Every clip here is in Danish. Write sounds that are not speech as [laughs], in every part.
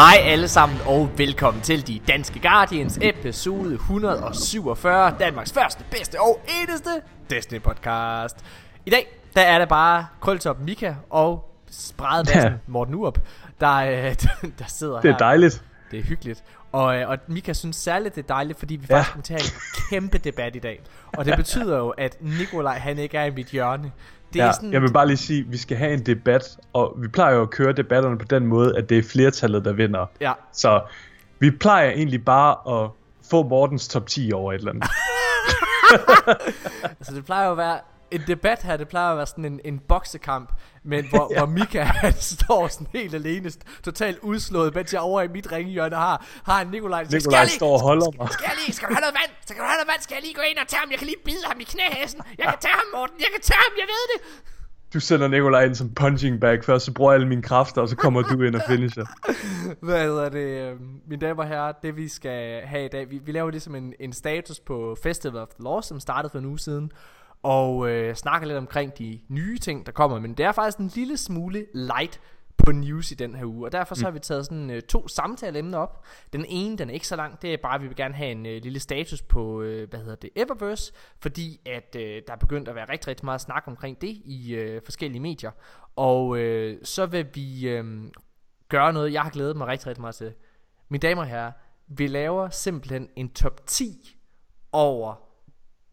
Hej alle sammen og velkommen til de Danske Guardians episode 147, Danmarks første, bedste og eneste Destiny podcast. I dag, der er det bare Krøltop Mika og Spredbassen ja. Morten Urup, der, øh, [laughs] der sidder Det er her. dejligt. Det er hyggeligt. Og, øh, og Mika synes særligt, det er dejligt, fordi vi Ja. faktisk kommer til at have en kæmpe debat i dag. Og det betyder jo, at Nikolaj han ikke er i mit hjørne. Det er Ja, sådan, jeg vil bare lige sige, at vi skal have en debat, og vi plejer jo at køre debatterne på den måde, at det er flertallet, der vinder. Ja, Så vi plejer egentlig bare at få Mortens top 10 over et eller andet. [laughs] altså det plejer jo at være en debat her, det plejer at være sådan en, en boksekamp, men hvor, ja. [laughs] hvor Mika han står sådan helt alene, totalt udslået, mens jeg over i mit ringhjørne har, har en Nikolaj, Nikolaj "Skal jeg står og holder mig. Skal jeg lige, skal du have noget vand? Skal du have noget vand? Skal jeg lige gå ind og tage ham? Jeg kan lige bide ham i knæhæsen. Jeg kan tage ham, Morten. Jeg kan tage ham, jeg ved det. Du sender Nikolaj ind som punching bag først, så bruger jeg alle mine kræfter, og så kommer du ind og finisher. [laughs] Hvad hedder det, øh, mine damer og herrer, det vi skal have i dag, vi, vi laver ligesom en, en status på Festival of the Lost, som startede for en uge siden, og øh, snakker lidt omkring de nye ting, der kommer, men det er faktisk en lille smule light på news i den her uge, og derfor så har vi taget sådan øh, to samtaleemner op. Den ene, den er ikke så lang, det er bare, at vi vil gerne have en øh, lille status på, øh, hvad hedder det, Eververse, fordi at øh, der er begyndt at være rigtig, rigtig meget snak omkring det i øh, forskellige medier, og øh, så vil vi øh, gøre noget, jeg har glædet mig rigtig, rigtig meget til. Mine damer og herrer, vi laver simpelthen en top 10 over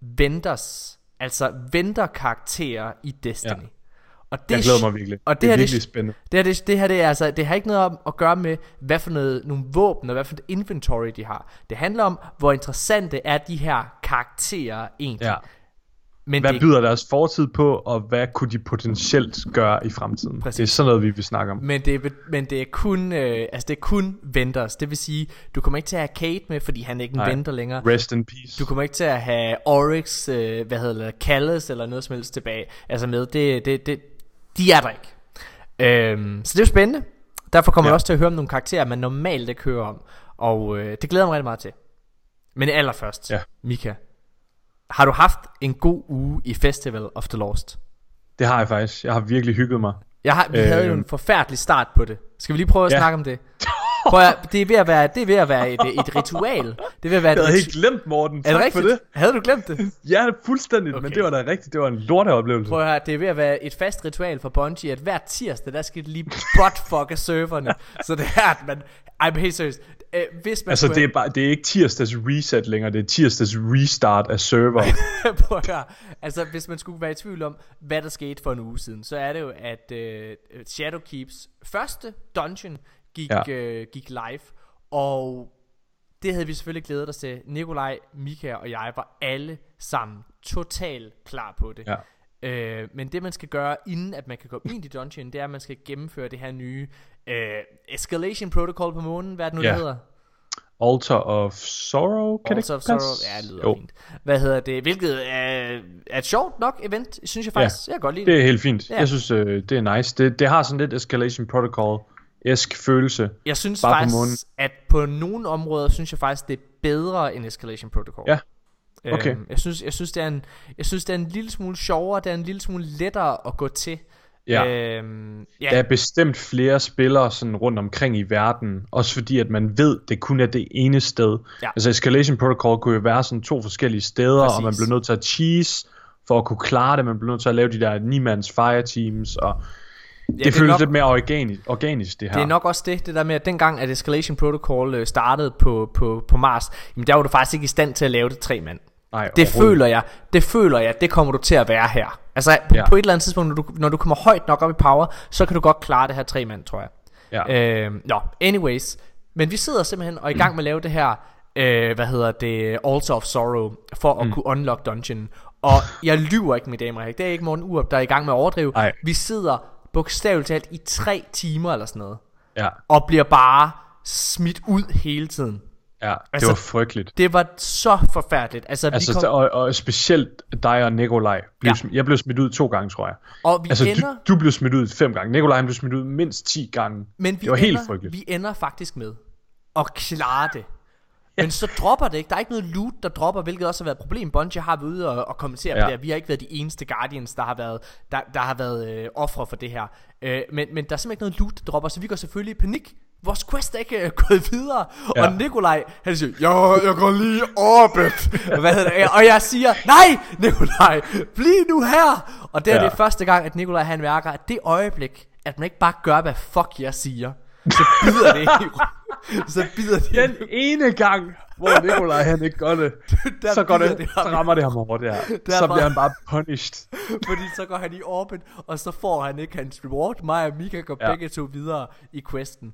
vendors, altså vendor-karakterer i Destiny. Ja. Og det Jeg glæder mig virkelig. Og det, det er her, virkelig det, spændende. det, her, det, det her det er altså, det har ikke noget om at gøre med, hvad for noget, nogle våben og hvad for et inventory de har. Det handler om, hvor interessante er de her karakterer egentlig. Ja. Men Hvad det, byder deres fortid på, og hvad kunne de potentielt gøre i fremtiden? Præcis. Det er sådan noget, vi vil snakke om. Men det, er, men det er kun øh, altså det er kun vendors. Det vil sige, du kommer ikke til at have Kate med, fordi han er ikke en Nej. vendor længere. Rest in peace. Du kommer ikke til at have Oryx, øh, hvad hedder det, Callis eller noget som helst tilbage. Altså med, det, det, det, de er der ikke. Øhm, så det er jo spændende. Derfor kommer. Ja. jeg også til at høre om nogle karakterer, man normalt ikke hører om. Og øh, det glæder jeg mig rigtig meget til. Men allerførst, Ja. Mika. Har du haft en god uge i Festival of the Lost? Det har jeg faktisk. Jeg har virkelig hygget mig. Jeg har, vi øh, havde jo Øhm. en forfærdelig start på det. Skal vi lige prøve at Ja. snakke om det? [laughs] [laughs] Prøv at, det er ved at være, det er ved at være et, et ritual. Det er ved at være et Jeg havde helt glemt, Morten. Er Tak det for rigtigt? det. Havde du glemt det? [laughs] Ja, det er fuldstændigt, Okay. men det var da rigtigt. Det var en lorteoplevelse. Prøv at høre, det er ved at være et fast ritual for Bungie, at hver tirsdag, der skal de lige buttfucke serverne. [laughs] Så det er, at man... Men helt seriøst. Øh, hvis man Altså, skulle det er, bare, det er ikke tirsdags reset længere, det er tirsdags restart af server. Prøv at høre. Altså, hvis man skulle være i tvivl om, hvad der skete for en uge siden, så er det jo, at øh, Shadowkeeps første dungeon gik, ja. Øh, gik live, og det havde vi selvfølgelig glædet os til. Nikolaj, Mika og jeg var alle sammen totalt klar på det. Ja. Øh, men det man skal gøre, inden at man kan gå ind i dungeon, det er, at man skal gennemføre det her nye øh, Escalation Protocol på månen. Hvad er det nu, Ja. det hedder? Altar of Sorrow, kan Altar det of Sorrow, ja, det lyder jo, fint. Hvad hedder det? Hvilket er, er et sjovt nok event, synes jeg faktisk. Ja, jeg kan godt lide det. det er helt fint. Ja. Jeg synes, øh, det er nice. Det, det har sådan lidt Escalation Protocol-esk følelse. Jeg synes Bare på faktisk, månen. at på nogle områder, synes jeg faktisk, det er bedre end Escalation Protocol. Ja, okay. Øhm, jeg, synes, jeg, synes, det er en, jeg synes, det er en lille smule sjovere, det er en lille smule lettere at gå til. Ja. Øhm, ja. Der er bestemt flere spillere sådan rundt omkring i verden, også fordi at man ved, det kun er det ene sted. Ja. Altså Escalation Protocol kunne jo være sådan to forskellige steder, Præcis. og man blev nødt til at cheese for at kunne klare det. Man blev nødt til at lave de der 9-mands fire teams, og det, det føles nok, lidt mere organisk, organisk det her. Det er nok også det, det der med, at dengang, at Escalation Protocol øh, startede på, på, på Mars, jamen der var du faktisk ikke i stand til at lave det tre mand. Nej, Det føler jeg, det føler jeg, det kommer du til at være her. Altså på, Ja. på et eller andet tidspunkt, når du, når du kommer højt nok op i power, så kan du godt klare det her tre mand, tror jeg. Ja. Øh, nå, anyways. Men vi sidder simpelthen og er i gang med at lave det her, øh, hvad hedder det, Altar of Sorrow, for at mm. kunne unlock dungeon. Og jeg lyver ikke, mine damer og. Det er ikke Morten Urup, der er i gang med at overdrive. Nej. Vi sidder bogstaveligt talt i tre timer eller sådan noget. Ja, Og bliver bare smidt ud hele tiden. ja, det Altså, var frygteligt. Det var så forfærdeligt. Altså, Altså, vi kom, og, og specielt dig og Nikolaj. Blev, Ja. ja. Jeg blev smidt ud to gange, tror jeg. og vi Altså, ender... du, du blev smidt ud fem gange. Nikolaj blev smidt ud mindst 10 gange. Men vi det var ender, helt frygteligt. Vi ender faktisk med at klare det. Men så dropper det ikke. Der er ikke noget loot, der dropper, hvilket også har været et problem. Bungie har været ude og, og kommentere ja. på det her. Vi har ikke været de eneste Guardians, der har været, der, der har været øh, ofre for det her. Øh, men, men der er simpelthen ikke noget loot, der dropper, så vi går selvfølgelig i panik. vores quest er ikke øh, [laughs] gået videre. Ja. Og Nikolaj, han siger, ja, jeg går lige orbit. [laughs] Hvad hedder det? Og jeg siger, nej, Nikolaj, bliv nu her. Og det er Ja. det første gang, at Nikolaj han mærker, at det øjeblik, at man ikke bare gør, hvad fuck jeg siger, så bider det i Så bider det Den ene gang, hvor Nikolaj han ikke gør det, [laughs] Der så, går det, det så rammer det ham hårdt der. Så bliver han bare punished. Fordi så går han i orbit, og så får han ikke hans reward. Mig og Mika går ja. Ja. begge to videre i questen.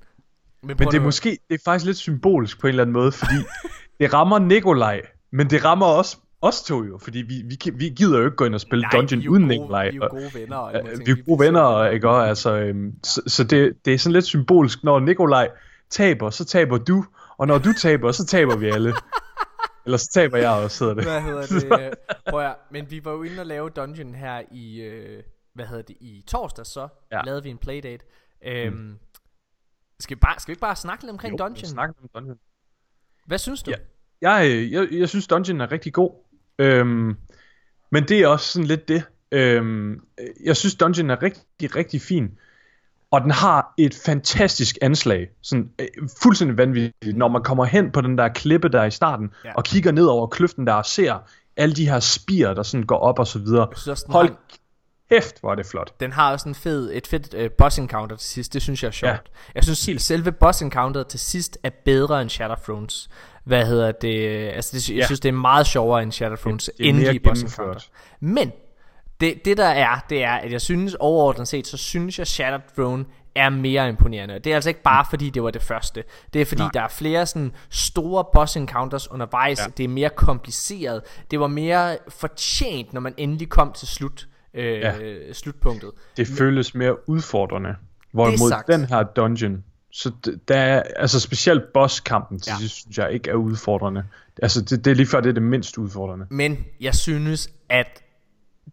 Men det er måske, det er faktisk lidt symbolisk på en eller anden måde, fordi [laughs] det rammer Nikolaj, men det rammer også os to jo, fordi vi, vi, vi gider jo ikke gå ind og spille Nej, Dungeon vi jo uden Nikolaj. vi er jo og- gode venner og Ja, alle mulige vi er gode venner, ikke også? Altså, øhm, så, så det, det er sådan lidt symbolisk, når Nikolaj taber, så taber du, og når du taber, så taber vi alle. [laughs] Eller så taber jeg også, hedder det. Hvad hedder det? [laughs] Prøv at, men vi var jo inde og lave dungeon her i, øh, hvad hedder det, i torsdag så, ja. Ja. lavede vi en playdate. Øhm, mm. skal, vi bare, skal vi ikke bare snakke lidt omkring Jo, dungeon? Snak om Dungeon. Hvad synes du? Ja. Jeg, øh, jeg, jeg synes Dungeon er rigtig god. Øhm, men det er også sådan lidt det. Øhm, jeg synes Dungeon er rigtig, rigtig fin. Og den har et fantastisk anslag. Sådan øh, fuldstændig vanvittigt. Når man kommer hen på den der klippe der i starten, Ja. og kigger ned over kløften der og ser alle de her spir, der sådan går op og så videre. Også, Hold har, kæft, hvor er det flot. den har også en fed, et fedt uh, boss encounter til sidst. Det synes jeg er sjovt. Ja. Jeg synes helt selve boss encounteret til sidst er bedre end Shadowthrones. Hvad hedder det? Altså, det, jeg Ja. synes, det er meget sjovere end Shadowthrones Det er mere endelige boss. Men det, det der er, det er, at jeg synes overordnet set, så synes jeg Shattered Throne er mere imponerende. Det er altså ikke bare fordi det var det første. Det er fordi Nej. Der er flere sådan store boss encounters undervejs. Ja. Det er mere kompliceret. Det var mere fortjent, når man endelig kom til slut. Øh, ja. slutpunktet. Det føles mere udfordrende. Hvorimod den her dungeon, så d- der er, altså specielt bosskampen Ja. sidst, synes jeg ikke er udfordrende. Altså det, det er lige før, det er det mindst udfordrende. Men jeg synes, at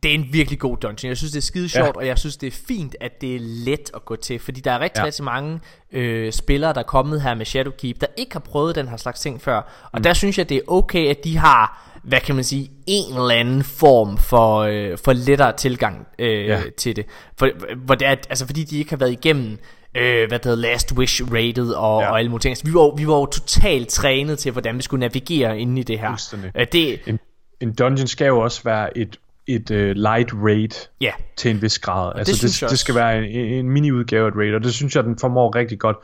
det er en virkelig god dungeon. Jeg synes, det er skide sjovt, ja. og jeg synes, det er fint, at det er let at gå til. Fordi der er rigtig, ja. Rigtig mange øh, spillere, der er kommet her med Shadowkeep, der ikke har prøvet den her slags ting før. Og mm. der synes jeg, det er okay, at de har, hvad kan man sige, en eller anden form for, øh, for lettere tilgang øh. Ja. til det. For, hvor det er, altså fordi de ikke har været igennem øh, hvad det hedder, Last Wish rated og, ja. Og alle mulige ting. Altså, vi, var, vi var jo totalt trænet til, hvordan vi skulle navigere inde i det her. Fuldstændig. Øh, det, En, en dungeon skal jo også være et, et uh, light raid ja, til en vis grad. Altså det, det, også. skal være en, en mini-udgave af et raid, og det synes jeg, den formår rigtig godt.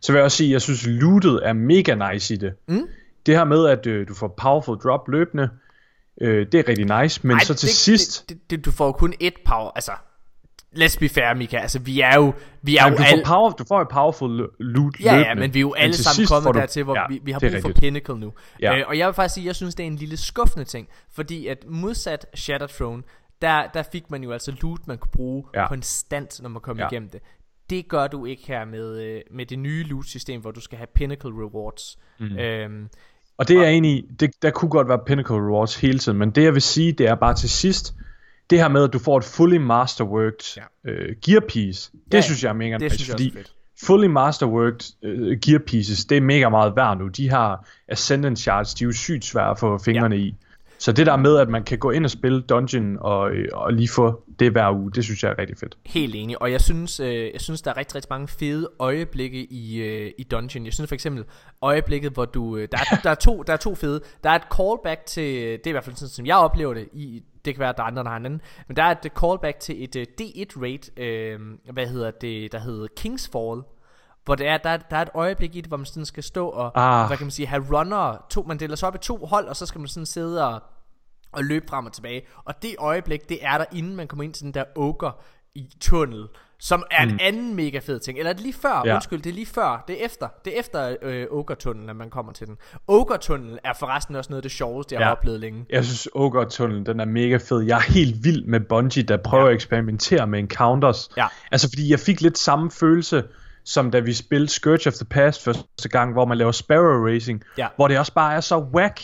Så vil jeg også sige, at jeg synes, lootet er mega nice i det. Mm. Det her med, at øh, du får powerful drop løbende, øh, det er rigtig nice, men Ej, så til det, sidst... det, det, det, du får kun et power Altså Let's be fair Mika Altså vi er jo Vi er Jamen, jo du, alle får power, du får et powerful loot Ja ja men vi er jo alle sammen kommet du- dertil Hvor ja, vi, vi har brug for rigtigt. Pinnacle nu Ja. øh, Og jeg vil faktisk sige Jeg synes det er en lille skuffende ting Fordi at modsat Shattered Throne der, der fik man jo altså loot man kunne bruge Ja. Konstant når man kom Ja. igennem det det gør du ikke her med, øh, med det nye loot system Hvor du skal have Pinnacle rewards mm. øhm, Og det er jeg enig i, det, der kunne godt være Pinnacle Rewards hele tiden, men det jeg vil sige, det er bare til sidst, det her med, at du får et fully masterworked Ja. øh, gear piece, det Ja, synes jeg er mega nice, fordi fedt. fully masterworked øh, gear pieces, det er mega meget værd nu. De har Ascendant Shards, de er jo sygt svære at få fingrene ja. i. Så det der med, at man kan gå ind og spille Dungeon og, øh, og lige få det hver uge, det synes jeg er rigtig fedt. Helt enig, og jeg synes, øh, jeg synes der er rigtig, rigtig mange fede øjeblikke i, øh, i Dungeon. Jeg synes for eksempel øjeblikket, hvor du, øh, der, er, der, er to, der er to fede. Der er et callback til, det er i hvert fald sådan, som jeg oplever det, i, det kan være, at der er andre, der har en anden, men der er et øh, callback til et uh, D1 raid, øh, hvad hedder det, der hedder Kingsfall, hvor det er, der, er, der er et øjeblik i det, hvor man sådan skal stå og, Ah. hvad kan man sige, have runner, to, man deler sig op i to hold, og så skal man sådan sidde og, og løbe frem og tilbage. Og det øjeblik, det er der, inden man kommer ind til den der ogre i tunnel, som er mm. en anden mega fed ting. Eller er det lige før? Ja. Undskyld, det er lige før. Det er efter. Det er efter øh, ogre-tunnelen, at man kommer til den. Ogre-tunnelen er forresten også noget af det sjoveste, jeg ja. har oplevet længe. Jeg synes, Ogre Tunnel, den er mega fed. Jeg er helt vild med Bungie, der prøver Ja. at eksperimentere med encounters. Ja. Altså, fordi jeg fik lidt samme følelse, som da vi spillede Scourge of the Past første gang, hvor man laver Sparrow Racing, Ja. hvor det også bare er så whack,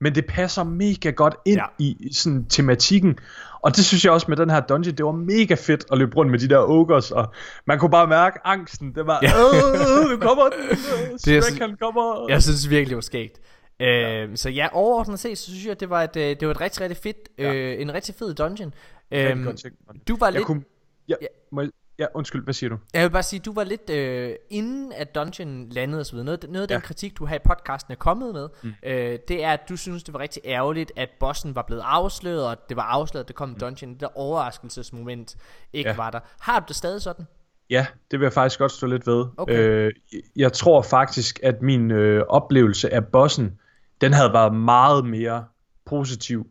men det passer mega godt ind ja. i sådan tematikken. Og det synes jeg også med den her dungeon, det var mega fedt at løbe rundt med de der ogres, og man kunne bare mærke angsten. Det var, Ja. ja. øh, nu kommer den, [laughs] Det er Shrek han kommer. Jeg synes virkelig, det var skægt. Øh, så ja, overordnet set, så synes jeg, det var et, øh, det var et rigtig, rigtig fedt, øh, en rigtig fed dungeon. Øhm, du var jeg lidt... kunne, jeg, Ja. må, jeg, Ja, undskyld, hvad siger du? Jeg vil bare sige, du var lidt øh, inden at Dungeon landede videre. Noget, noget af den Ja. kritik, du har i podcasten er kommet med, mm. øh, det er, at du synes, det var rigtig ærgerligt, at bossen var blevet afsløret, og det var afsløret, at det kom en dungeon. Det der overraskelsesmoment ikke ja. var der. Har du det stadig sådan? Ja, det vil jeg faktisk godt stå lidt ved. Okay. Øh, jeg tror faktisk, at min øh, oplevelse af bossen, den havde været meget mere positiv,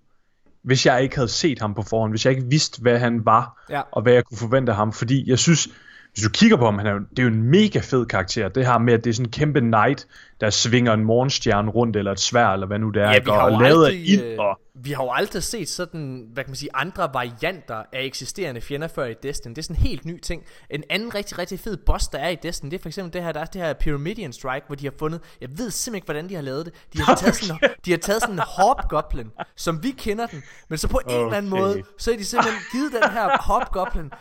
hvis jeg ikke havde set ham på forhånd, hvis jeg ikke vidste, hvad han var, Ja. og hvad jeg kunne forvente af ham. Fordi jeg synes, hvis du kigger på ham, han er jo, det er jo en mega fed karakter. Det her med, at det er sådan en kæmpe knight, der svinger en morgenstjerne rundt, eller et svær, eller hvad nu det er, Ja, vi har, og jo lavet af aldrig, ild, øh, og vi har jo aldrig set sådan, hvad kan man sige, andre varianter af eksisterende fjender før i Destiny. Det er sådan en helt ny ting. En anden rigtig, rigtig fed boss, der er i Destiny, det er for eksempel det her, der er det her Pyramidian Strike, hvor de har fundet, jeg ved simpelthen ikke, hvordan de har lavet det. De har taget sådan, de har taget sådan en hobgoblin, som vi kender den, men så på en eller anden Okay. måde, så har de simpelthen givet den her hobgoblin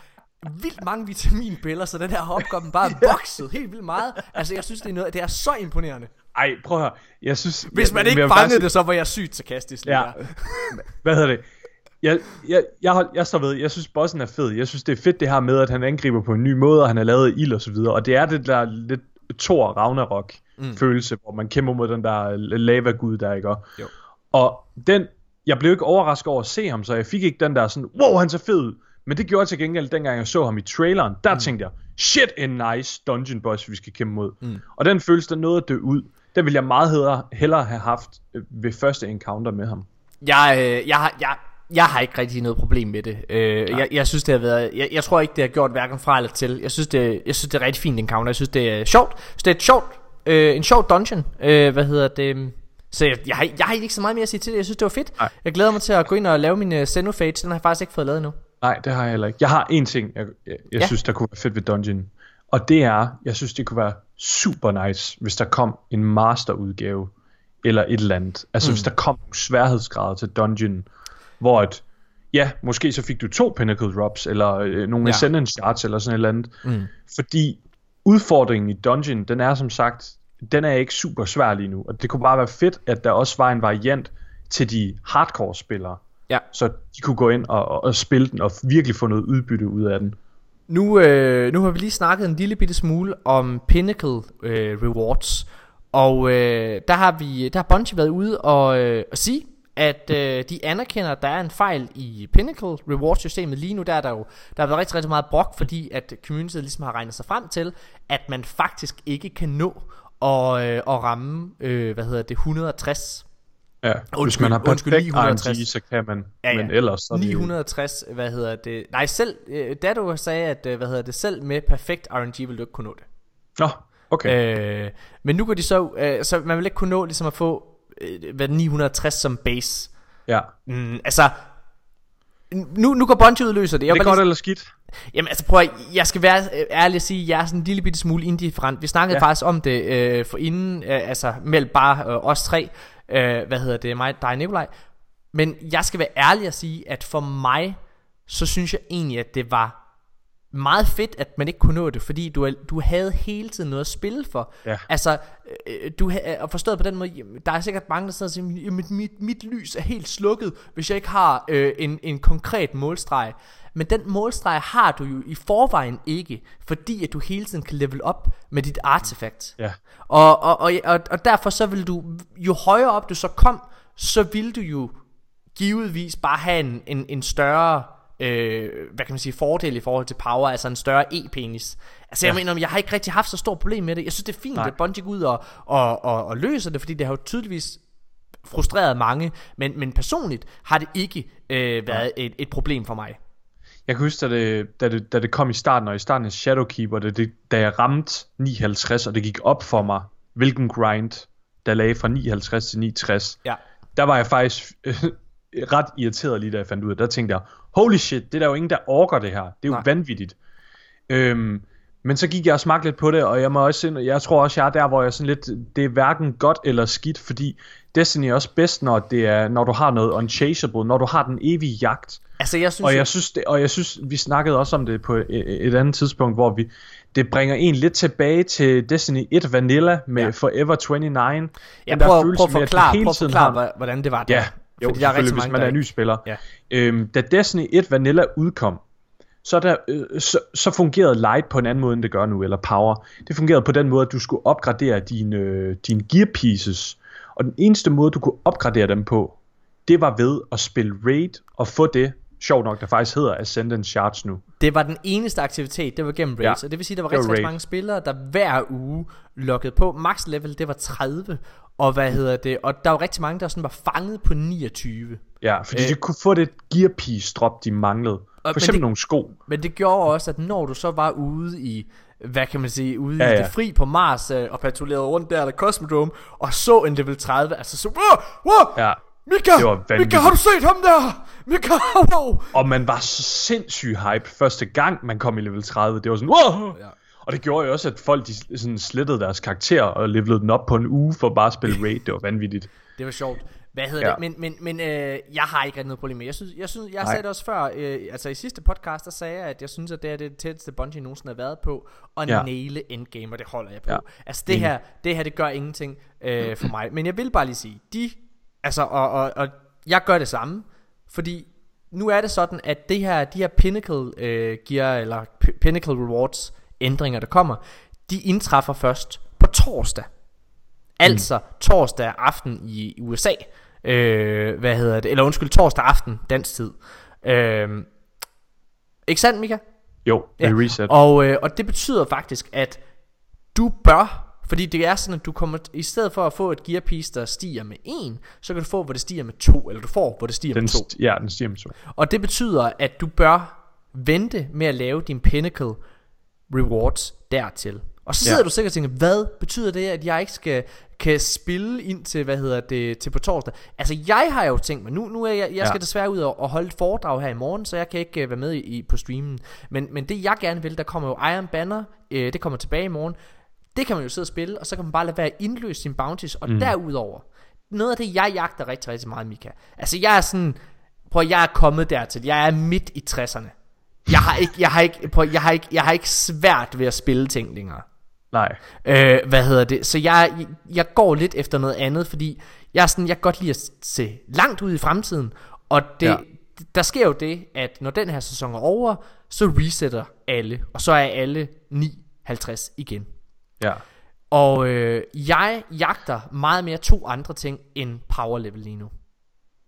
vildt mange vitaminpiller, så den her hobgoblin bare vokset helt vildt meget. Altså, jeg synes, det er, noget, det er så imponerende. ej, prøv at høre, jeg synes... Hvis man jeg- ikke jeg fangede faktisk- det, så var jeg sygt sarkastisk. Ja. [laughs] Hvad hedder det? Jeg, jeg, jeg, hold, jeg står ved, jeg synes bossen er fed. Jeg synes det er fedt det her med, at han angriber på en ny måde, og han er lavet ild og så videre. Og det er det der lidt Thor Ragnarok mm. følelse, hvor man kæmper mod den der lava-gud der, ikke? Jo. Og den, jeg blev ikke overrasket over at se ham, så jeg fik ikke den der sådan, wow, han ser fed ud. Men det gjorde jeg til gengæld, dengang jeg så ham i traileren. Der mm. tænkte jeg, shit, en nice dungeon boss, vi skal kæmpe mod. Mm. Og den følelse, der nåede at dø ud, den ville jeg meget hellere, hellere have haft øh, ved første encounter med ham. Jeg, øh, jeg, har, jeg, jeg har ikke rigtig noget problem med det. Øh, jeg, jeg synes det har været jeg, jeg tror ikke det har gjort hverken fra eller til. Jeg synes det jeg synes det er rigtig fint encounter. Jeg synes det er sjovt. Jeg synes det er et sjovt øh, en sjov dungeon. Øh, hvad hedder det? Så jeg, jeg, har, jeg har ikke så meget mere at sige til det. Jeg synes det var fedt. Nej. Jeg glæder mig til at gå ind og lave min uh, Xenophage. Den har jeg faktisk ikke fået lavet endnu. Nej, det har jeg heller ikke. Jeg har en ting, jeg, jeg, jeg Ja. synes, der kunne være fedt ved Dungeon. Og det er, jeg synes, det kunne være super nice, hvis der kom en masterudgave, eller et eller andet. Altså, mm. hvis der kom nogle sværhedsgrader til Dungeon, hvor et, ja, måske så fik du to Pinnacle Drops, eller øh, nogle Ja. Ascendant Shards, eller sådan et eller andet. Mm. Fordi udfordringen i Dungeon, den er som sagt, den er ikke super svær lige nu. Og det kunne bare være fedt, at der også var en variant til de hardcore spillere. Ja. Så de kunne gå ind og, og, spille den, og virkelig få noget udbytte ud af den. Nu, øh, nu har vi lige snakket en lille bitte smule om Pinnacle øh, Rewards. Og øh, der har vi der har Bungie været ude og, øh, og sige, at øh, de anerkender, at der er en fejl i Pinnacle Rewards systemet. Lige nu der er der jo der har været rigtig, rigtig meget brok, fordi at communityet ligesom har regnet sig frem til, at man faktisk ikke kan nå at, øh, at ramme, øh, hvad hedder det, 160 Ja, hvis Undskyld, man har undskyld, perfekt 960. RNG, så kan man. Ja, ja. Men ellers så er det, 960, hvad hedder det? Nej, selv øh, da du sagde at øh, hvad hedder det, selv med perfekt RNG vil du ikke kunne nå det. Nå, okay. Øh, men nu går de så øh, så man vil ikke kunne nå ligesom at få øh, hvad 960 som base. Ja. Mm, altså nu, nu går Bungie ud og løser det. Jeg Er det bare godt lige- eller skidt? Jamen altså prøv at, jeg skal være øh, ærlig at sige, jeg er sådan en lille bitte smule indifferent. Vi snakkede. Ja. faktisk om det øh, for inden, øh, altså mellem bare øh, os tre, øh, hvad hedder det, mig, dig og Nikolaj. Men jeg skal være ærlig at sige, at for mig, så synes jeg egentlig, at det var meget fedt, at man ikke kunne nå det, fordi du, du havde hele tiden noget at spille for. Ja. Altså, øh, du ha- og forstået på den måde, der er sikkert mange, der sidder og siger, "Jamen, mit, mit, mit lys er helt slukket, hvis jeg ikke har øh, en, en konkret målstreg. Men den målstreg har du jo i forvejen ikke, fordi at du hele tiden kan level op med dit artefakt. Ja. Og, og, og, og, og derfor så vil du, jo højere op du så kom, så vil du jo givetvis bare have en, en, en større, øh, hvad kan man sige, fordel i forhold til power, altså en større e-penis. Altså jeg Ja. mener, jeg har ikke rigtig haft så stort problem med det. Jeg synes det er fint, Nej. at Bungie går ud og, og, og, og løser det, fordi det har jo tydeligvis frustreret mange, men, men personligt har det ikke øh, været et, et problem for mig. Jeg kan huske, da det, da, det, da det kom i starten, og i starten af Shadowkeeper, det, det, da jeg ramte 59, og det gik op for mig, hvilken grind, der lagde fra 59 til 69, Ja. der var jeg faktisk øh, ret irriteret lige da jeg fandt ud af. Der tænkte jeg, holy shit, det er der jo ingen, der orker det her. Det er jo Nej. Vanvittigt. Øhm, men så gik jeg og smagte lidt på det, og jeg må også ind, jeg tror også, jeg er der, hvor jeg sådan lidt, det er hverken godt eller skidt, fordi Destiny er også bedst, når, det er, når du har noget unchaseable, når du har den evige jagt. Altså jeg synes, Og jeg synes, det, og jeg synes, vi snakkede også om det på et, et andet tidspunkt, hvor vi, det bringer en lidt tilbage til Destiny 1 Vanilla med Ja. ja. Forever 29. jeg Den der prøver, følelse prøver at med, forklare, hele prøv at tiden forklare har- hvor- hvordan det var der. Ja, jo, Fordi der er rigtig hvis man er en ny spiller. Ja. Øhm, da Destiny 1 Vanilla udkom, så, der, øh, så, så fungerede light på en anden måde, end det gør nu, eller power. Det fungerede på den måde, at du skulle opgradere dine, øh, dine gear pieces, og den eneste måde, du kunne opgradere dem på, det var ved at spille raid og få det, sjovt nok, der faktisk hedder Ascendant Shards nu. Det var den eneste aktivitet, det var gennem raids, ja. og det vil sige, der var rigtig, rigtig mange spillere, der hver uge loggede på. Max level, det var 30, og hvad hedder det, og der var rigtig mange, der sådan var fanget på 29. Ja, fordi øh, de kunne få det gear piece drop, de manglede. For eksempel det, nogle sko. Men det gjorde også, at når du så var ude i hvad kan man sige, ude ja, ja. i det fri på Mars øh, og patruljerede rundt der, eller Cosmodrome, og så en level 30, altså så, wow, wow, ja. Mika, det var Mika, har du set ham der? Mika, wow. Og man var så sindssygt hype første gang, man kom i level 30. Det var sådan, wow. Ja. Og det gjorde jo også, at folk de sådan slettede deres karakter og levelede den op på en uge for bare at spille [laughs] raid. Det var vanvittigt. Det var sjovt. Hvad hedder ja. det? Men, men, men øh, jeg har ikke rigtig noget problem med Jeg synes, jeg, synes, jeg sagde det også før øh, Altså i sidste podcast Der sagde jeg at jeg synes at det er det tætteste Bungie nogensinde har været på At ja. næle endgame Og det holder jeg på ja. Altså det her, det her det gør ingenting øh, for mig Men jeg vil bare lige sige De Altså, og, og, og jeg gør det samme, fordi nu er det sådan, at det her, de her Pinnacle øh, gear, eller Pinnacle Rewards ændringer, der kommer, de indtræffer først på torsdag. Altså mm. torsdag aften i USA. Øh, hvad hedder det? Eller undskyld, torsdag aften, dansk tid. Øh, ikke sandt, Mika? Jo, det er ja. reset. Og, øh, og det betyder faktisk, at du bør fordi det er sådan, at du kommer, i stedet for at få et gear piece, der stiger med 1, så kan du få, hvor det stiger med 2, eller du får, hvor det stiger den med 2. ja, den stiger med 2. Og det betyder, at du bør vente med at lave din pinnacle rewards dertil. Og så sidder ja. du sikkert og tænker, hvad betyder det, at jeg ikke skal kan spille ind til, hvad hedder det, til på torsdag. Altså jeg har jo tænkt mig, nu, nu er jeg, jeg skal ja. desværre ud og, og holde et foredrag her i morgen, så jeg kan ikke uh, være med i, i, på streamen. Men, men det jeg gerne vil, der kommer jo Iron Banner, uh, det kommer tilbage i morgen. Det kan man jo sidde og spille, og så kan man bare lade være at indløse sine bounties. Og mm. derudover, noget af det, jeg jagter rigtig, rigtig meget, Mika. Altså, jeg er sådan, prøv jeg er kommet dertil. Jeg er midt i 60'erne. Jeg har ikke, jeg har ikke, prøv, jeg har ikke, jeg har ikke svært ved at spille ting længere. Nej. Øh, hvad hedder det? Så jeg, jeg går lidt efter noget andet, fordi jeg er sådan, jeg kan godt lide at se langt ud i fremtiden. Og det, ja. der sker jo det, at når den her sæson er over, så resetter alle, og så er alle 9.50 igen. Ja. Og øh, jeg jagter meget mere to andre ting end power level lige nu.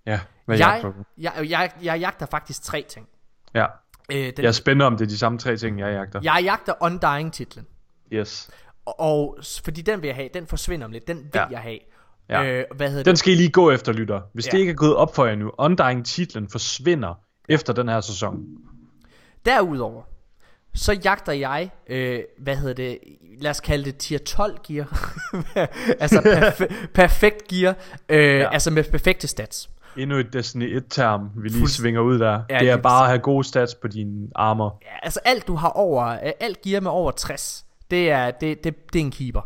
Ja, hvad jeg, jagter du? Jeg, jeg, jeg, jagter faktisk tre ting. Ja. Øh, den, jeg er spændt om det er de samme tre ting, jeg jagter. Jeg jagter Undying titlen. Yes. Og, og fordi den vil jeg have, den forsvinder om lidt, den vil ja. jeg have. Ja. Øh, hvad hedder den det? skal I lige gå efter, lytter. Hvis ja. det ikke er gået op for jer nu, Undying titlen forsvinder efter den her sæson. Derudover, så jagter jeg, øh, hvad hedder det, lad os kalde det tier 12 gear. [laughs] altså perfe- perfekt gear, øh, ja. altså med perfekte stats. Endnu et Destiny 1-term, vi lige Fuld... svinger ud der. Ja, det er bare at have gode stats på dine armor. Ja, altså alt du har over, øh, alt gear med over 60, det er, det, det, det er en keeper.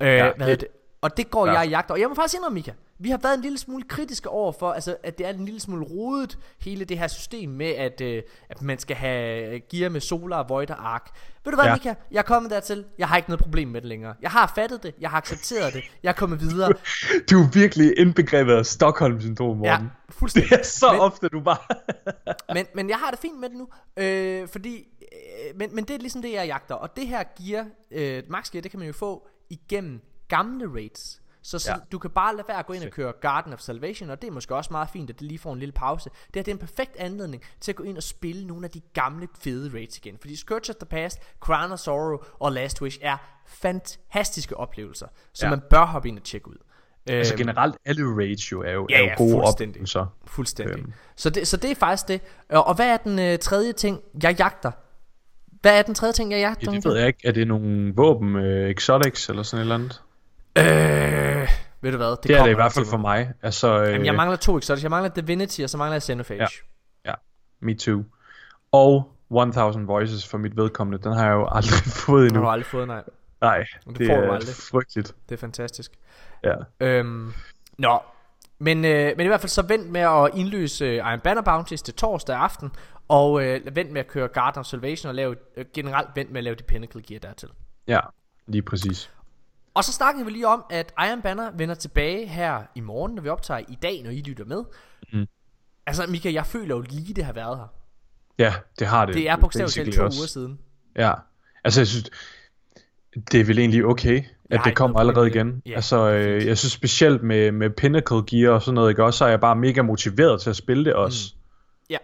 Øh, ja, hvad det, det? Og det går ja. jeg i jagt Og jeg må faktisk indrømme, Mika, vi har været en lille smule kritiske over for, altså, at det er en lille smule rodet, hele det her system med, at, øh, at man skal have gear med solar, void og ark. Ved du hvad, ja. Mika? Jeg er kommet dertil. Jeg har ikke noget problem med det længere. Jeg har fattet det. Jeg har accepteret det. Jeg er kommet videre. Du, du er virkelig indbegrebet af Stockholm-syndrom, Morten. Ja, fuldstændig. Det er så men, ofte, du bare... [laughs] men, men jeg har det fint med det nu, øh, fordi... Øh, men, men det er ligesom det, jeg jagter. Og det her gear, øh, max gear, det kan man jo få igennem gamle raids. Så, så ja. du kan bare lade være at gå ind og køre Garden of Salvation, og det er måske også meget fint, at det lige får en lille pause. Det, her, det er en perfekt anledning til at gå ind og spille nogle af de gamle fede raids igen. Fordi Scourge of the Past, Crown of Sorrow og Last Wish er fantastiske oplevelser, som ja. man bør hoppe ind og tjekke ud. Altså øhm, generelt alle raids jo er jo, ja, er jo gode fuldstændig, oplevelser. Fuldstændig. Øhm. Så, det, så det er faktisk det. Og hvad er den øh, tredje ting, jeg jagter? Hvad er den tredje ting, jeg jagter? Ja, det ved jeg ikke. Er det nogle våben, øh, exotics eller sådan et eller andet? Øh, ved du hvad? Det, det er det i hvert fald for mig. Altså, øh, Jamen, jeg mangler to exotics. Jeg mangler Divinity, og så mangler jeg Xenophage. Ja, ja. me too. Og 1000 Voices for mit vedkommende, den har jeg jo aldrig [laughs] fået endnu. Den har du aldrig fået, nej. Nej, det, det er aldrig. frygteligt. Det er fantastisk. Ja. Øhm, nå, men, øh, men i hvert fald så vent med at indløse øh, Iron Banner Bounties til torsdag aften, og øh, vent med at køre Garden of Salvation og lave, øh, generelt vent med at lave de Pinnacle Gear dertil. Ja, lige præcis. Og så snakkede vi lige om, at Iron Banner vender tilbage her i morgen, når vi optager i dag, når I lytter med. Mm. Altså, Mika, jeg føler jo lige, det har været her. Ja, det har det. Det er bogstaveligt talt to også. uger siden. Ja, altså jeg synes, det er vel egentlig okay, at det kommer allerede igen. Ja, altså, øh, jeg synes specielt med, med Pinnacle Gear og sådan noget, ikke også, så er jeg bare mega motiveret til at spille det også. Ja.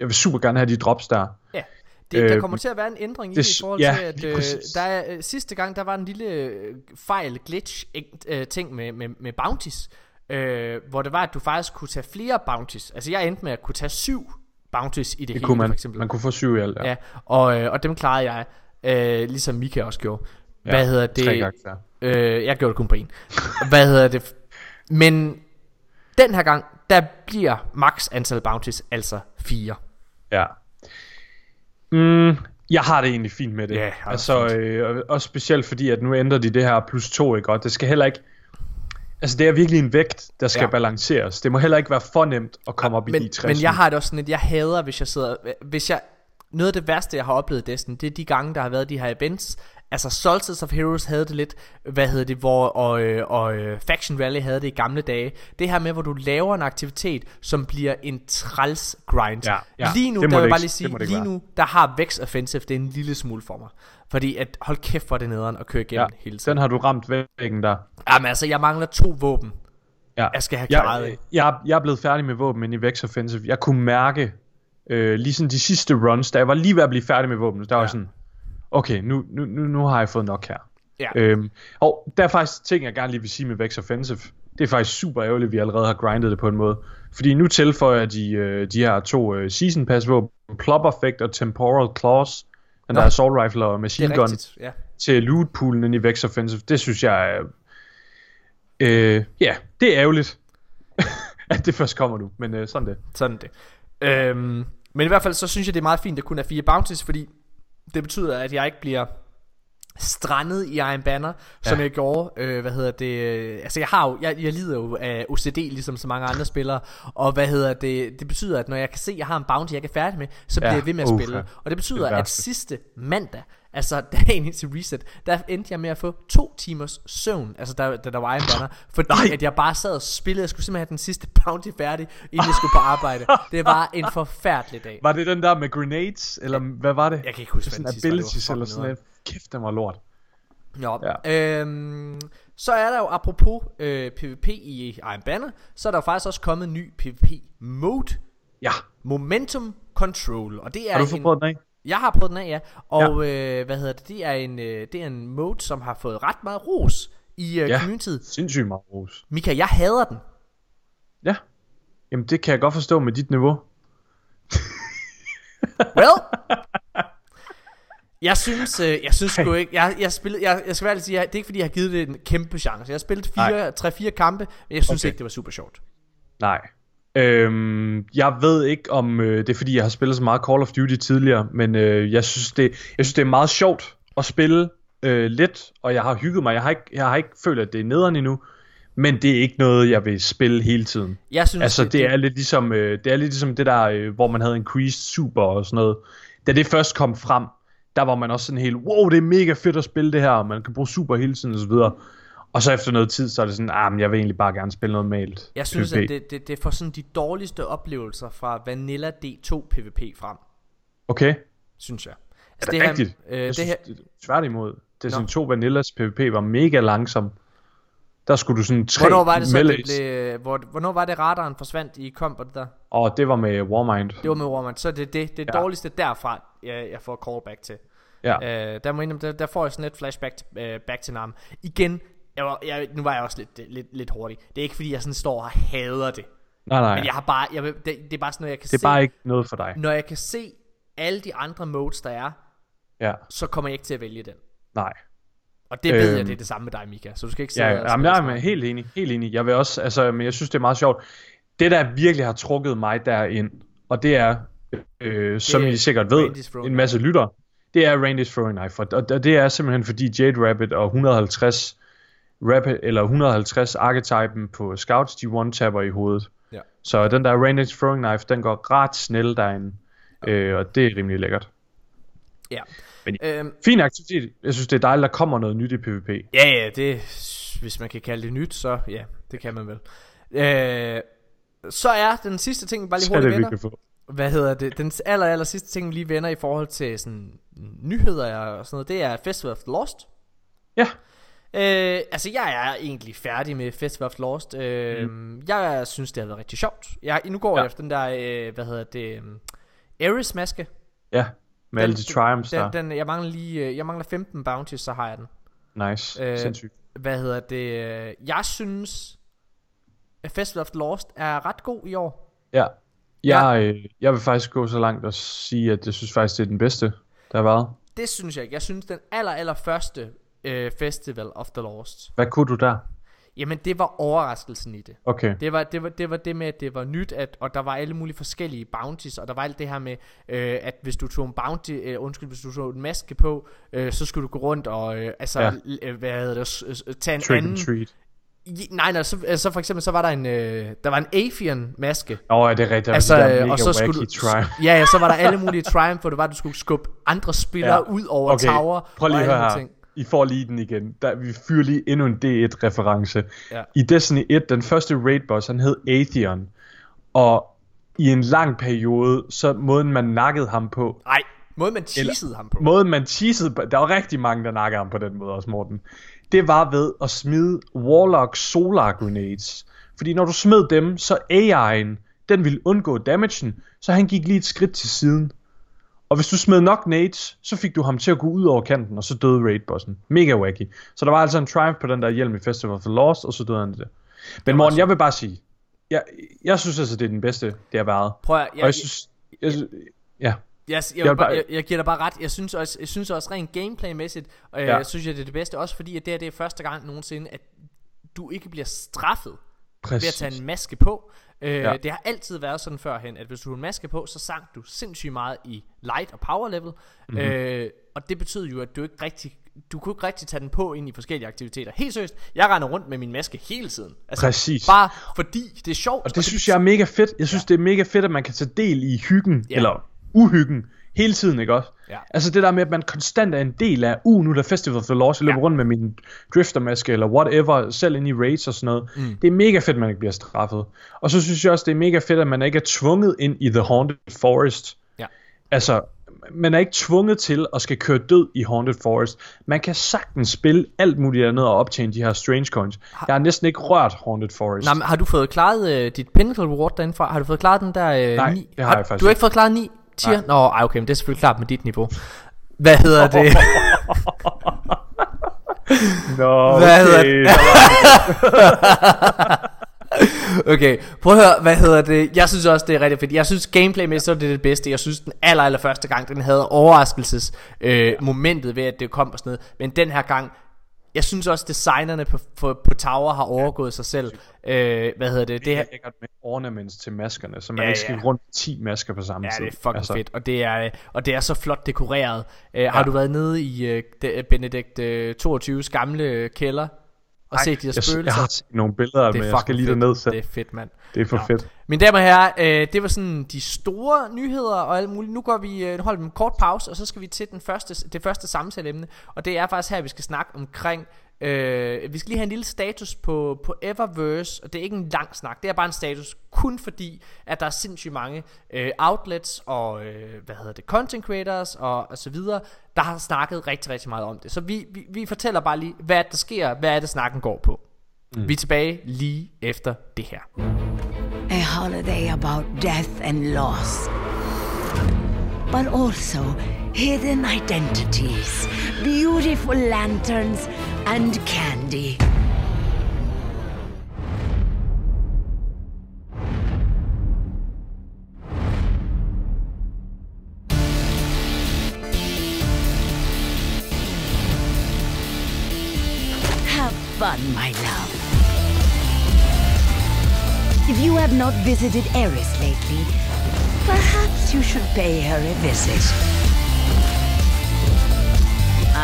Jeg vil super gerne have de drops der. Ja. Det, der Øh, kommer til at være en ændring i det i forhold ja, til, at øh, der er, øh, sidste gang, der var en lille øh, fejl, glitch, øh, ting med, med, med bounties, øh, hvor det var, at du faktisk kunne tage flere bounties. Altså jeg endte med at kunne tage syv bounties i det, Det hele, kunne man. for eksempel. Man kunne få syv i alt, ja. Ja, og, øh, og dem klarede jeg, øh, ligesom Mika også gjorde. Ja, Hvad hedder Tre det? gange der. Øh, jeg gjorde det kun på en. Hvad hedder det? Men den her gang, der bliver max antal bounties altså fire. Ja. Mm, jeg har det egentlig fint med det. Det altså, fint. øh, og- også specielt fordi, at nu ændrer de det her plus to, ikke? Og det skal heller ikke... Altså, det er virkelig en vægt, der skal Ja. balanceres. Det må heller ikke være for nemt at komme op men, i de 60. men jeg har det også sådan, at jeg hader, hvis jeg sidder... Hvis jeg, noget af det værste, jeg har oplevet i Destiny, det er de gange, der har været de her events. Altså, Solstice of Heroes havde det lidt, hvad hedder det, hvor, og, øh, og øh, Faction Rally havde det i gamle dage. Det her med, hvor du laver en aktivitet, som bliver en træls grind. Ja, ja, lige nu, det der vil jeg bare lige sige, lige være. nu, der har Vex Offensive det er en lille smule for mig. Fordi at, hold kæft for det nederen at køre igennem ja, hele tiden. den har du ramt væggen der. Jamen altså, jeg mangler to våben. Ja. Jeg skal have klaret jeg, jeg, jeg er blevet færdig med våben i Vex Offensive. Jeg kunne mærke, øh, lige sådan de sidste runs, da jeg var lige ved at blive færdig med våben, der var Ja. jeg sådan, okay, nu, nu, nu, nu har jeg fået nok her. Ja. Øhm, og der er faktisk ting, jeg gerne lige vil sige med Vex Offensive. Det er faktisk super ærgerligt, at vi allerede har grindet det på en måde. Fordi nu tilføjer de øh, de her to øh, Season Pass våben, Plop Effect og Temporal Claws, den Nå. der Assault Rifle og Machine Gun, rigtigt, ja. til loot poolen i Vex Offensive. Det synes jeg er... Øh, ja, det er ærgerligt, [laughs] at det først kommer nu. Men øh, sådan det. Sådan det. Øhm, men i hvert fald så synes jeg det er meget fint at kun have fire bounties Fordi det betyder at jeg ikke bliver strandet i Iron Banner Som Ja. jeg gjorde øh, Hvad hedder det øh, Altså jeg har jo jeg, jeg lider jo af OCD Ligesom så mange andre spillere Og hvad hedder det Det betyder at når jeg kan se at jeg har en bounty jeg er færdig med Så bliver Ja, jeg ved med at spille. Og det betyder Det at sidste mandag Altså [laughs] dagen indtil reset Der endte jeg med at få to timers søvn Altså da, da der var Iron Banner Fordi Nej. at jeg bare sad og spillede Jeg skulle simpelthen have den sidste bounty færdig Inden jeg skulle på arbejde [laughs] Det var en forfærdelig dag Var det den der med grenades, eller hvad var det? Jeg kan ikke huske sådan abilities eller sådan noget. Kæft, den var lort. Nå, Ja. øhm, så er der jo apropos øh, PvP i Iron Banner, så er der jo faktisk også kommet en ny PvP mode, Ja, Momentum Control, og det er har du fået en, prøvet den af? Jeg har prøvet den af, ja, og ja. Øh, hvad hedder det, det er en øh, det er en mode, som har fået ret meget ros i øh, Ja. communityet. Sindssygt meget ros. Mika, jeg hader den. Ja. Jamen, det kan jeg godt forstå med dit niveau. [laughs] Well, jeg synes, øh, jeg synes sgu ikke, jeg, jeg, spillede, jeg, jeg skal være ærlig sige, jeg, det er ikke fordi, jeg har givet det en kæmpe chance. Jeg har spillet fire, tre-fire kampe, men jeg synes Okay. ikke, det var super sjovt. Nej. Øhm, jeg ved ikke om øh, det er fordi jeg har spillet så meget Call of Duty tidligere, men øh, jeg synes det jeg synes det er meget sjovt at spille øh, lidt, og jeg har hygget mig. Jeg har ikke jeg har ikke følt at det er nederen endnu, men det er ikke noget jeg vil spille hele tiden. Jeg synes, Altså det er lidt ligesom øh, det er lidt ligesom det der øh, hvor man havde increased super og sådan noget. Da det først kom frem, der var man også sådan helt wow, det er mega fedt at spille det her, og man kan bruge super hele tiden og så videre. Og så efter noget tid, så er det sådan, ah, men jeg vil egentlig bare gerne spille noget mailed. Jeg synes, PvP." at det, det, det får sådan de dårligste oplevelser fra Vanilla D2 PvP frem, Okay. synes jeg. Er det, rigtigt? øh, jeg det synes, her, det, tværtimod. Destiny Nå. 2 Vanillas PvP var mega langsom. Der skulle du sådan tre hvornår var det så, det blev, hvor, hvornår var det radaren forsvandt i komp og det der? og det var med Warmind. Det var med Warman, så det er det, det Ja. dårligste derfra, jeg, jeg får callback til. Ja. Øh, der, må indrømme, der, der får jeg sådan lidt flashback til, øh, back til Nam. Igen, jeg var, jeg, nu var jeg også lidt, lidt, lidt hurtig. Det er ikke fordi, jeg sådan står og hader det. nej, nej. Men jeg har bare, jeg, det, det er bare sådan noget, jeg kan det er se. bare ikke noget for dig. Når jeg kan se alle de andre modes, der er, Ja, så kommer jeg ikke til at vælge den. nej. Og det ved jeg, Øhm. det er det samme med dig, Mika. Så du skal ikke sidde Ja, ja. Jamen, jeg er helt enig, helt enig. Jeg vil også, altså, men jeg synes, det er meget sjovt. Det, der virkelig har trukket mig derind, og det er, øh, som er I sikkert ved, en masse lytter, det er Randy's Throwing Knife. Og, og det er simpelthen fordi Jade Rabbit og 150 Rapid, eller 150 archetypen på Scouts, de one-tapper i hovedet. Ja. Så den der Randy's Throwing Knife, den går ret snel derinde. Øh, og det er rimelig lækkert. Ja. Men- Øhm, Fin aktivitet. Jeg synes, det er dejligt, der kommer noget nyt i PvP. ja, ja, det, hvis man kan kalde det nyt, så ja, det kan man vel. Øh, så er den sidste ting, vi bare lige hurtigt det, vi vender. kan få. hvad hedder det, den aller, aller sidste ting, vi lige vender i forhold til sådan nyheder og sådan noget, det er Festival of the Lost. Ja. Øh, altså, jeg er egentlig færdig med Festival of Lost. Øh, mm. Jeg synes, det har været rigtig sjovt. Jeg, nu går ja. jeg efter den der, øh, hvad hedder det, um, Ares-maske. Ja, med alle de triumphs den, der. den, jeg, mangler lige, øh, jeg mangler 15 bounties, så har jeg den. Nice, øh, sindssygt. Hvad hedder det, øh, jeg synes, at Festival of Lost er ret god i år. Ja, jeg, ja. Øh, jeg vil faktisk gå så langt og sige, at jeg synes faktisk, det er den bedste, der har været. Det synes jeg ikke. Jeg synes, den aller, aller første øh, Festival of the Lost. Hvad kunne du der? Jamen, det var overraskelsen i det. Okay. Det var det, var, det, var det med, at det var nyt, at, og der var alle mulige forskellige bounties, og der var alt det her med, øh, at hvis du tog en bounty, øh, undskyld, hvis du tog en maske på, øh, så skulle du gå rundt og, øh, altså, ja. øh, hvad hedder det, tage en Trick anden... treat. Nej, nej, så, altså for eksempel så var der en øh, der var en Afian maske. Åh, oh, det er rigtigt. Altså, det øh, og så skulle du, ja, ja, så var der alle mulige triumph, hvor det var at du skulle skubbe andre spillere ja. ud over okay. tower. Prøv lige og at høre her. ting. I får lige den igen. Der, vi fyrer lige endnu en D1-reference. Ja. I Destiny 1, den første raid boss, han hed Atheon. Og i en lang periode, så måden man nakkede ham på, Nej, måden man cheesede ham på. måden man cheesede på, der var rigtig mange, der nakkede ham på den måde også, Morten. Det var ved at smide Warlock Solar Grenades. Fordi når du smed dem, så AI'en, den ville undgå damagen, så han gik lige et skridt til siden. Og hvis du smed nok nades, så fik du ham til at gå ud over kanten, og så døde raidbossen. Mega wacky. Så der var altså en triumph på den der hjelm i Festival of the Lost, og så døde han det. Men Morten, jeg vil bare sige, jeg, jeg synes altså, det er den bedste, det har været. Prøv at, jeg, og jeg synes, jeg, ja. Jeg, jeg, jeg, bare- jeg, jeg giver dig bare ret. Jeg synes også, jeg synes også rent gameplaymæssigt, og jeg, Ja. jeg synes, at det er det bedste. Også fordi, at det her det er første gang nogensinde, at du ikke bliver straffet ved at Præcis. tage en maske på. Øh, Ja. Det har altid været sådan førhen, at hvis du har en maske på, så sank du sindssygt meget i light og power level. Mhm. Mm-hmm. Øh, og det betyder jo, at du ikke rigtig du kunne ikke rigtig tage den på ind i forskellige aktiviteter. Helt seriøst, jeg render rundt med min maske hele tiden. Altså, Præcis. Bare fordi det er sjovt. Og det synes jeg er mega fedt. Jeg synes, ja. det er mega fedt, at man kan tage del i hyggen, ja. eller uhyggen, hele tiden, ikke også? Ja. Altså det der med, at man konstant er en del af, uh, nu er der Festival of the Lost, jeg løber Ja. rundt med min driftermaske, eller whatever, selv ind i raids og sådan noget. Mm. Det er mega fedt, at man ikke bliver straffet. Og så synes jeg også, det er mega fedt, at man ikke er tvunget ind i The Haunted Forest. Ja. Altså, man er ikke tvunget til at skal køre død i Haunted Forest. Man kan sagtens spille alt muligt andet og optjene de her strange coins. Jeg har næsten ikke rørt Haunted Forest. Nej, men har du fået klaret øh, dit pinnacle reward derindefra? Har du fået klaret den der øh, Nej, 9? det har jeg faktisk Du har ikke ikke. fået klaret 9 tier? Nej. Nå, ej, okay, men det er selvfølgelig klart med dit niveau. Hvad hedder [laughs] det? Nå, Hvad hedder [laughs] okay, det? [laughs] okay, prøv at høre, hvad hedder det? Jeg synes også, det er rigtig fedt. Jeg synes gameplay så er det det bedste. Jeg synes den aller, aller første gang, den havde overraskelses øh, momentet ved, at det kom og sådan noget. Men den her gang, jeg synes også, designerne på, på, på Tower har overgået sig selv. Øh, hvad hedder det? Det det her, er lækkert med ornaments til maskerne, så man Ja, ikke skal ja. rundt 10 masker på samme Ja, tid. det er fucking altså. fedt, og det er, og det er så flot dekoreret. Uh, har du været nede i de, Benedikt uh, 22's gamle kælder og Ej, set de her jeg, spøgelser? jeg har set nogle billeder, men jeg skal lige derned selv. Det er fedt, mand. Det er for Nå. fedt. Mine damer og herrer, øh, det var sådan de store nyheder og alt muligt. Nu går vi, øh, holder en kort pause, og så skal vi til den første, det første samtaleemne. Og det er faktisk her, vi skal snakke omkring... Øh, vi skal lige have en lille status på, på Eververse, og det er ikke en lang snak, det er bare en status, kun fordi, at der er sindssygt mange øh, outlets og, øh, hvad hedder det, content creators og, og så videre, der har snakket rigtig, rigtig meget om det. Så vi, vi, vi fortæller bare lige, hvad der sker, hvad er det snakken går på. Mm. Vi er tilbage lige efter det her. A holiday about death and loss. But also hidden identities, beautiful lanterns, and candy. Have fun, my love. If you have not visited Eris lately, perhaps you should pay her a visit.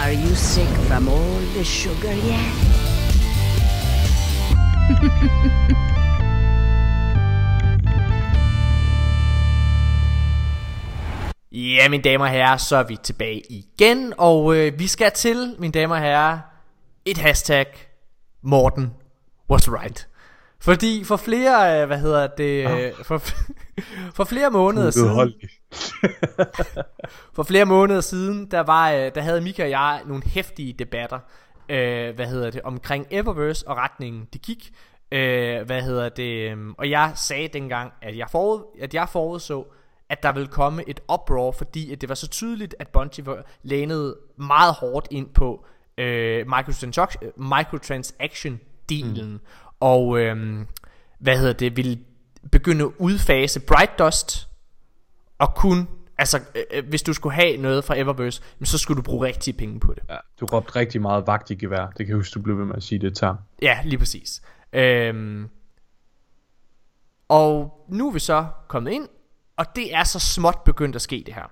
Are you sick from all the sugar yet? [laughs] Ja, mine damer og herrer, så er vi tilbage igen, og øh, vi skal til, mine damer og herrer, et hashtag, Morten was right. Fordi for flere, øh, hvad hedder det, øh, for, [laughs] [laughs] For flere måneder siden, [laughs] for flere måneder siden, der var, øh, der havde Mika og jeg nogle hæftige debatter, øh, hvad hedder det, omkring Eververse og retningen de gik. Øh, hvad hedder det, øh, og jeg sagde dengang, at jeg, forud, at jeg forudså, at der ville komme et uproar, fordi at det var så tydeligt, at Bungie var lænet meget hårdt ind på øh, microtransaction-delen, mm. og øh, hvad hedder det, ville begynde at udfase Bright Dust, og kun, altså øh, øh, hvis du skulle have noget fra Eververse, så skulle du bruge rigtige penge på det. Ja, du råbte rigtig meget vagt i gevær, det kan jeg huske, du blev ved med at sige det til Ja, lige præcis. Øhm, og nu er vi så kommet ind, og det er så småt begyndt at ske det her.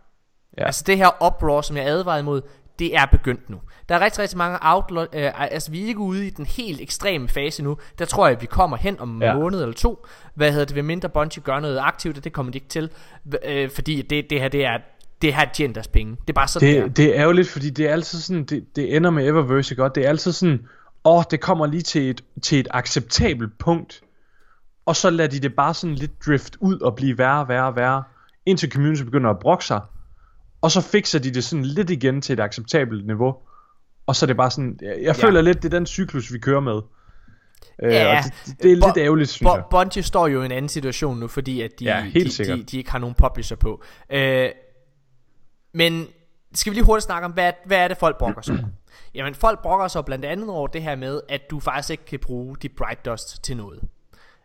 Ja. Altså det her uproar, som jeg advarede imod, det er begyndt nu. Der er rigtig, rigtig mange outlaw, øh, altså vi er ikke ude i den helt ekstreme fase nu. Der tror jeg, at vi kommer hen om en ja. måned eller to. Hvad hedder det, ved mindre Bungie gør noget aktivt, og det kommer de ikke til. Øh, fordi det, det her, det er, det her tjener deres penge. Det er bare sådan, det, det er. Det er ærgerligt, fordi det er altid sådan, det, det ender med Eververse, godt? Det er altid sådan, åh, oh, det kommer lige til et, til et acceptabelt punkt. Og så lader de det bare sådan lidt drift ud og blive værre, værre, værre. Indtil community begynder at brokke sig og så fikser de det sådan lidt igen til et acceptabelt niveau. Og så er det bare sådan, jeg, jeg ja. føler lidt, det er den cyklus, vi kører med. Øh, ja, uh, det, det, er Bo- lidt ærgerligt, synes Bo- Bungie står jo i en anden situation nu, fordi at de, ja, de, de, de ikke har nogen publisher på. Uh, men skal vi lige hurtigt snakke om, hvad, hvad er det folk brokker sig [clears throat] Jamen folk brokker sig blandt andet over det her med, at du faktisk ikke kan bruge de Bright Dust til noget.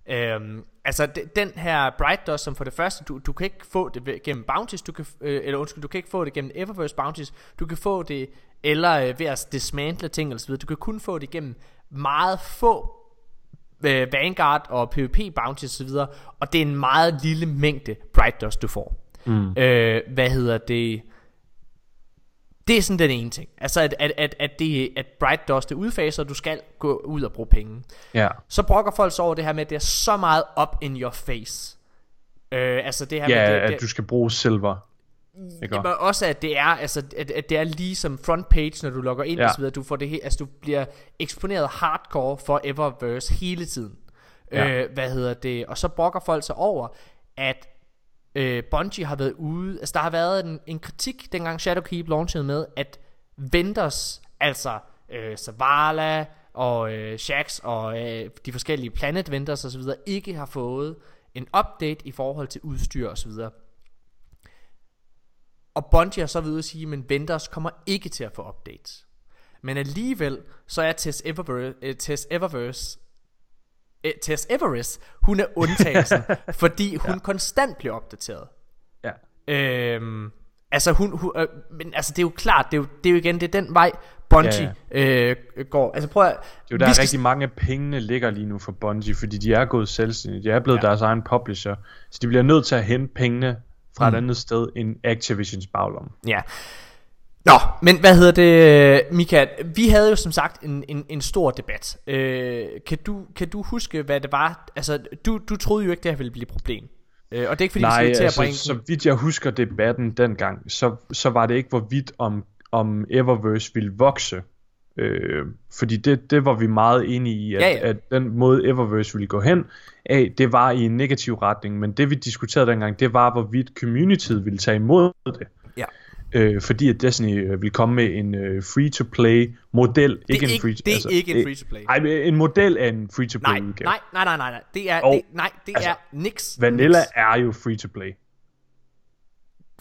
Øhm, altså den her Bright Dust, som for det første, du, du kan ikke få det gennem bounties, du kan, øh, eller undskyld, du kan ikke få det gennem Eververse bounties, du kan få det, eller øh, ved at dismantle ting eller så videre, du kan kun få det gennem meget få øh, Vanguard og PvP bounties og så videre, og det er en meget lille mængde Bright Dust, du får. Mm. Øh, hvad hedder det? Det er sådan den ene ting. Altså at, at, at, at, det, at Bright Dust er udfaser, og du skal gå ud og bruge penge. Ja. Så brokker folk så over det her med, at det er så meget up in your face. Øh, altså det her ja, med, det, at det, du skal bruge silver. Ikke? Men også at det er altså at, at det er ligesom front page når du logger ind ja. og så videre, du får det he- altså du bliver eksponeret hardcore for Eververse hele tiden. Ja. Øh, hvad hedder det? Og så brokker folk sig over at øh, Bungie har været ude, altså der har været en, en kritik, dengang Shadowkeep launchede med, at vendors, altså øh, Zavala og øh, Shax og øh, de forskellige Planet vendors osv., ikke har fået en update i forhold til udstyr osv. Og Bungie har så ved at sige, men vendors kommer ikke til at få updates. Men alligevel, så er Tess Eververse, uh, øh, Tess Eververse Tess Everest, hun er undtagelsen, [laughs] fordi hun ja. konstant bliver opdateret. Ja. Øhm, altså hun, hun øh, men altså det er jo klart, det er jo, det er jo igen, det er den vej, Bungie ja, ja. Øh, går. Altså prøv at, det er jo der er rigtig mange pengene ligger lige nu for Bungie, fordi de er gået selvstændige, de er blevet ja. deres egen publisher, så de bliver nødt til at hente pengene fra mm. et andet sted end Activisions baglomme. Ja. Nå, men hvad hedder det, Mika? Vi havde jo som sagt en, en, en stor debat. Øh, kan, du, kan du huske, hvad det var? Altså, du, du troede jo ikke, det her ville blive et problem. Øh, og det er ikke fordi, Nej, vi skal til altså, at bringe så vidt jeg husker debatten dengang, så, så var det ikke, hvorvidt om, om Eververse ville vokse. Øh, fordi det, det var vi meget enige i, at, ja, ja. at den måde Eververse ville gå hen af, det var i en negativ retning. Men det vi diskuterede dengang, det var, hvorvidt communityet ville tage imod det. Ja øh, fordi at Destiny øh, vil komme med en øh, free-to-play model. Ikke, en free, det er altså, ikke en free-to-play. Nej, en model af en free-to-play nej, udgave. Nej, nej, nej, nej, nej. Det er, det, nej, det altså, er niks. Vanilla nix. er jo free-to-play.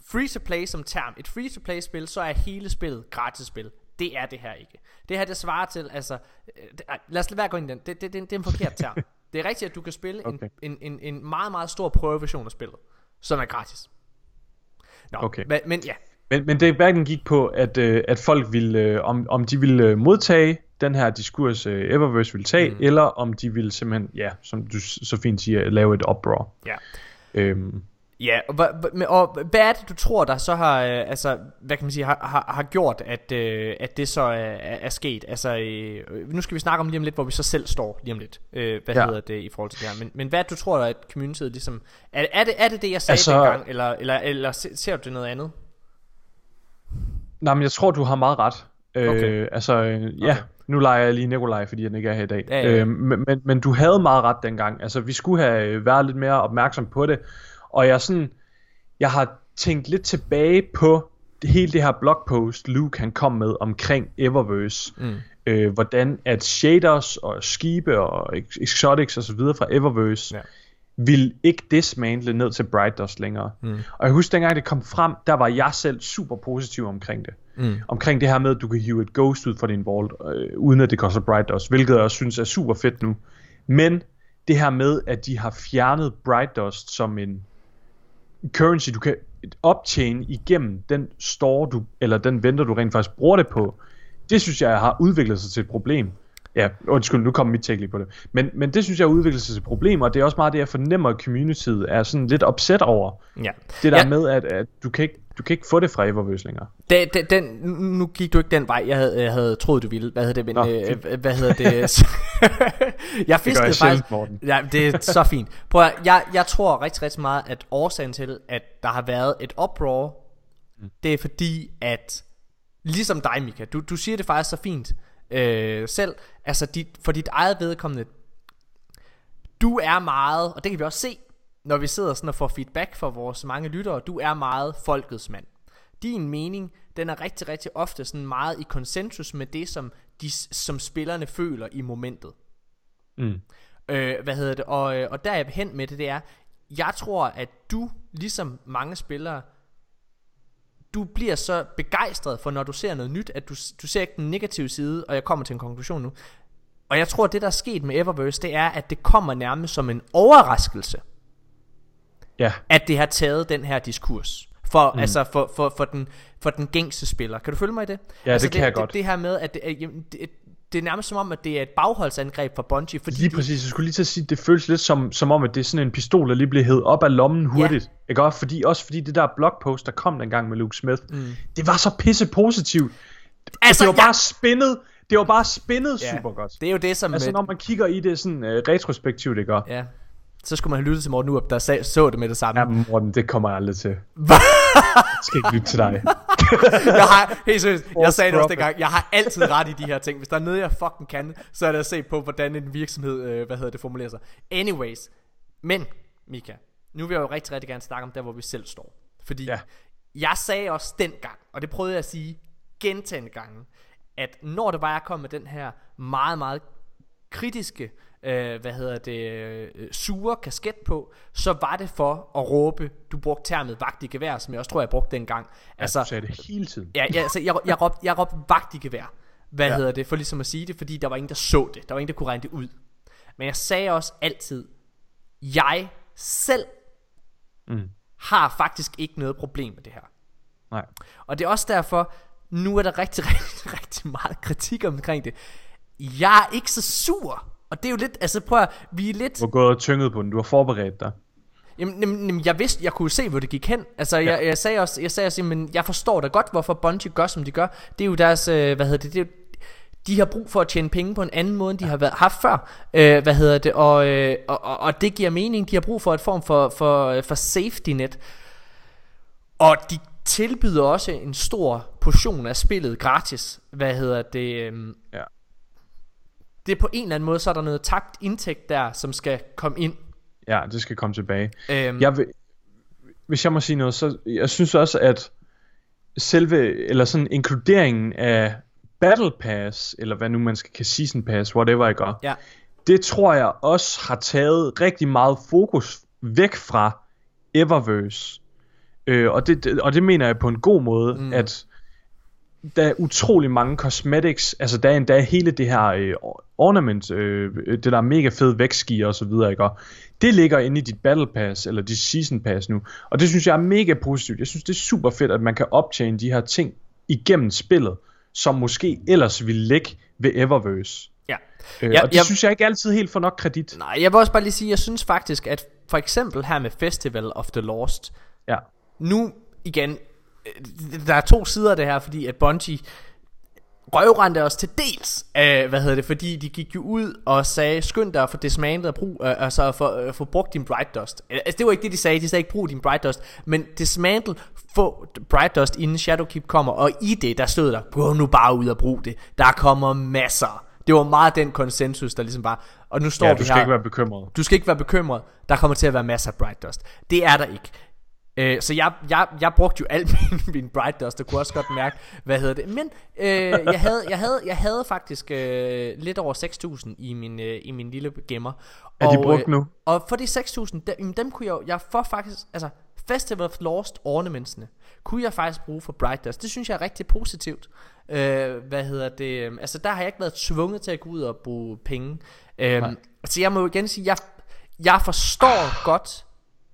Free-to-play som term. Et free-to-play spil, så er hele spillet gratis spil. Det er det her ikke. Det her det svarer til, altså, øh, det, lad os lade være gå ind i den. Det, det, det, det er en forkert term. [laughs] det er rigtigt, at du kan spille okay. en, en, en, en meget, meget stor prøveversion af spillet, som er gratis. Nå, okay. men, men ja, men, men det hverken gik på, at, øh, at folk ville, øh, om, om de ville øh, modtage den her diskurs, øh, Eververse ville tage, mm. eller om de ville simpelthen, ja, som du så fint siger, lave et uproar. Ja. Øhm. Ja, og, og, og hvad er det, du tror, der så har, øh, altså, hvad kan man sige, har, har, har gjort, at, øh, at det så er, er sket? Altså, øh, nu skal vi snakke om lige om lidt, hvor vi så selv står lige om lidt, øh, hvad ja. hedder det i forhold til det her. Men, men hvad er det, du tror, at communityet ligesom, er, er, det, er det det, jeg sagde altså, dengang, eller, eller, eller ser du det noget andet? Nej, men jeg tror, du har meget ret. Øh, okay. Øh, altså, ja, okay. nu leger jeg lige Nikolaj, fordi han ikke er her i dag. Ja, ja. Øh, men, men, men du havde meget ret dengang. Altså, vi skulle have været lidt mere opmærksom på det. Og jeg sådan, jeg har tænkt lidt tilbage på hele det her blogpost, Luke han kom med omkring Eververse. Mm. Øh, hvordan at shaders og skibe og exotics og så videre fra Eververse ja. Vil ikke dismantle ned til Bright Dust længere. Mm. Og jeg husker dengang det kom frem, der var jeg selv super positiv omkring det. Mm. Omkring det her med, at du kan hive et ghost ud fra din vault, øh, uden at det koster Bright Dust, hvilket jeg også synes er super fedt nu. Men det her med, at de har fjernet Bright Dust som en currency, du kan optjene igennem den store, du, eller den venter, du rent faktisk bruger det på, det synes jeg har udviklet sig til et problem. Ja, undskyld, nu kommer mit lige på det. Men, men det synes jeg har udviklet sig til et problem, og det er også meget det, jeg fornemmer, at communityet er sådan lidt opsat over. Ja. Det der ja. med, at, at du kan ikke du kan ikke få det fra Eververse længere. Den, den, den, nu gik du ikke den vej, jeg havde, jeg havde troet, du ville. Hvad hedder det? Men, Nå, øh, hvad hedder det? [laughs] [laughs] jeg fiskede det faktisk. Morten. Ja, det er så fint. Prøv at, jeg, jeg tror rigtig, rigtig meget, at årsagen til, at der har været et uproar, mm. det er fordi, at ligesom dig, Mika, du, du siger det faktisk så fint øh, selv. Altså, dit, for dit eget vedkommende, du er meget, og det kan vi også se, når vi sidder sådan og får feedback fra vores mange lyttere, du er meget folkets mand. Din mening, den er rigtig, rigtig ofte sådan meget i konsensus med det, som, de, som spillerne føler i momentet. Mm. Øh, hvad hedder det? Og, øh, og der er hen med det, det er, jeg tror, at du, ligesom mange spillere, du bliver så begejstret for, når du ser noget nyt, at du, du ser ikke den negative side, og jeg kommer til en konklusion nu. Og jeg tror, at det, der er sket med Eververse, det er, at det kommer nærmest som en overraskelse ja. at det har taget den her diskurs. For, mm. altså for, for, for, den, for den gængse spiller. Kan du følge mig i det? Ja, altså det kan det, jeg godt. Det, det her med, at det, det, er nærmest som om, at det er et bagholdsangreb fra Bungie. Fordi lige præcis, jeg skulle lige til at sige, det føles lidt som, som om, at det er sådan en pistol, der lige bliver hævet op af lommen hurtigt. Ja. Ikke også? Fordi, også fordi det der blogpost, der kom dengang med Luke Smith, mm. det var så pisse positivt. Altså, det var ja. bare spændet, det var bare spændet ja. super godt. Det er jo det, som... Altså, når man kigger i det sådan uh, retrospektivt, ikke? Ja så skulle man have lyttet til Morten Urup, der sag, så det med det samme. Ja, Morten, det kommer jeg aldrig til. [laughs] jeg skal ikke lytte til dig. [laughs] jeg har, helt seriøst, jeg sagde det også dengang, jeg har altid ret i de her ting. Hvis der er noget, jeg fucking kan, så er det at se på, hvordan en virksomhed, øh, hvad hedder det, formulerer sig. Anyways, men, Mika, nu vil jeg jo rigtig, rigtig gerne snakke om der, hvor vi selv står. Fordi ja. jeg sagde også dengang, og det prøvede jeg at sige gentagende gange, at når det var, jeg kom med den her meget, meget kritiske øh, hvad hedder det, øh, sure kasket på, så var det for at råbe, du brugte termet vagt i gevær, som jeg også tror, jeg brugte dengang. Altså, ja, du sagde det hele tiden. Ja, ja altså, jeg, jeg, råbte, jeg råbte vagt i gevær. Hvad ja. hedder det, for ligesom at sige det, fordi der var ingen, der så det. Der var ingen, der kunne regne det ud. Men jeg sagde også altid, jeg selv mm. har faktisk ikke noget problem med det her. Nej. Og det er også derfor, nu er der rigtig, [laughs] rigtig, rigtig meget kritik omkring det. Jeg er ikke så sur og det er jo lidt, altså prøv at, vi er lidt... Du har gået og tynget på den, du har forberedt dig. Jamen, jamen, jamen, jeg vidste, jeg kunne se, hvor det gik hen. Altså, ja. jeg, jeg sagde også, jeg sagde også, men jeg forstår da godt, hvorfor Bungie gør, som de gør. Det er jo deres, øh, hvad hedder det, det er jo, de har brug for at tjene penge på en anden måde, end de har været, haft før. Øh, hvad hedder det? Og, øh, og, og, og det giver mening. De har brug for et form for, for, for safety net. Og de tilbyder også en stor portion af spillet gratis. Hvad hedder det? Øh, ja det er på en eller anden måde, så er der noget tabt indtægt der, som skal komme ind. Ja, det skal komme tilbage. Øhm. Jeg vil, hvis jeg må sige noget, så jeg synes også, at selve, eller sådan inkluderingen af Battle Pass, eller hvad nu man skal kan season pass, whatever jeg gør, ja. det tror jeg også har taget rigtig meget fokus væk fra Eververse. Øh, og, det, og det mener jeg på en god måde, mm. at der er utrolig mange cosmetics, altså der er endda hele det her øh, ornament, øh, det der er mega fed vækstski og så videre, ikke? Og det ligger inde i dit battle pass, eller dit season pass nu, og det synes jeg er mega positivt. Jeg synes det er super fedt, at man kan optjene de her ting igennem spillet, som måske ellers ville ligge ved Eververse. Ja. Øh, ja, og det jeg, synes jeg ikke altid helt får nok kredit. Nej, jeg vil også bare lige sige, jeg synes faktisk, at for eksempel her med Festival of the Lost, ja. nu igen, der er to sider af det her, fordi at Bungie røvrendte os til dels, øh, hvad hedder det, fordi de gik jo ud og sagde, skynd dig for dismantlet at brug, øh, altså for, øh, for brugt din Bright Dust. Altså det var ikke det de sagde, de sagde ikke brug din Bright Dust, men dismantle, få Bright Dust inden Shadowkeep kommer, og i det, der stod der, gå nu bare ud og brug det. Der kommer masser Det var meget den konsensus, der ligesom var. Og nu står Ja, vi du skal her. ikke være bekymret. Du skal ikke være bekymret. Der kommer til at være masser af Bright Dust. Det er der ikke. Øh, så jeg, jeg, jeg brugte jo alt [laughs] min, min Bright Dust, og kunne også godt mærke, hvad hedder det. Men øh, jeg, havde, jeg, havde, jeg havde faktisk øh, lidt over 6.000 i min, øh, i min lille gemmer. Er de Og, brugt øh, nu? Og for de 6.000, der, jamen, dem kunne jeg jeg får faktisk, altså Festival of Lost ornamentsene, kunne jeg faktisk bruge for Bright Dust. Det synes jeg er rigtig positivt. Øh, hvad hedder det? øhm, Altså der har jeg ikke været tvunget til at gå ud og bruge penge. Øhm, så jeg må jo igen sige, jeg, jeg forstår godt,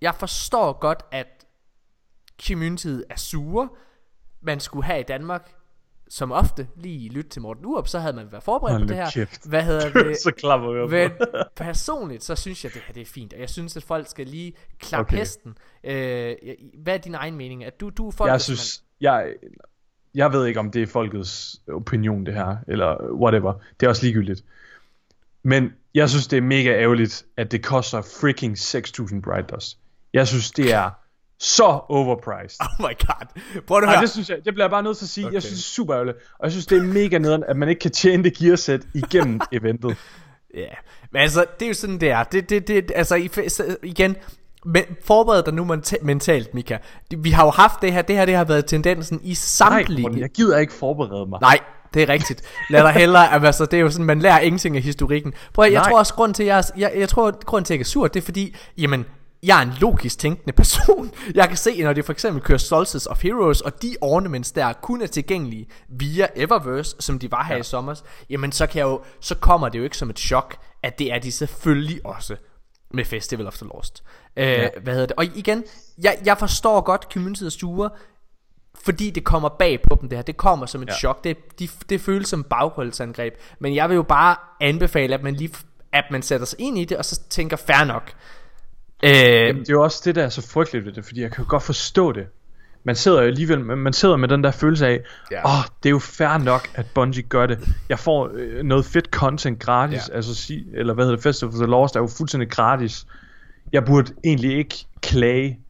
jeg forstår godt, at communityet er sure. Man skulle have i Danmark, som ofte, lige lytte til Morten Urup, så havde man været forberedt Hold på det her. kæft. Hvad hedder [laughs] det? så klapper jeg Men personligt, så synes jeg, det her det er fint. Og jeg synes, at folk skal lige klappe Okay. hesten. Øh, hvad er din egen mening? At du, du er folk, Jeg synes, jeg, jeg ved ikke om det er folkets opinion det her, eller whatever. Det er også ligegyldigt. Men jeg synes det er mega ærgerligt, at det koster freaking 6.000 Bright Dust. Jeg synes det er så overpriced. [laughs] Oh my god. Prøv at Nej, høre. det synes jeg, det bliver jeg bare nødt til at sige. Okay. Jeg synes det er super ærgerligt. Og jeg synes det er mega nederen, at man ikke kan tjene det gearsæt igennem [laughs] eventet. Ja, men altså, det er jo sådan, det er. Det, det, det, altså, i, igen, men forbered dig nu menta- mentalt, Mika. Vi har jo haft det her, det her det har været tendensen i Nej, samtlige... Morten, jeg gider ikke forberede mig. Nej, det er rigtigt. Lad dig hellere, [laughs] altså det er jo sådan, man lærer ingenting af historikken. Prøv at, jeg Nej. tror også, grund til, jeg, jeg, jeg tror, grund til, at jeg er sur, det er fordi, jamen, jeg er en logisk tænkende person. [laughs] Jeg kan se, når de for eksempel kører Solstice of Heroes, og de ornaments der kun er tilgængelige via Eververse, som de var her ja. i sommer, jamen så, kan jeg jo, så kommer det jo ikke som et chok, at det er de selvfølgelig også med Festival of the Lost. Øh, ja. Hvad hedder det? Og igen, jeg, jeg forstår godt communityet er sure, fordi det kommer bag på dem det her. Det kommer som et ja. Ja. chok. Det, de, det føles som bagholdsangreb. Men jeg vil jo bare anbefale, at man lige at man sætter sig ind i det, og så tænker, fair nok. Øh, Jamen, det er jo også det, der er så frygteligt ved det, fordi jeg kan jo godt forstå det. Man sidder jo alligevel, man sidder med den der følelse af, åh, Ja. oh, det er jo fair nok, at Bungie gør det. Jeg får øh, noget fedt content gratis, ja. altså sig, eller hvad hedder det, Festival of the Lost er jo fuldstændig gratis. Jeg burde egentlig ikke klage.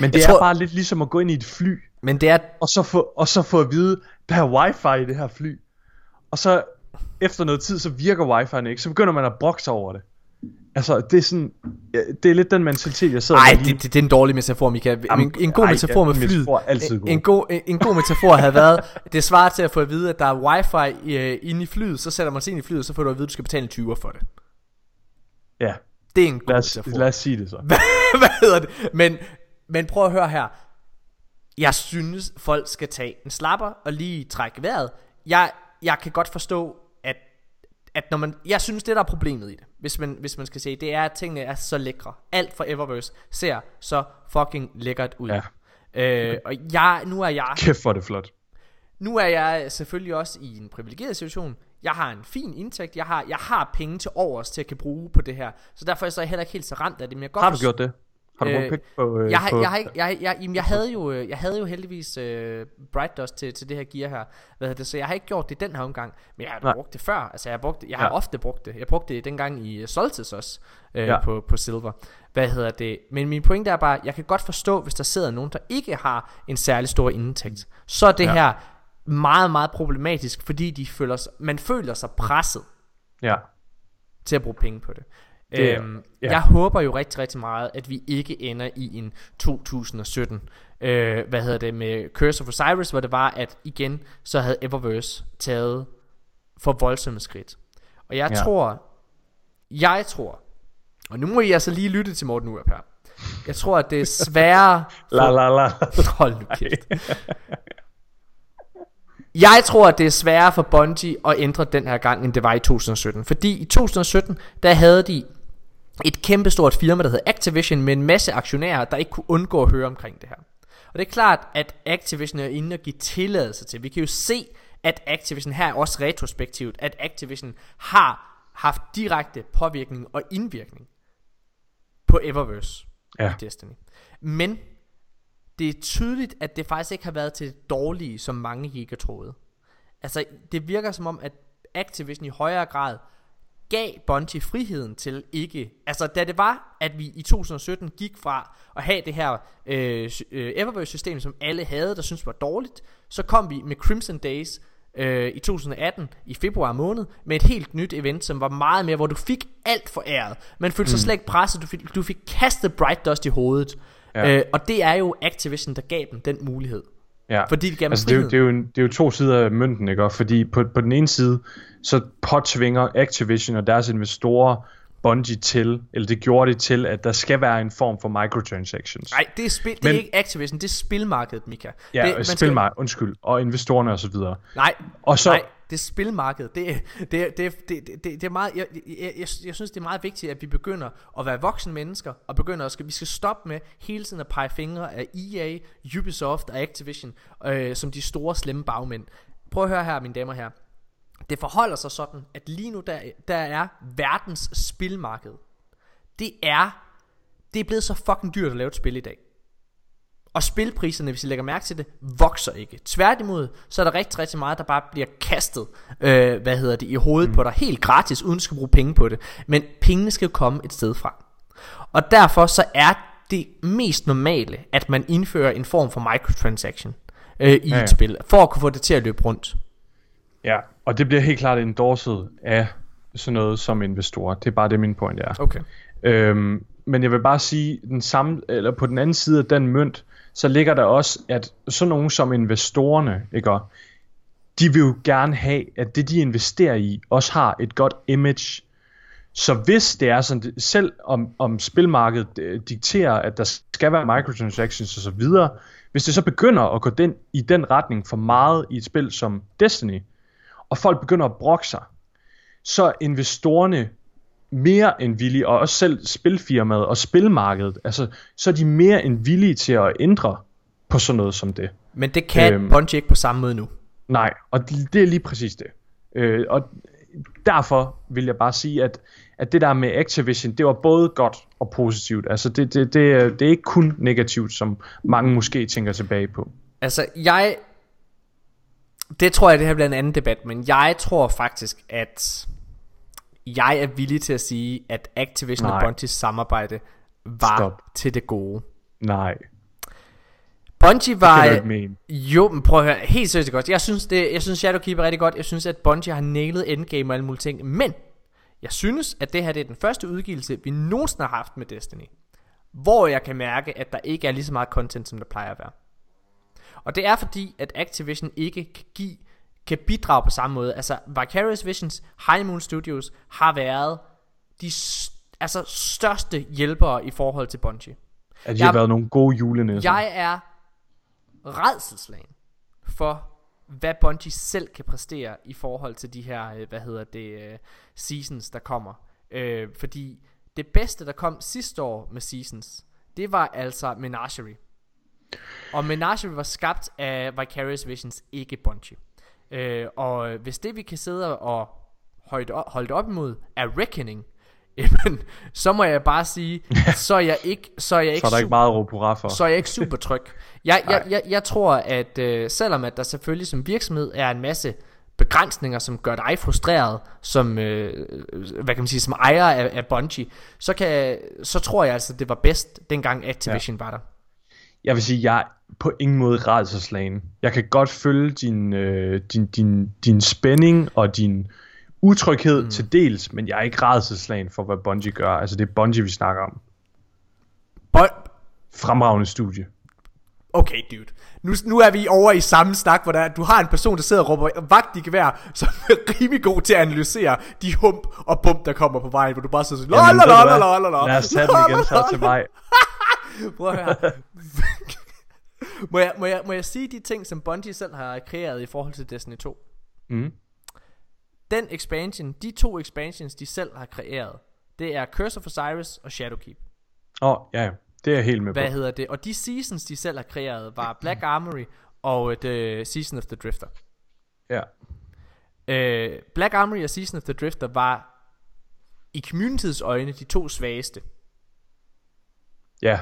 Men det Jeg er tror- bare lidt ligesom at gå ind i et fly, men det er, og så få, og så få at vide, der er wifi i det her fly. Og så efter noget tid, så virker wifi'en ikke, så begynder man at brokse over det. Altså, det er sådan, det er lidt den mentalitet, jeg sidder nej, med lige det, det, er en dårlig metafor, Mika. Jamen, en, en god ej, metafor med flyet. metafor altid god. En, en, god, en, en god metafor havde været, det svarer til at få at vide, at der er wifi øh, inde i flyet, så sætter man sig ind i flyet, så får du at vide, at du skal betale en 20 for det. Ja, Det er en god lad os, metafor. lad os sige det så. [laughs] hvad hedder det? Men, men prøv at høre her. Jeg synes, folk skal tage en slapper og lige trække vejret. Jeg, jeg kan godt forstå, at, når man... Jeg synes, det der er problemet i det, hvis man, hvis man skal se, det er, at tingene er så lækre. Alt fra Eververse ser så fucking lækkert ud. Ja. Øh, og jeg, nu er jeg Kæft for det flot. nu er jeg selvfølgelig også i en privilegeret situation. Jeg har en fin indtægt. Jeg har, jeg har penge til overs til at kan bruge på det her. Så derfor er jeg så heller ikke helt så ramt af det. Men jeg godt Har du gjort det? Har du brugt Øh, penge på, øh, jeg, har, på... jeg, har ikke, jeg, jeg, jamen, jeg havde jo øh, jeg havde jo heldigvis øh, Bright Dust til, til det her gear her hvad hedder det, så jeg har ikke gjort det den her omgang men jeg har Nej. brugt det før altså jeg har brugt jeg har Ja. ofte brugt det jeg brugte det dengang i uh, Solstice også øh, Ja. på, på Silver hvad hedder det men min pointe er bare jeg kan godt forstå hvis der sidder nogen der ikke har en særlig stor indtægt så er det Ja. her meget meget problematisk fordi de føler sig, man føler sig presset Ja. til at bruge penge på det. Det øhm, ja. Jeg håber jo rigtig, rigtig meget, at vi ikke ender i en 2017, øh, hvad hedder det, med Curse of Osiris, hvor det var, at igen, så havde Eververse taget for voldsomme skridt. Og jeg Ja. tror, jeg tror, og nu må I altså lige lytte til Morten Urup her. Jeg tror, at det er sværere... [laughs] La la la. Hold nu kæft. [laughs] Jeg tror, at det er sværere for Bungie at ændre den her gang, end det var i 2017. Fordi i 2017, der havde de et kæmpestort firma, der hed Activision, med en masse aktionærer, der ikke kunne undgå at høre omkring det her. Og det er klart, at Activision er inde og give tilladelse til. Vi kan jo se, at Activision her er også retrospektivt, at Activision har haft direkte påvirkning og indvirkning på Eververse Ja. i Destiny. Men det er tydeligt, at det faktisk ikke har været til det dårlige, som mange ikke troede. Altså, det virker som om, at Activision i højere grad gav Bungie friheden til ikke... Altså, da det var, at vi i 2017 gik fra at have det her øh, øh, Eververse-system, som alle havde, der syntes var dårligt, så kom vi med Crimson Days, øh, i 2018 i februar måned med et helt nyt event, som var meget mere, hvor du fik alt for æret. Man følte sig mm. slet ikke presset, du fik, du fik kastet Bright Dust i hovedet. Ja. Øh, og det er jo Activision, der gav dem den mulighed. Ja. Fordi de gav altså, det, er jo, det, er jo en, det er jo to sider af mønten, ikke? Fordi på, på den ene side, så påtvinger Activision og deres investorer Bungie til, eller det gjorde det til, at der skal være en form for microtransactions. Nej, det er, spil, det er ikke Activision, det er spilmarkedet, Mika. Ja, det, spilmarkedet, skal... undskyld, og investorerne og så videre. Nej, og så, nej, det er spilmarkedet. Det, det, det, det, det, det, er meget, jeg, jeg, jeg, jeg synes, det er meget vigtigt, at vi begynder at være voksne mennesker, og begynder at skal, vi skal stoppe med hele tiden at pege fingre af EA, Ubisoft og Activision, øh, som de store slemme bagmænd. Prøv at høre her, mine damer her. Det forholder sig sådan, at lige nu der, der er verdens spilmarked. Det er, det er blevet så fucking dyrt at lave et spil i dag. Og spilpriserne, hvis I lægger mærke til det, vokser ikke. Tværtimod, så er der rigtig, rigtig meget, der bare bliver kastet, øh, hvad hedder det, i hovedet mm. på dig, helt gratis, uden at skal bruge penge på det. Men pengene skal jo komme et sted fra. Og derfor så er det mest normale, at man indfører en form for microtransaction øh, i ja, ja. et spil, for at kunne få det til at løbe rundt. Ja, og det bliver helt klart endorset af sådan noget som investorer. Det er bare det, min point er. Okay. Øhm, men jeg vil bare sige, den samme, eller på den anden side af den mønt, så ligger der også, at sådan nogen som investorerne, ikke, de vil jo gerne have, at det de investerer i, også har et godt image. Så hvis det er sådan, selv om, om spilmarkedet øh, dikterer, at der skal være microtransactions og så videre, hvis det så begynder at gå den, i den retning for meget i et spil som Destiny, og folk begynder at brokke sig, så er investorerne mere end villige, og også selv spilfirmaet og spilmarkedet, altså, så er de mere end villige til at ændre på sådan noget som det. Men det kan øhm, Bungie ikke på samme måde nu. Nej, og det, det er lige præcis det. Øh, og derfor vil jeg bare sige, at, at det der med Activision, det var både godt og positivt. Altså det, det, det, det er ikke kun negativt, som mange måske tænker tilbage på. Altså jeg det tror jeg, det her bliver en anden debat, men jeg tror faktisk, at jeg er villig til at sige, at Activision Nej. og Bungies samarbejde var Stop. til det gode. Nej. Bungie var... Det kan jo, men prøv at høre, helt seriøst godt. Jeg synes, det, jeg synes Shadowkeep er rigtig godt. Jeg synes, at Bungie har nailet endgame og alle mulige ting. Men, jeg synes, at det her det er den første udgivelse, vi nogensinde har haft med Destiny. Hvor jeg kan mærke, at der ikke er lige så meget content, som der plejer at være. Og det er fordi, at Activision ikke kan give kan bidrage på samme måde. Altså Vicarious Visions, High Moon Studios har været de altså, største hjælpere i forhold til Bungie. At de jeg, har været nogle gode julenæsser. Jeg er redselslagen for hvad Bungie selv kan præstere i forhold til de her, øh, hvad hedder det, uh, seasons, der kommer. Uh, fordi det bedste, der kom sidste år med seasons, det var altså Menagerie. Og Menagerie var skabt af Vicarious Visions, ikke Bungie. Øh, og hvis det vi kan sidde og holde op, holde op imod er Reckoning, [laughs] jamen, så må jeg bare sige, så er jeg ikke så er jeg ikke [laughs] så er der ikke meget hurra for. Så er jeg ikke super tryg. Jeg, jeg, jeg, jeg tror, at øh, selvom at der selvfølgelig som virksomhed er en masse begrænsninger, som gør dig frustreret, som, øh, hvad kan man sige, som ejer af, af Bungie, så, kan, så tror jeg altså, det var bedst, dengang Activision ja. var der jeg vil sige, jeg er på ingen måde rædselslagen. Jeg kan godt følge din, øh, din, din, din spænding og din utryghed mm. til dels, men jeg er ikke rædselslagen for, hvad Bungie gør. Altså, det er Bungie, vi snakker om. Bon- Fremragende studie. Okay, dude. Nu, nu er vi over i samme snak, hvor der, du har en person, der sidder og råber vagt i gevær, [laughs] som er rimelig god til at analysere de hump og bump, der kommer på vejen, hvor du bare sidder sådan, la Lad os tage den igen så til mig. [laughs] [laughs] Prøv at høre. [laughs] må, jeg, må, jeg, må jeg sige de ting, som Bungie selv har kreeret i forhold til Destiny 2? Mm. Den expansion, de to expansions, de selv har kreeret, det er Curse of Osiris og Shadowkeep. Åh, oh, ja, det er jeg helt med Hvad på. hedder det? Og de seasons, de selv har kreeret, var Black Armory og The Season of the Drifter. Ja. Uh, Black Armory og Season of the Drifter var i communityets øjne de to svageste. Ja.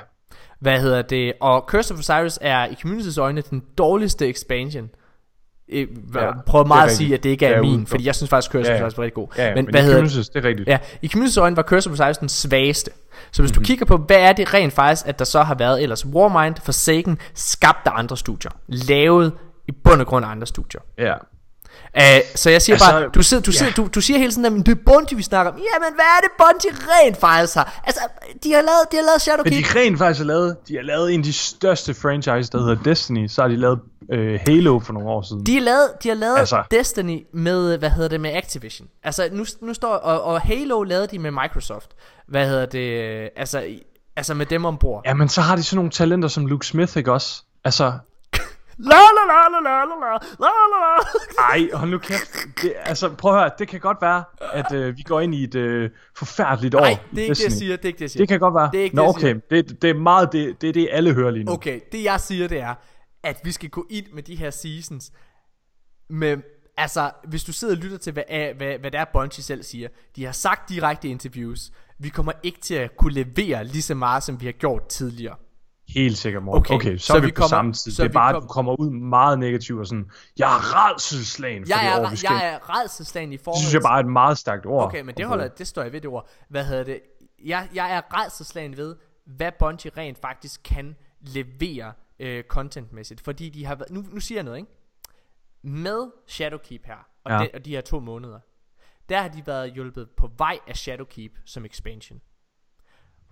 Hvad hedder det? Og Curse of Osiris er i community's øjne den dårligste expansion. Jeg ja, prøver meget at sige, at det ikke er, er min, fordi jeg synes faktisk, Curse ja, ja. of Osiris var rigtig god. Ja, ja, men, men hvad hedder det? er rigtigt. Ja, i community's øjne var Curse of Osiris den svageste. Så hvis mm-hmm. du mhm. kigger på, hvad er det rent faktisk, at der så har været ellers? Warmind, Forsaken, skabt af andre studier. Lavet i bund og grund af andre studier. Ja. Uh, så jeg siger Altså, bare, du, sidder, du, ja. sidder, du, du siger hele tiden, at det er Bungie, vi snakker om. Jamen, hvad er det Bungie rent faktisk har? Altså, de har lavet, de har lavet Men Shadowkeep. de rent faktisk har lavet, de har lavet en af de største franchise, der hedder Destiny. Så har de lavet øh, Halo for nogle år siden. De har lavet, de har lavet altså. Destiny med, hvad hedder det, med Activision. Altså, nu, nu står, og, og Halo lavede de med Microsoft. Hvad hedder det, altså, altså med dem ombord. Ja, men så har de sådan nogle talenter som Luke Smith, ikke også? Altså, La la la la la la la la la ej, hold nu kæft. Det, altså, prøv at høre, det kan godt være, at øh, vi går ind i et øh, forfærdeligt år. Nej, det er ikke det, jeg siger. Det er ikke det, jeg siger. Det kan godt være. Det er ikke Nå, det, okay. Det, det er meget det, det er det, alle hører lige nu. Okay, det jeg siger, det er, at vi skal gå ind med de her seasons med, altså, hvis du sidder og lytter til, hvad, hvad, hvad, det er, Bungie selv siger, de har sagt direkte interviews, vi kommer ikke til at kunne levere lige så meget, som vi har gjort tidligere. Helt sikkert, Morten. Okay, Okay, så, så er vi, vi på kommer- samme tid. så Det er bare, kom- at du kommer ud meget negativ og sådan, jeg er redselslagen for Jeg det år, er, vi skal. jeg er redselslagen i forhold Det synes jeg bare er et meget stærkt ord. Okay, men det holder, det står jeg ved det ord. Hvad hedder det? Jeg, jeg er redselslagen ved, hvad Bungie rent faktisk kan levere øh, contentmæssigt. Fordi de har været, nu, nu siger jeg noget, ikke? Med Shadowkeep her, og, ja. de, og de her to måneder, der har de været hjulpet på vej af Shadowkeep som expansion.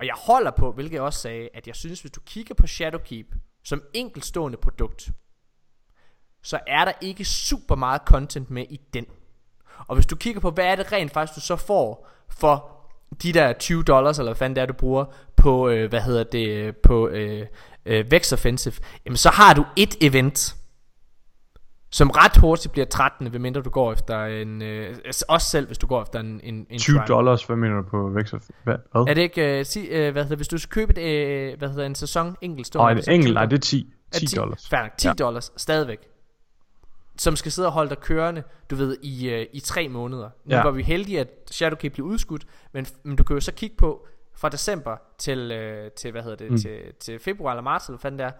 Og jeg holder på, hvilket jeg også sagde, at jeg synes, hvis du kigger på Shadowkeep som enkeltstående produkt, så er der ikke super meget content med i den. Og hvis du kigger på, hvad er det rent faktisk, du så får for de der 20 dollars, eller hvad fanden det er, du bruger på, øh, hvad hedder det, på øh, øh, Vex Offensive, jamen så har du et event, som ret hurtigt bliver 13, ved mindre du går efter en, øh, altså også selv hvis du går efter en, en, en 20 trial. dollars, hvad mener du på Vex of, hvad? Er det ikke, øh, sig, øh, hvad hedder, hvis du skal købe et, øh, hvad hedder en sæson enkeltstående? Nej, så enkelt, 20 nej, det er 10. er 10 dollars. Nok, 10 ja. Dollars stadigvæk. Som skal sidde og holde dig kørende, du ved, i, øh, i tre måneder. Nu Ja. var vi heldige, at Shadowkeep blev udskudt, men, men du kan jo så kigge på, fra december til, øh, til hvad hedder det, mm. Til, til februar eller marts, eller hvad fanden det er,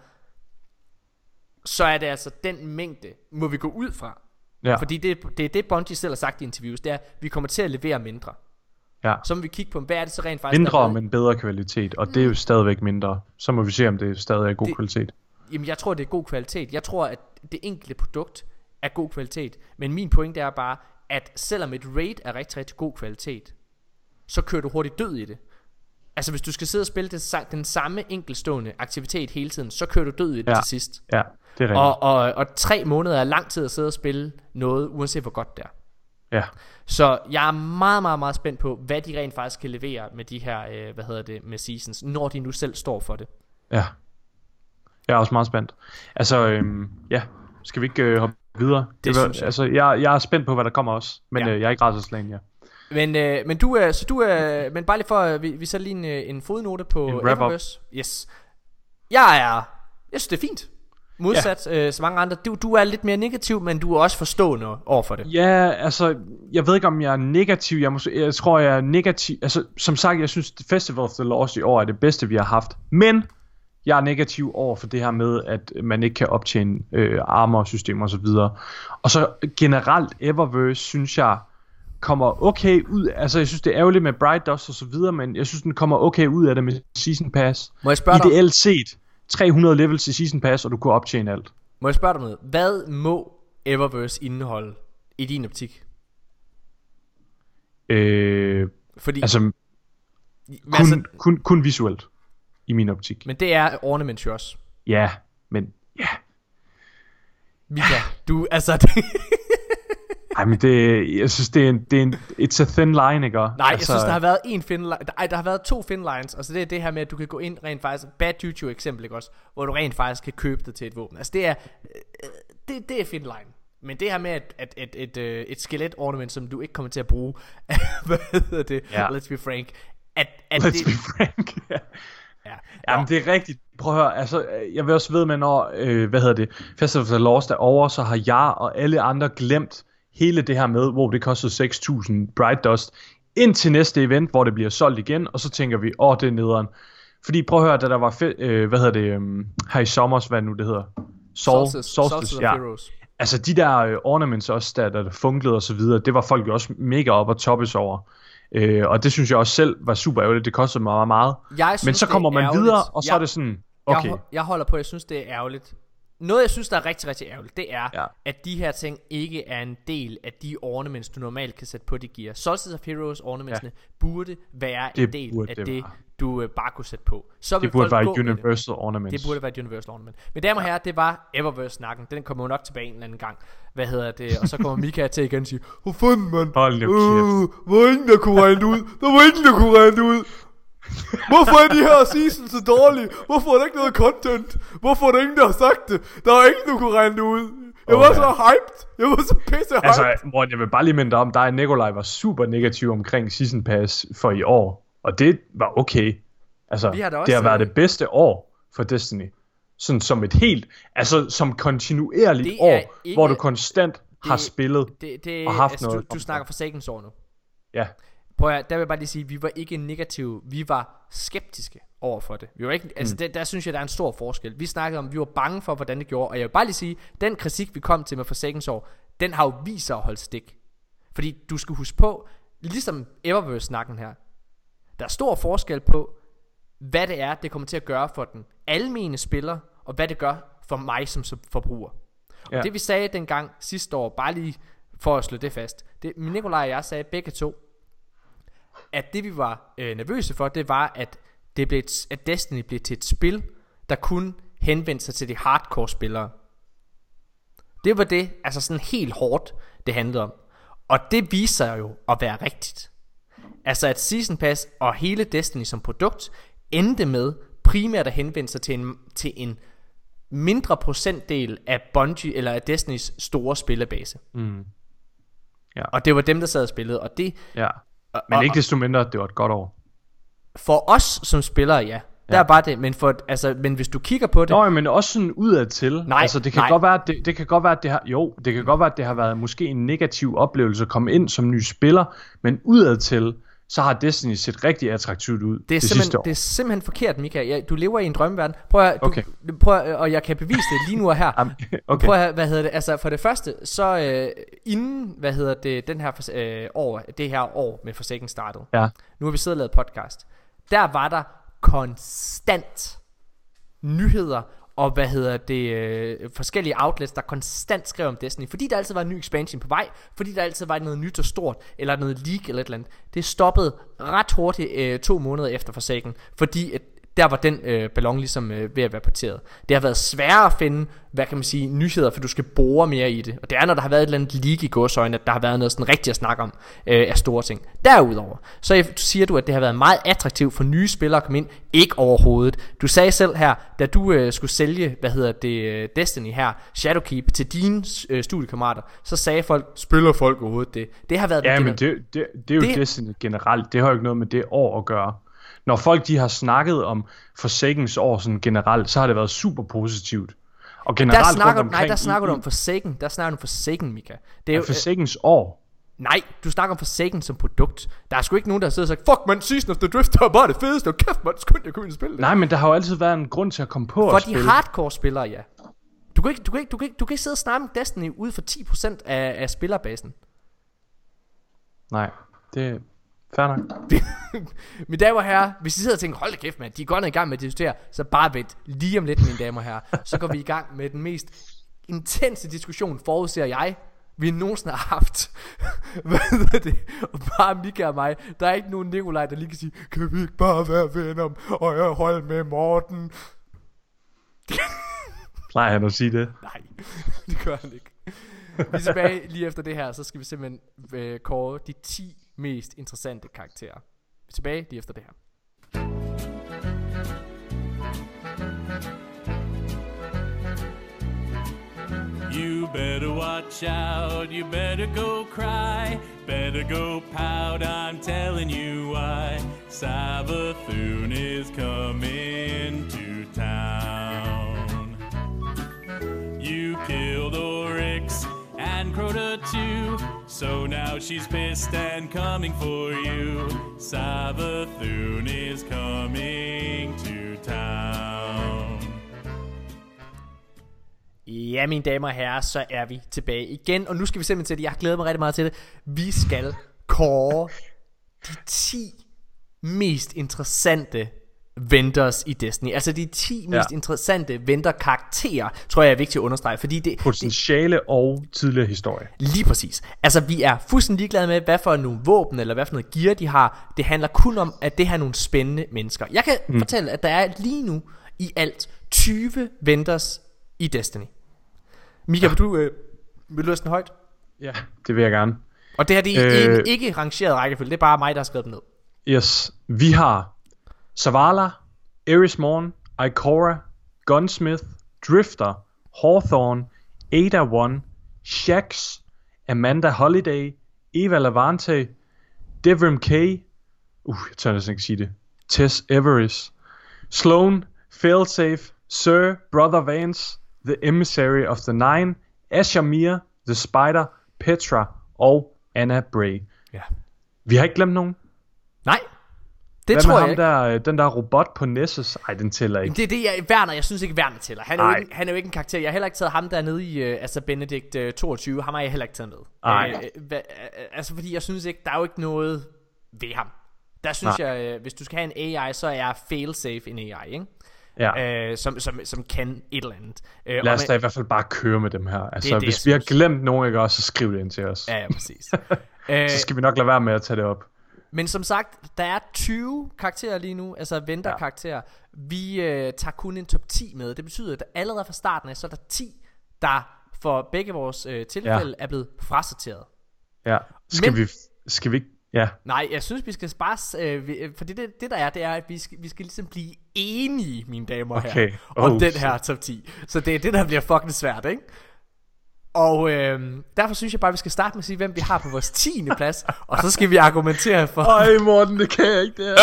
så er det altså den mængde, må vi gå ud fra. Ja, Fordi det, det er det, Bungie selv har sagt i interviews, det er, at vi kommer til at levere mindre. ja. Så må vi kigge på, hvad er det så rent faktisk, Mindre, men bedre kvalitet, og det er jo stadigvæk mindre. Så må vi se, om det stadig er god Det- kvalitet. Jamen jeg tror det er god kvalitet Jeg tror at det enkelte produkt er god kvalitet Men min pointe er bare At selvom et raid er rigtig rigtig god kvalitet Så kører du hurtigt død i det Altså hvis du skal sidde og spille det, den samme enkeltstående aktivitet hele tiden Så kører du død i det. Ja. til sidst Ja, det er rigtigt. og, og, og tre måneder er lang tid at sidde og spille noget Uanset hvor godt det er Ja, Så jeg er meget meget meget spændt på Hvad de rent faktisk kan levere med de her øh, Hvad hedder det med seasons Når de nu selv står for det ja. Jeg er også meget spændt. Altså, øhm, ja, skal vi ikke øh, hoppe videre? Det var- synes jeg. Altså, jeg, jeg er spændt på, hvad der kommer også. Men Ja. øh, jeg er ikke rædselsslagen, ja. Men, øh, men du er, så du er, men bare lige for, øh, vi, vi sætter lige en, øh, en fodnote på En. Eververse. Yes. Jeg er, jeg synes det er fint. Modsat ja. øh, så mange andre. Du, du er lidt mere negativ, men du er også forstående over for det. Ja, altså, jeg ved ikke, om jeg er negativ. Jeg, måske, jeg tror, jeg er negativ. Altså, som sagt, jeg synes, Festival of the Lost i år er det bedste, vi har haft. Men jeg er negativ over for det her med, at man ikke kan optjene øh, armor-systemer osv. Og så generelt, Eververse, synes jeg, kommer okay ud. Altså, jeg synes, det er ærgerligt med Bright Dust og så videre, men jeg synes, den kommer okay ud af det med Season Pass. Må jeg spørge dig, Ideelt set, 300 levels i Season Pass, og du kunne optjene alt. må jeg spørge dig noget? Hvad må Eververse indeholde i din optik? Øh, Fordi, altså, men, kun, altså, kun, kun visuelt, i min optik. men det er ornaments jo også. Ja, men ja. Mika, du, altså, [laughs] Ej, men det, jeg synes, det er en, det er en, it's a thin line, ikke? Nej, altså, jeg synes, der har været en fin line. Der, ej, der har været to fin lines. Altså, det er det her med, at du kan gå ind rent faktisk... Bad Juju eksempel, ikke også? Hvor du rent faktisk kan købe det til et våben. Altså, det er... øh, Det, det er fin line. Men det her med et, et, et, et, øh, et skelet ornament, som du ikke kommer til at bruge, [laughs] hvad hedder det? Ja. Let's be frank. At, at Let's det, be frank. [laughs] ja. ja. Jamen, det er rigtigt. Prøv at høre, altså, jeg vil også ved med, når, øh, hvad hedder det, Festival of the Lost er over, så har jeg og alle andre glemt hele det her med, hvor det kostede 6.000 Bright Dust, indtil næste event, hvor det bliver solgt igen, og så tænker vi, åh, det er nederen. Fordi prøv at høre, da der var, fe- øh, hvad hedder det, øh, her i sommer, hvad nu det hedder? Sol, Solstice, Solstice, ja. Heroes. Altså de der øh, ornaments også, der, der funklede og så videre, det var folk jo også mega op og toppes over. Øh, og det synes jeg også selv var super ærgerligt, det kostede mig meget, meget. Jeg synes, Men så er kommer man ærgerligt. videre, og så Jeg- er det sådan, okay, Jeg, jeg holder på, jeg synes, det er ærgerligt, noget jeg synes, der er rigtig, rigtig ærgerligt, det er, Ja. ja. at de her ting ikke er en del af de ornaments, du normalt kan sætte på de gear. Solstice of Heroes ornamentsene ja. burde være Det en del af det det, du øh, bare kunne sætte på. Så Det burde være med det. Universal Ornaments. Det burde være et Universal Ornament. Men damer og herrer, det var Eververse-snakken. Den kommer jo nok tilbage en eller anden gang. Hvad hedder det? Og så kommer Mika til igen og siger, Hvor fanden, mand? Hold nu kæft. Øh, var ingen, der kunne regne ud. Der var ingen, der kunne regne ud. Hvorfor er de her seasons så dårlige? Hvorfor er der ikke noget content? Hvorfor er der ingen, der har sagt det? Der var ingen, der kunne regne det ud. Jeg var ja. så hyped. Jeg var så pisse hyped. Altså, Morten, jeg vil bare lige minde dig om, dig og Nikolaj var super negativ omkring Season Pass for i år. Og det var okay. Altså, Vi har da det også, har været øh, det bedste år for Destiny. Sådan som et helt, altså som kontinuerligt Det er år, ikke- hvor du konstant har det- spillet. det, det, og haft altså, noget du, du snakker for Sagens år nu. Ja, Prøv at, der vil jeg bare lige sige, at vi var ikke negative, vi var skeptiske over for det. Vi var ikke, altså Mm. der, der synes jeg, der er en stor forskel. Vi snakkede om, at vi var bange for, hvordan det gjorde, og jeg vil bare lige sige, den kritik, vi kom til med Forsaken's år, den har jo vist sig at holde stik. Fordi du skal huske på, ligesom Eververse-snakken her, der er stor forskel på, hvad det er, det kommer til at gøre for den almene spiller, og hvad det gør for mig som som forbruger. Ja. Og det vi sagde dengang sidste år, bare lige for at slå det fast, det, Nikolaj og jeg sagde begge to, at det vi var øh, nervøse for, det var, at, det blev et, at Destiny blev til et spil, der kun henvendte sig til de hardcore spillere. Det var det, altså sådan helt hårdt, det handlede om. Og det viser sig jo at være rigtigt. Altså at Season Pass og hele Destiny som produkt endte med primært at henvende sig til en, til en mindre procentdel af Bungie eller af Destinys store spillerbase. Mm. Ja. Og det var dem, der sad og spillede. Og det, ja. Men og, ikke desto mindre, det var et godt år. for os som spillere, ja. Der Ja. var det, men, for, altså, men hvis du kigger på det, Nå, men også sådan udadtil. Nej, altså, det kan nej. godt være, at det, det kan godt være, at det har, jo, det kan godt være, at det har været måske en negativ oplevelse at komme ind som ny spiller, men udadtil, så har Destiny set rigtig attraktivt ud Det er, det sidste simpelthen, år. det er simpelthen forkert, Mika. Ja, du lever i en drømmeverden. Prøv at, du, Okay. prøv at, og jeg kan bevise det lige nu og her. [laughs] Okay. Prøv at, hvad hedder det? Altså for det første, så øh, inden, hvad hedder det, den her øh, år, det her år med forsikring startede. Ja. Nu har vi siddet og lavet podcast. Der var der konstant nyheder og hvad hedder det, øh, forskellige outlets, der konstant skrev om Destiny, fordi der altid var en ny expansion på vej, fordi der altid var noget nyt og stort, eller noget leak eller et eller andet. Det stoppede ret hurtigt øh, to måneder efter Forsaken, fordi at der var den øh, ballon ligesom øh, ved at være parteret. Det har været sværere at finde, hvad kan man sige, nyheder, for du skal bore mere i det. Og det er, når der har været et eller andet leak i gåsøjne, at der har været noget sådan rigtigt at snakke om øh, af store ting. Derudover, så er- siger du, at det har været meget attraktivt for nye spillere at komme ind. Ikke overhovedet. Du sagde selv her, da du øh, skulle sælge, hvad hedder det, øh, Destiny her, Shadowkeep til dine øh, studiekammerater, så sagde folk, spiller folk overhovedet det? Det har været Ja, men det, det, det er jo det... Destiny generelt. Det har jo ikke noget med det år at gøre. Når folk de har snakket om Forsakens år sådan generelt, så har det været super positivt. Og generelt der snakker, rundt nej, der omkring snakker du om Forsaken. Der snakker du om Forsaken, Mika. Det er jo, Forsakens år. Nej, du snakker om Forsaken som produkt. Der er sgu ikke nogen, der sidder og sagt, fuck man, Season of the Drift er bare det fedeste, og kæft man, skynd jeg og spille det. Nej, men der har jo altid været en grund til at komme på For at de spille. hardcore spillere, ja. Du kan ikke, du kan ikke, du kan ikke, du kan ikke sidde og snakke om Destiny ud for 10% af, af spillerbasen. Nej, det fair nok. [laughs] mine damer og herrer, hvis I sidder og tænker, hold da kæft mand, de er godt nok i gang med at diskutere, så bare vent lige om lidt, mine damer og herrer. Så går vi i gang med den mest intense diskussion, forudser jeg, vi nogensinde har haft. [laughs] Hvad er det? Og bare Mika og mig. Der er ikke nogen Nikolaj, der lige kan sige, kan vi ikke bare være venner, og jeg holder med Morten? [laughs] Plejer han at sige det? Nej, det gør han ikke. Vi er tilbage lige efter det her, så skal vi simpelthen øh, kåre de 10 mest interessante karakterer. Vi er tilbage lige efter det her. You better watch out, you better go cry, better go pout, I'm telling you why. Savathun is coming to town. You killed Oryx and Crota too, so now she's pissed and coming for you. Savathun is coming to town. Ja, mine damer og herrer, så er vi tilbage igen. Og nu skal vi simpelthen til det. Jeg glæder mig rigtig meget til det. Vi skal kåre de 10 mest interessante vendors i Destiny. Altså de 10 mest Ja. interessante vendor-karakterer, tror jeg er vigtigt at understrege, fordi det, det, Potentiale og tidligere historie. Lige præcis. Altså, vi er fuldstændig ligeglade med, hvad for nogle våben eller hvad for noget gear de har. Det handler kun om, at det har nogle spændende mennesker. Jeg kan mm. fortælle, at der er lige nu i alt 20 vendors i Destiny. Mika, vil du, øh, vil du læse den højt? Ja, det vil jeg gerne. Og det her, det er Øh. øh... ikke rangeret rækkefølge. Det er bare mig, der har skrevet den ned. Yes, vi har Zavala, Eris Morn, Ikora, Gunsmith, Drifter, Hawthorne, Ada One, Shax, Amanda Holiday, Eva Lavante, Devrim K, uh, jeg tør næsten ikke sige det, Tess Everest, Sloan, Failsafe, Sir, Brother Vance, The Emissary of the Nine, Asher Mir, The Spider, Petra og Anna Bray. Ja. Vi har ikke glemt nogen. Det Hvad tror jeg ham ikke. der, øh, den der robot på Nessus? Ej, den tæller ikke. Det er det, jeg, Werner, jeg synes ikke, Werner tæller. Han er, jo ikke, han er jo ikke en karakter. Jeg har heller ikke taget ham der nede i, øh, altså Benedict øh, 22. Ham har jeg heller ikke taget med. Nej. Øh, hva, øh, altså fordi jeg synes ikke, der er jo ikke noget ved ham. Der synes Nej. jeg, øh, hvis du skal have en AI, så er failsafe en AI, ikke? Ja. Øh, som, som, som kan et eller andet. Øh, Lad os da i hvert fald bare køre med dem her. Altså, det, hvis jeg vi har glemt nogen, ikke også, så skriv det ind til os. Ja, ja, præcis. øh, [laughs] Så skal vi nok lade være med at tage det op. Men som sagt, der er 20 karakterer lige nu, altså venter-karakterer. Vi øh, tager kun en top 10 med. Det betyder, at allerede fra starten af, så er der 10, der for begge vores øh, tilfælde ja. er blevet frasorteret. Ja. Skal Men- vi... Skal vi ikke... Ja. Nej, jeg synes, vi skal bare... Øh, øh, for det, det, der er, det er, at vi skal, vi skal ligesom blive enige, mine damer og Okay. herrer, om Oh, den her top 10. Så det er det, der bliver fucking svært, ikke? Og øh, derfor synes jeg bare, at vi skal starte med at sige, hvem vi har på vores 10. plads, og så skal vi argumentere for... Ej, Morten, det kan jeg ikke, det her.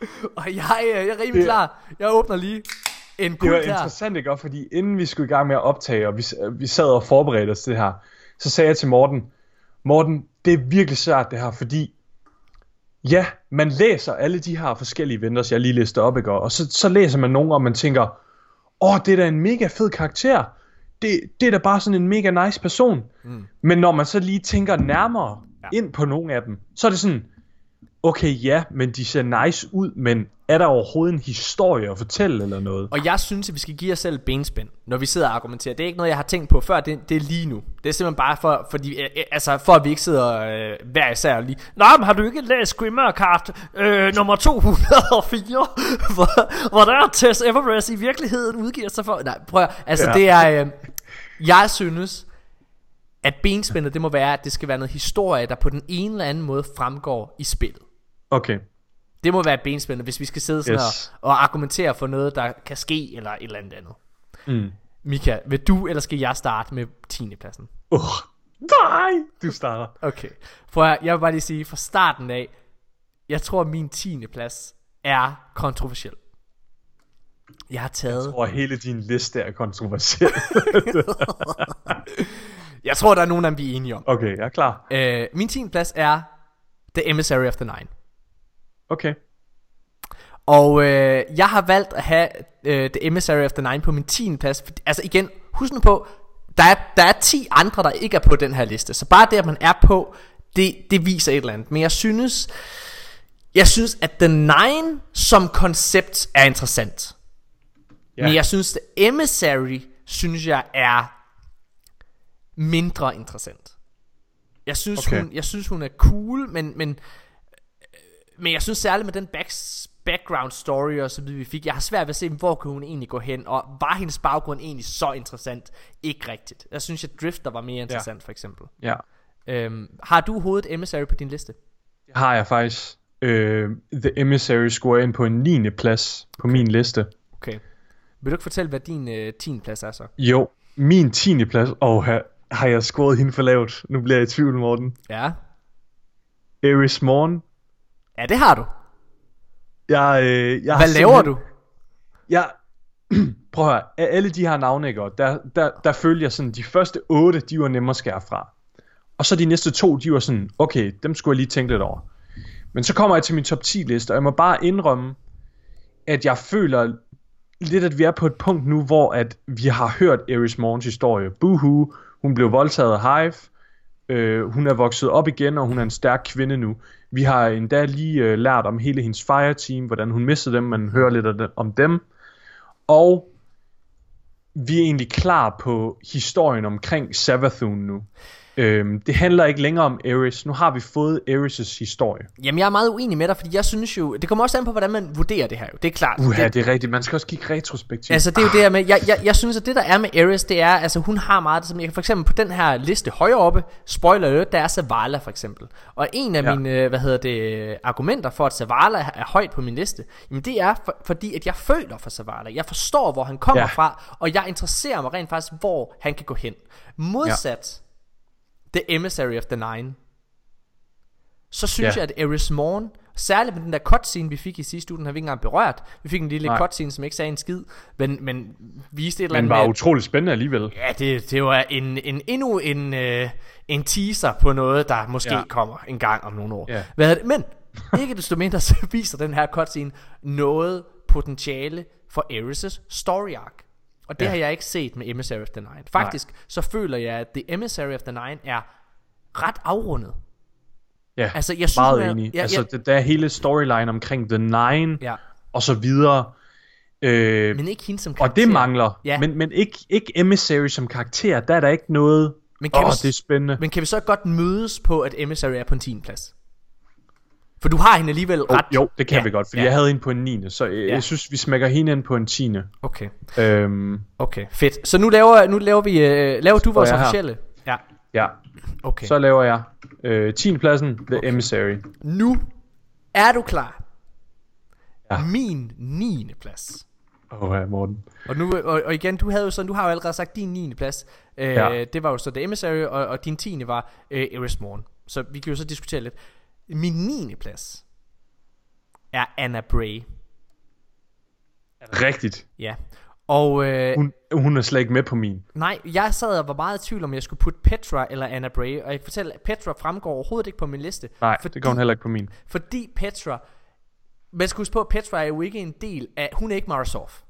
[laughs] Og jeg, øh, jeg er rimelig klar. Jeg åbner lige en Det var interessant, ikke? Fordi inden vi skulle i gang med at optage, og vi, vi sad og forberedte os til det her, så sagde jeg til Morten, Morten, det er virkelig svært det her, fordi ja, man læser alle de her forskellige vendors, jeg lige læste op, ikke? Og så, så læser man nogle, og man tænker, åh, det er da en mega fed karakter. Det, det er da bare sådan en mega nice person. Mm. Men når man så lige tænker nærmere ja. ind på nogle af dem, så er det sådan, okay, ja, men de ser nice ud, men er der overhovedet en historie at fortælle eller noget? Og jeg synes, at vi skal give os selv benspænd, når vi sidder og argumenterer. Det er ikke noget, jeg har tænkt på før, det, det er lige nu. Det er simpelthen bare for, fordi, øh, øh, altså, for at vi ikke sidder øh, hver især og lige... Nå, men har du ikke læst Grimmer Kart øh, nummer 204, [laughs] hvor, hvor der er Tess Everest i virkeligheden udgiver sig for... Nej, prøv Altså, Ja. det er... Øh, jeg synes, at benspændet, det må være, at det skal være noget historie, der på den ene eller anden måde fremgår i spillet. Okay. Det må være et benspænd, hvis vi skal sidde sådan Yes. og, og argumentere for noget, der kan ske, eller et eller andet andet. Mm. Mika, vil du, eller skal jeg starte med 10. pladsen? Uh, nej, du starter. Okay. For jeg, jeg vil bare lige sige, fra starten af, jeg tror, at min 10. plads er kontroversiel. Jeg har taget... Jeg tror, hele din liste er kontroversiel. [laughs] jeg tror, der er nogen dem, vi er enige om. okay, jeg er klar. Øh, min 10. plads er The Emissary of the Nine. Okay. Og øh, jeg har valgt at have øh, The Emissary of the Nine på min 10. plads. Altså igen, husk nu på, der er, der er 10 andre, der ikke er på den her liste. Så bare det, at man er på, det, det viser et eller andet. Men jeg synes, jeg synes, at The Nine som koncept er interessant. Ja. Men jeg synes, The Emissary, synes jeg er mindre interessant. Jeg synes, okay. hun, jeg synes hun er cool, men, men men jeg synes særligt med den back, background story og så videre vi fik, jeg har svært ved at se, hvor kunne hun egentlig gå hen, og var hendes baggrund egentlig så interessant? Ikke rigtigt. Jeg synes, at Drifter var mere interessant, ja. for eksempel. Ja. Øhm, har du hovedet Emissary på din liste? Det har jeg faktisk. Øh, The Emissary scorer ind på en 9. plads på min liste. Okay. Vil du ikke fortælle, hvad din øh, 10. plads er så? Jo, min 10. plads. Og her har jeg scoret hende for lavt. Nu bliver jeg i tvivl, Morten. Ja. Eris Morn. Ja, det har du. Jeg, øh, jeg Hvad laver du? Jeg, [clears throat] prøv at høre, af alle de her navne, ikke, der, der, der følger jeg sådan, de første otte, de var nemmere at skære fra. Og så de næste to, de var sådan, okay, dem skulle jeg lige tænke lidt over. Men så kommer jeg til min top 10 liste, og jeg må bare indrømme, at jeg føler lidt, at vi er på et punkt nu, hvor at vi har hørt Eris Morns historie. Boohoo, hun blev voldtaget af Hive. Øh, hun er vokset op igen, og hun er en stærk kvinde nu. Vi har endda lige øh, lært om hele hendes fireteam, hvordan hun mistede dem, man hører lidt det, om dem. Og vi er egentlig klar på historien omkring Savathun nu. Øhm, det handler ikke længere om Ares. Nu har vi fået Ares' historie. Jamen, jeg er meget uenig med dig, fordi jeg synes jo... Det kommer også an på, hvordan man vurderer det her jo. Det er klart. Uha, det, det er rigtigt. Man skal også kigge retrospektivt. Altså det er jo det her med jeg, jeg, jeg synes at det der er med Ares Det er altså hun har meget som jeg kan for eksempel på den her liste højere oppe Spoiler alert Der er Zavala for eksempel Og en af Ja. ja. mine øh, hvad hedder det argumenter for at Zavala er højt på min liste Jamen det er for, fordi at jeg føler for Zavala Jeg forstår hvor han kommer Ja. ja. fra Og jeg interesserer mig rent faktisk hvor han kan gå hen Modsat The Emissary of the Nine så synes Ja. jeg, at Eris Morn, særligt med den der cutscene, vi fik i sidste uge, den har vi ikke engang berørt. Vi fik en lille Nej. cutscene, som ikke sagde en skid, men, men viste et eller Men andet var med, utrolig spændende alligevel. Ja, det, det var en, en, endnu en, øh, en teaser på noget, der måske Ja. kommer en gang om nogle år. Ja. Hvad det? Men ikke desto mindre, så viser den her cutscene noget potentiale for Eris' story arc. Og det Ja. har jeg ikke set med Emissary of the Nine. Faktisk, så føler jeg, at The Emissary of the Nine er ret afrundet. Ja, Altså, jeg synes, meget enig. Ja, altså, ja. det, der er hele storyline omkring The Nine, Ja. og så videre. Øh, Men ikke hende som og karakter. det mangler. Ja. Men, men ikke, ikke Emissary som karakter, der er der ikke noget... Men kan vi- det er spændende. Men kan vi så godt mødes på, at Emissary er på en 10. plads? For du har hende alligevel ret. Oh, jo, det kan ja, vi godt, fordi ja. jeg havde hende på en 9. Så jeg, Ja. jeg synes, vi smækker hende ind på en 10. Okay, Øhm, okay, fedt. Så nu laver, nu laver vi, øh, laver du vores jeg her. officielle? Ja, ja, okay. så laver jeg øh, 10. pladsen, The Emissary. Nu er du klar. Ja. Min 9. plads. Åh, oh, ja, Morten. Og, nu, og, og igen, du havde jo sådan, du har jo allerede sagt din 9. plads. Øh, Ja. Det var jo så The Emissary, og, og din 10. var øh, Eris Morn. Så vi kan jo så diskutere lidt. Min 9. plads er Anna Bray. Rigtigt. Ja. Og øh, Hun, hun er slet ikke med på min. Nej, jeg sad og var meget i tvivl om, jeg skulle putte Petra eller Anna Bray. Og jeg kan fortælle, at Petra fremgår overhovedet ikke på min liste. Nej, fordi, det går hun heller ikke på min. Fordi Petra... Man skal huske på, at Petra er jo ikke en del af... Hun er ikke Mara Sof.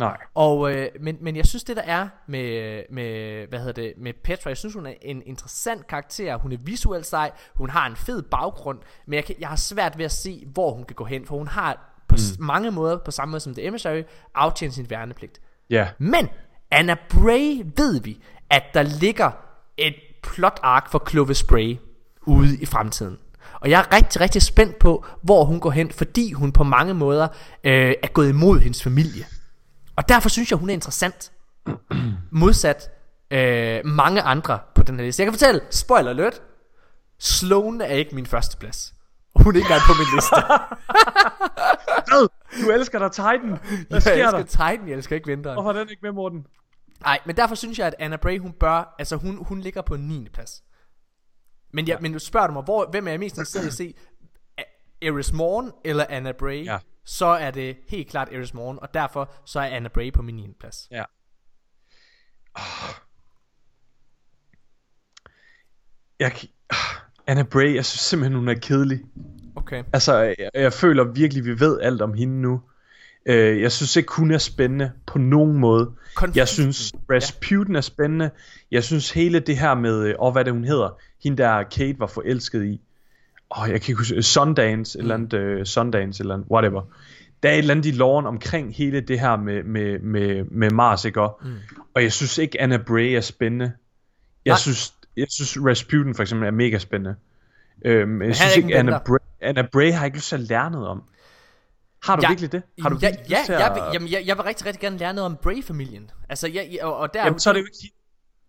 Nej. Og, øh, men, men jeg synes det der er med, med, hvad hedder det, med Petra, jeg synes hun er en interessant karakter, hun er visuelt sej, hun har en fed baggrund, men jeg, kan, jeg har svært ved at se, hvor hun kan gå hen, for hun har på mm. mange måder, på samme måde som The Emissary, aftjent sin værnepligt. Ja. Men Anna Bray ved vi, at der ligger et plot arc for Clovis Bray ude i fremtiden. Og jeg er rigtig, rigtig spændt på, hvor hun går hen, fordi hun på mange måder øh, er gået imod hendes familie. Og derfor synes jeg, hun er interessant. Modsat øh, mange andre på den her liste. Jeg kan fortælle, spoiler alert, Sloane er ikke min første plads. Hun er ikke engang på min liste. [laughs] Hvad? Du elsker dig Titan. Hvad jeg sker elsker der? Titan, jeg elsker ikke vinteren. Hvorfor er den ikke med, Morten? Nej, men derfor synes jeg, at Anna Bray, hun bør, altså hun, hun ligger på 9. plads. Men, jeg, men du spørger du mig, hvor, hvem er jeg mest interesseret i at se? Eris Morn eller Anna Bray? Ja. Så er det helt klart Eris Morn, og derfor så er Anna Bray på min 9. plads. Ja. Jeg, kan- Anna Bray, jeg synes simpelthen, hun er kedelig. Okay. Altså, jeg, jeg føler virkelig, vi ved alt om hende nu. Øh, jeg synes ikke, hun er spændende på nogen måde. Konflikten. Jeg synes, Rasputin er spændende. Jeg synes hele det her med, øh, åh, hvad det hun hedder, hende der Kate var forelsket i. Åh, jeg kan ikke huske, Sundance, eller andet, øh, Sundance, eller andet, whatever. Der er et eller andet i loven omkring hele det her med, med, med, med Mars, ikke? Og, mm. og jeg synes ikke, Anna Bray er spændende. Jeg Nej. synes, jeg synes Rasputin for eksempel er mega spændende. Øhm, jeg synes ikke Anna. Bray, Anna Bray har jeg ikke lyst til at lære noget om. Har du Ja, virkelig det? Har du ja, virkelig ja, lyst til jeg, at... vil, jamen, jeg, jeg vil rigtig, rigtig gerne lære noget om Bray-familien. Altså, jeg, jeg, og, og der Jamen, så er det jo ikke...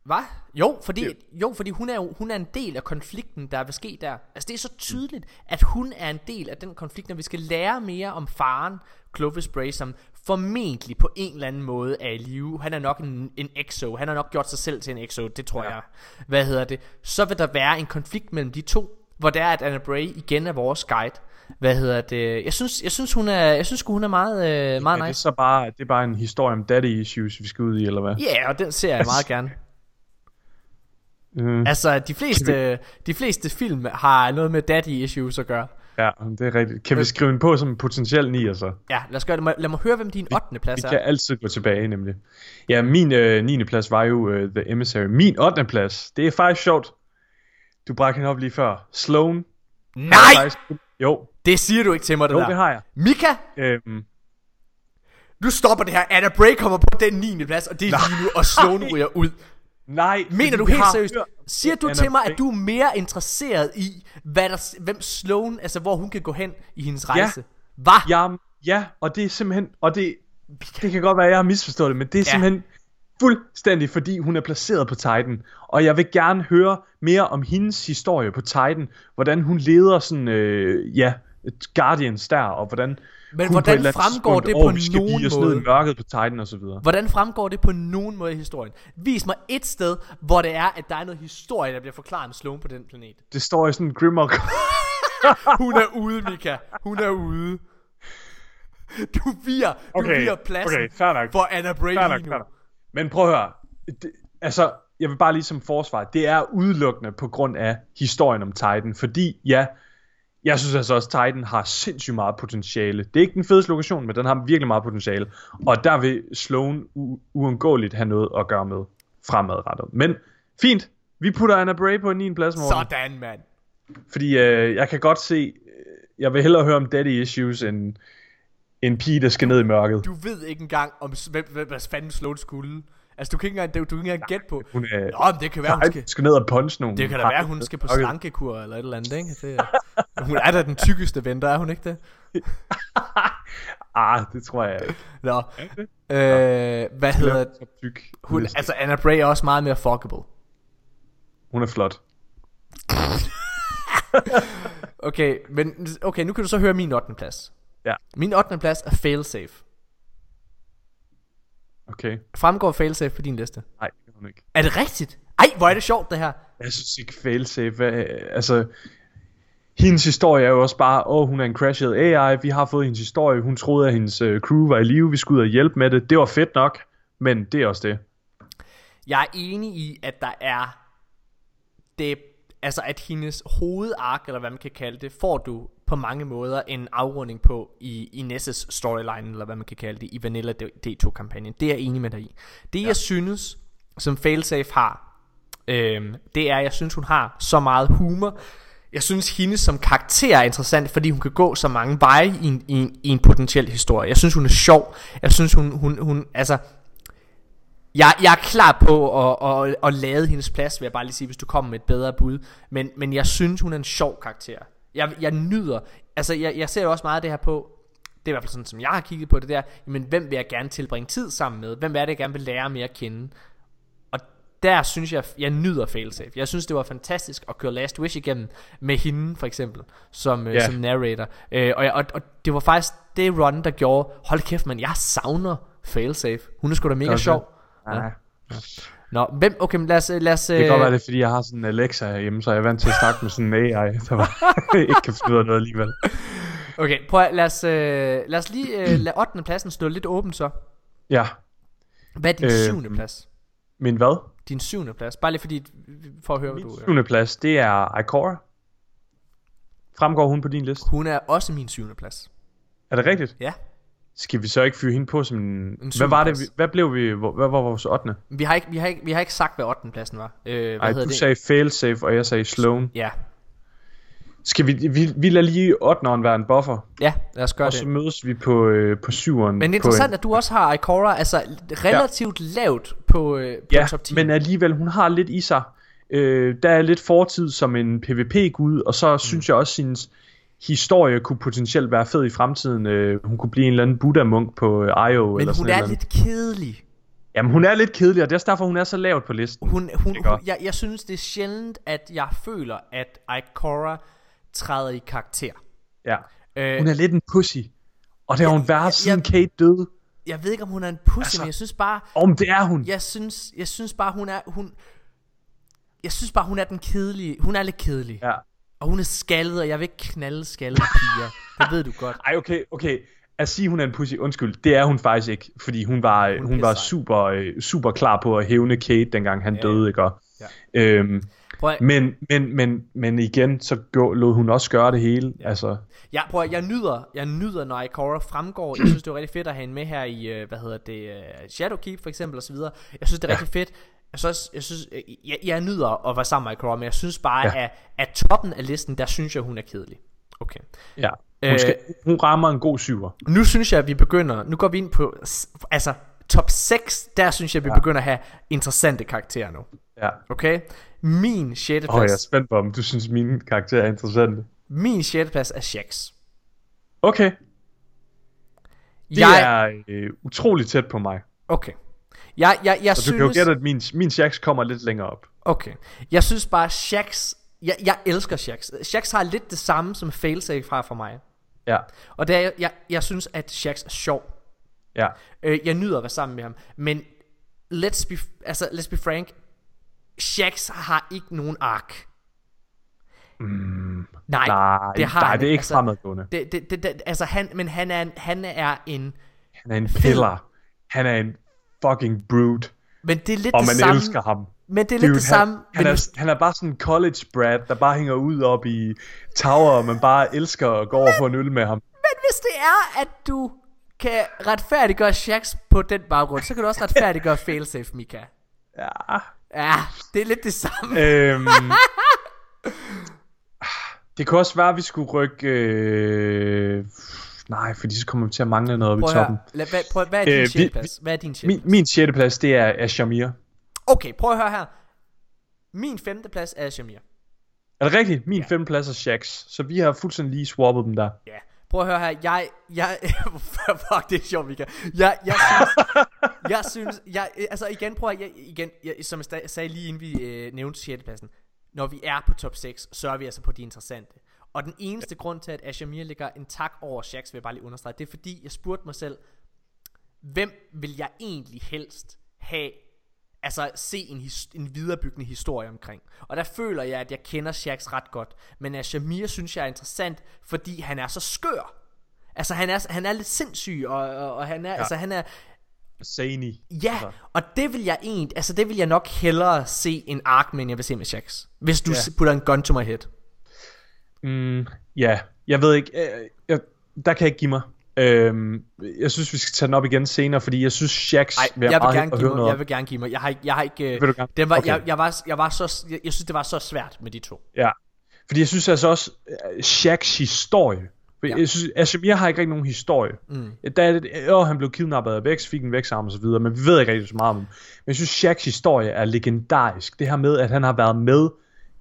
Hvad? Jo, fordi, jo, fordi hun er jo hun er en del af konflikten, der vil ske der. Altså det er så tydeligt, at hun er en del af den konflikt, når vi skal lære mere om faren, Clovis Bray, som formentlig på en eller anden måde er i live. Han er nok en, en exo. Han har nok gjort sig selv til en exo, det tror ja. jeg. Hvad hedder det? Så vil der være en konflikt mellem de to, hvor det er, at Anna Bray igen er vores guide. Hvad hedder det? Jeg synes, jeg synes hun er, jeg synes hun er meget, øh, meget Er det nice. så bare, det er bare en historie om daddy issues, vi skal ud i, eller hvad? Ja, yeah, og den ser jeg meget [laughs] gerne. Mm, Altså, de fleste, de fleste film har noget med daddy issues at gøre. ja, det er rigtigt. Kan vi skrive den på som en potentiel 9, så? Ja, lad os gøre det. Lad mig høre, hvem din 8. plads Vi er. kan altid gå tilbage, nemlig. Ja, min øh, 9. plads var jo øh, The Emissary. Min 8. plads, det er faktisk sjovt. Du brækker hende op lige før. Sloan. Nej! Faktisk- Jo, Det siger du ikke til mig, det jo der. det har jeg. Mika, Øhm, nu stopper det her. Anna Bray kommer på den 9. plads, og det er lige nu, og Sloan ryger ud. nej. Mener du helt seriøst? Siger du til mig, at du er mere interesseret i, hvad der, hvem Sloan, altså hvor hun kan gå hen i hendes Ja. rejse? Hvad? Ja, ja, og det er simpelthen, og det, det kan godt være, at jeg har misforstået det, men det er Ja. simpelthen fuldstændig, fordi hun er placeret på Titan. Og jeg vil gerne høre mere om hendes historie på Titan, hvordan hun leder sådan, øh, ja, Guardians der, og hvordan Men på et hvordan andet fremgår det "Åh, på nogen ned måde?" i mørket på Titan og så videre. Hvordan fremgår det på nogen måde i historien? Vis mig et sted, hvor det er, at der er noget historie, der bliver forklaret med Sloan på den planet. Det står i sådan en Grimlock. [laughs] Hun er ude, Mika. Hun er ude. Du virer, du Okay, virer pladsen okay, fair nok. for Anna Bray Fair nok, fair nok. Men prøv at høre. Det, altså, jeg vil bare lige som forsvar. Det er udelukkende på grund af historien om Titan. Fordi, ja, jeg synes altså også, at Titan har sindssygt meget potentiale. Det er ikke den fedeste lokation, men den har virkelig meget potentiale. Og der vil Sloan uundgåeligt have noget at gøre med fremadrettet. Men fint. Vi putter Anna Bray på en 9. plads, morgen. Sådan, mand. Fordi øh, jeg kan godt se, øh, jeg vil hellere høre om daddy issues, end en pige, der skal ned i mørket. Du ved ikke engang, om hvem, hvem, hvad fanden Sloan skulle. Altså, du kan ikke engang, du, du kan ikke engang gætte på. Hun er, Nå, men det kan være, hun skal... skal ned og punch nogen. Det kan da være, [laughs] hun skal på Okay. slankekur eller et eller andet, ikke? Det, hun er da den tykkeste ven, der er hun ikke det? [laughs] Ah, det tror jeg ikke. Nå. Øh, hvad hedder Så tyk. hun? Altså, Anna Bray er også meget mere fuckable. Hun er flot. [laughs] Okay, men okay, nu kan du så høre min 8. plads. Ja, Min 8. plads er failsafe. Okay. Fremgår failsafe på din liste. Nej, det hun ikke. Er det rigtigt? Ej, hvor er det sjovt det her. Jeg synes ikke failsafe. Hvad, altså, hendes historie er jo også bare, åh, oh, hun er en crashed AI, vi har fået hendes historie, hun troede, at hendes øh, crew var i live, vi skulle ud og hjælpe med det. Det var fedt nok, men det er også det. Jeg er enig i, at der er det, altså at hendes hovedark, eller hvad man kan kalde det, får du på mange måder en afrunding på i, i Nesses storyline, eller hvad man kan kalde det, i Vanilla D2-kampagnen. Det er jeg enig med dig i. Det ja. jeg synes, som Failsafe har, øhm, det er, at jeg synes, hun har så meget humor. Jeg synes, hende som karakter er interessant, fordi hun kan gå så mange veje i en, i en, i en potentiel historie. Jeg synes, hun er sjov. Jeg synes, hun, hun, hun altså, jeg, jeg er klar på at, at, at lade hendes plads, vil jeg bare lige sige, hvis du kommer med et bedre bud. Men, men jeg synes, hun er en sjov karakter. Jeg, jeg nyder, altså jeg, jeg ser jo også meget af det her på, det er i hvert fald sådan, som jeg har kigget på det der, men hvem vil jeg gerne tilbringe tid sammen med? Hvem er det, jeg gerne vil lære mere at kende? Og der synes jeg, jeg nyder Failsafe. Jeg synes, det var fantastisk at køre Last Wish igennem med hende, for eksempel, som, yeah. Ja. som narrator. Øh, og, og, og det var faktisk det run, der gjorde, hold kæft, man, jeg savner Failsafe. Hun er sgu da mega du sjov. Ja. Nå, hvem, okay, men lad os, lad os Det kan øh, godt være, det er, fordi jeg har sådan en Alexa hjemme, så jeg er vant til at snakke med sådan en AI, der bare [laughs] ikke kan finde ud af noget alligevel. Okay, prøv at, lad os, øh, lad os lige øh, lade 8. pladsen stå lidt åben så. Ja, Hvad er din Øh, syvende plads? men hvad? Din syvende plads. Bare lige fordi, for at høre, hvad Min du... Øh. syvende plads, det er Ikora. Fremgår hun på din liste? Hun er også min syvende plads. Er det rigtigt? Ja. Skal vi så ikke fyre hende på som en... Hvad var det? vi- Hvad blev vi? hvor- Hvad var vores 8. Vi har ikke, vi har ikke, vi har ikke sagt, hvad 8. pladsen var. Øh, hvad Ej, du det? sagde failsafe, og jeg sagde Sloan. Ja. Skal vi, vi, vi lader lige 8. være en buffer, Ja, lad os gøre og det. så mødes vi på, øh, på 7'eren. Men det er interessant, en, at du også har Ikora, altså relativt lavt på, øh, på Ja, top 10. men alligevel, hun har lidt i sig. Øh, der er lidt fortid som en PvP-gud, og så mm. synes jeg også, hendes historie kunne potentielt være fed i fremtiden. Øh, hun kunne blive en eller anden Buddha-munk på øh, IO. men eller hun sådan et er lidt kedelig. Jamen, hun er lidt kedelig, og det er derfor, hun er så lavt på listen. Hun, hun, hun, jeg, jeg synes, det er sjældent, at jeg føler, at Ikora træder i karakter. Ja. Øh, Hun er lidt en pussy. Og det har hun været, siden jeg- Kate døde. jeg ved ikke, om hun er en pussy, Altså- men jeg synes bare, Om det er hun. jeg synes, jeg synes bare, hun er, hun, jeg synes bare, hun er den kedelige, hun er lidt kedelig. Ja. Og hun er skaldet, og jeg vil ikke knalde skaldede piger. Det ved du godt. Ej, okay, okay. At sige, hun er en pussy, undskyld, det er hun faktisk ikke. Fordi hun var, Hun hun, var super, øh, super klar på at hævne Kate, dengang han Ja, ja, døde, ikke? Ja. Øhm, Prøv at, men, men, men, men igen, så gå, lod hun også gøre det hele. Ja. Altså, jeg, prøv at, jeg nyder, jeg nyder, når Ikora fremgår. Jeg synes, det er rigtig fedt at have hende med her i, øh, hvad hedder det, øh, Shadowkeep for eksempel, og så videre. Jeg synes, det er rigtig fedt. Så, jeg synes, jeg, jeg nyder at være sammen med Ikora, men jeg synes bare, Ja. at, at toppen af listen, der synes jeg, hun er kedelig. Okay. Ja. Hun, Øh, skal, hun rammer en god syver. Nu synes jeg, at vi begynder, nu går vi ind på, altså top 6, der synes jeg, at vi ja. begynder at have interessante karakterer nu. Ja. Okay? Min 6. Åh, oh, jeg er plads, spændt på, om du synes, mine karakterer er interessante. min 6. plads er Shax. Okay, det Jeg, er øh, utroligt tæt på mig. okay. Jeg, jeg, jeg Og synes, du kan jo gætte, at min, min Shax kommer lidt længere op. Okay. Jeg synes bare, Shax... Jeg, jeg elsker Shax. Shax har lidt det samme som Failsafe fra for mig. Ja, Og det er, jeg, jeg, jeg synes, at Shax er sjov. ja. Øh, jeg nyder at være sammen med ham. Men let's be, altså, let's be frank. Shax har ikke nogen ark. Mm, nej, Nej, det har nej, han det er ikke altså, fremadgående. Det, det, det, det, altså han, men han er, han er en... Han er en piller. Han er en fucking brute. Men det er lidt Og det man samme. elsker ham. Men det er lidt Dude, det samme. Han, han, men er, han er bare sådan en college brat, der bare hænger ud op i tower, og man bare elsker at gå over på en øl med ham. Men hvis det er, at du kan retfærdiggøre Shax på den baggrund, så kan du også retfærdiggøre [laughs] Failsafe, Mika. Ja. Ja, det er lidt det samme. Øhm, [laughs] det kunne også være, at vi skulle rykke... Øh, nej, fordi så kommer vi til at mangle noget oppe Prøv i toppen. Lad, hvad, prøv, hvad er din Øh, plads? Hvad er din Min, plads? min 6. plads, det er, er Shamir. Okay, prøv at høre her. Min femte plads er Shamir. Er det rigtigt? Min 5. plads er Shax. Så vi har fuldstændig lige swappet dem der. Ja. Prøv at høre her. Jeg, jeg, [laughs] fuck, det er sjovt, Mika. Jeg, jeg synes, [laughs] jeg synes, jeg, altså igen, prøv at, jeg, igen, jeg, som jeg sagde lige inden vi øh, nævnte 6. pladsen. Når vi er på top 6, så er vi altså på de interessante. Og den eneste grund til, at Ashamir ligger en tak over Shax, vil jeg bare lige understrege, det er fordi, jeg spurgte mig selv, hvem vil jeg egentlig helst have altså se en, his, en viderebyggende historie omkring. Og der føler jeg, at jeg kender Shax ret godt. Men Ashamir synes jeg er interessant, fordi han er så skør. Altså han er, han er lidt sindssyg, og, og, og han er, ja. altså han er, Zany. ja, og det vil jeg egentlig, altså det vil jeg nok hellere se en ark, men jeg vil se med Shax. Hvis du ja. putter en gun to my head. Mm, ja, jeg ved ikke. Øh, jeg, der kan jeg ikke give mig. Øhm, jeg synes, vi skal tage den op igen senere, fordi jeg synes, Shax Nej, vil jeg vil meget gerne give mig, noget jeg vil gerne give mig. Jeg har ikke, jeg har ikke, øh, Vil du gerne? den var, Okay. jeg, jeg, var, jeg var så, jeg, jeg synes det var så svært med de to. Ja, fordi jeg synes altså også, uh, Shaqs historie, ja. Jeg synes, Ashamir har ikke rigtig nogen historie. Mm. Der er det, åh, han blev kidnappet af Vex, fik en Vex-arm og så videre, men vi ved ikke rigtig så meget om. Men jeg synes, Shaqs historie er legendarisk. Det her med, at han har været med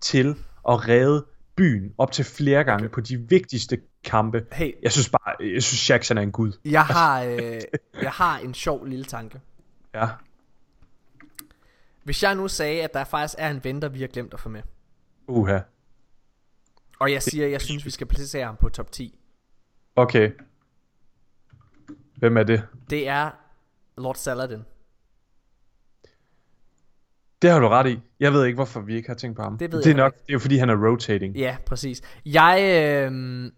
til at redde byen op til flere gange okay. på de vigtigste kampe. Hey, Jeg synes bare, jeg synes, han er en gud. jeg [laughs] har, øh, jeg har en sjov lille tanke. Ja. Hvis jeg nu sagde, at der faktisk er en ven, der vi har glemt at få med, Uha. og jeg siger, at jeg synes, vi skal placere ham på top 10, Okay. Hvem er det? det er Lord Saladin. Det har du ret i. Jeg ved ikke, hvorfor vi ikke har tænkt på ham. Det ved det er jeg nok, det er jo fordi, han er rotating. Ja, præcis. Jeg, øh,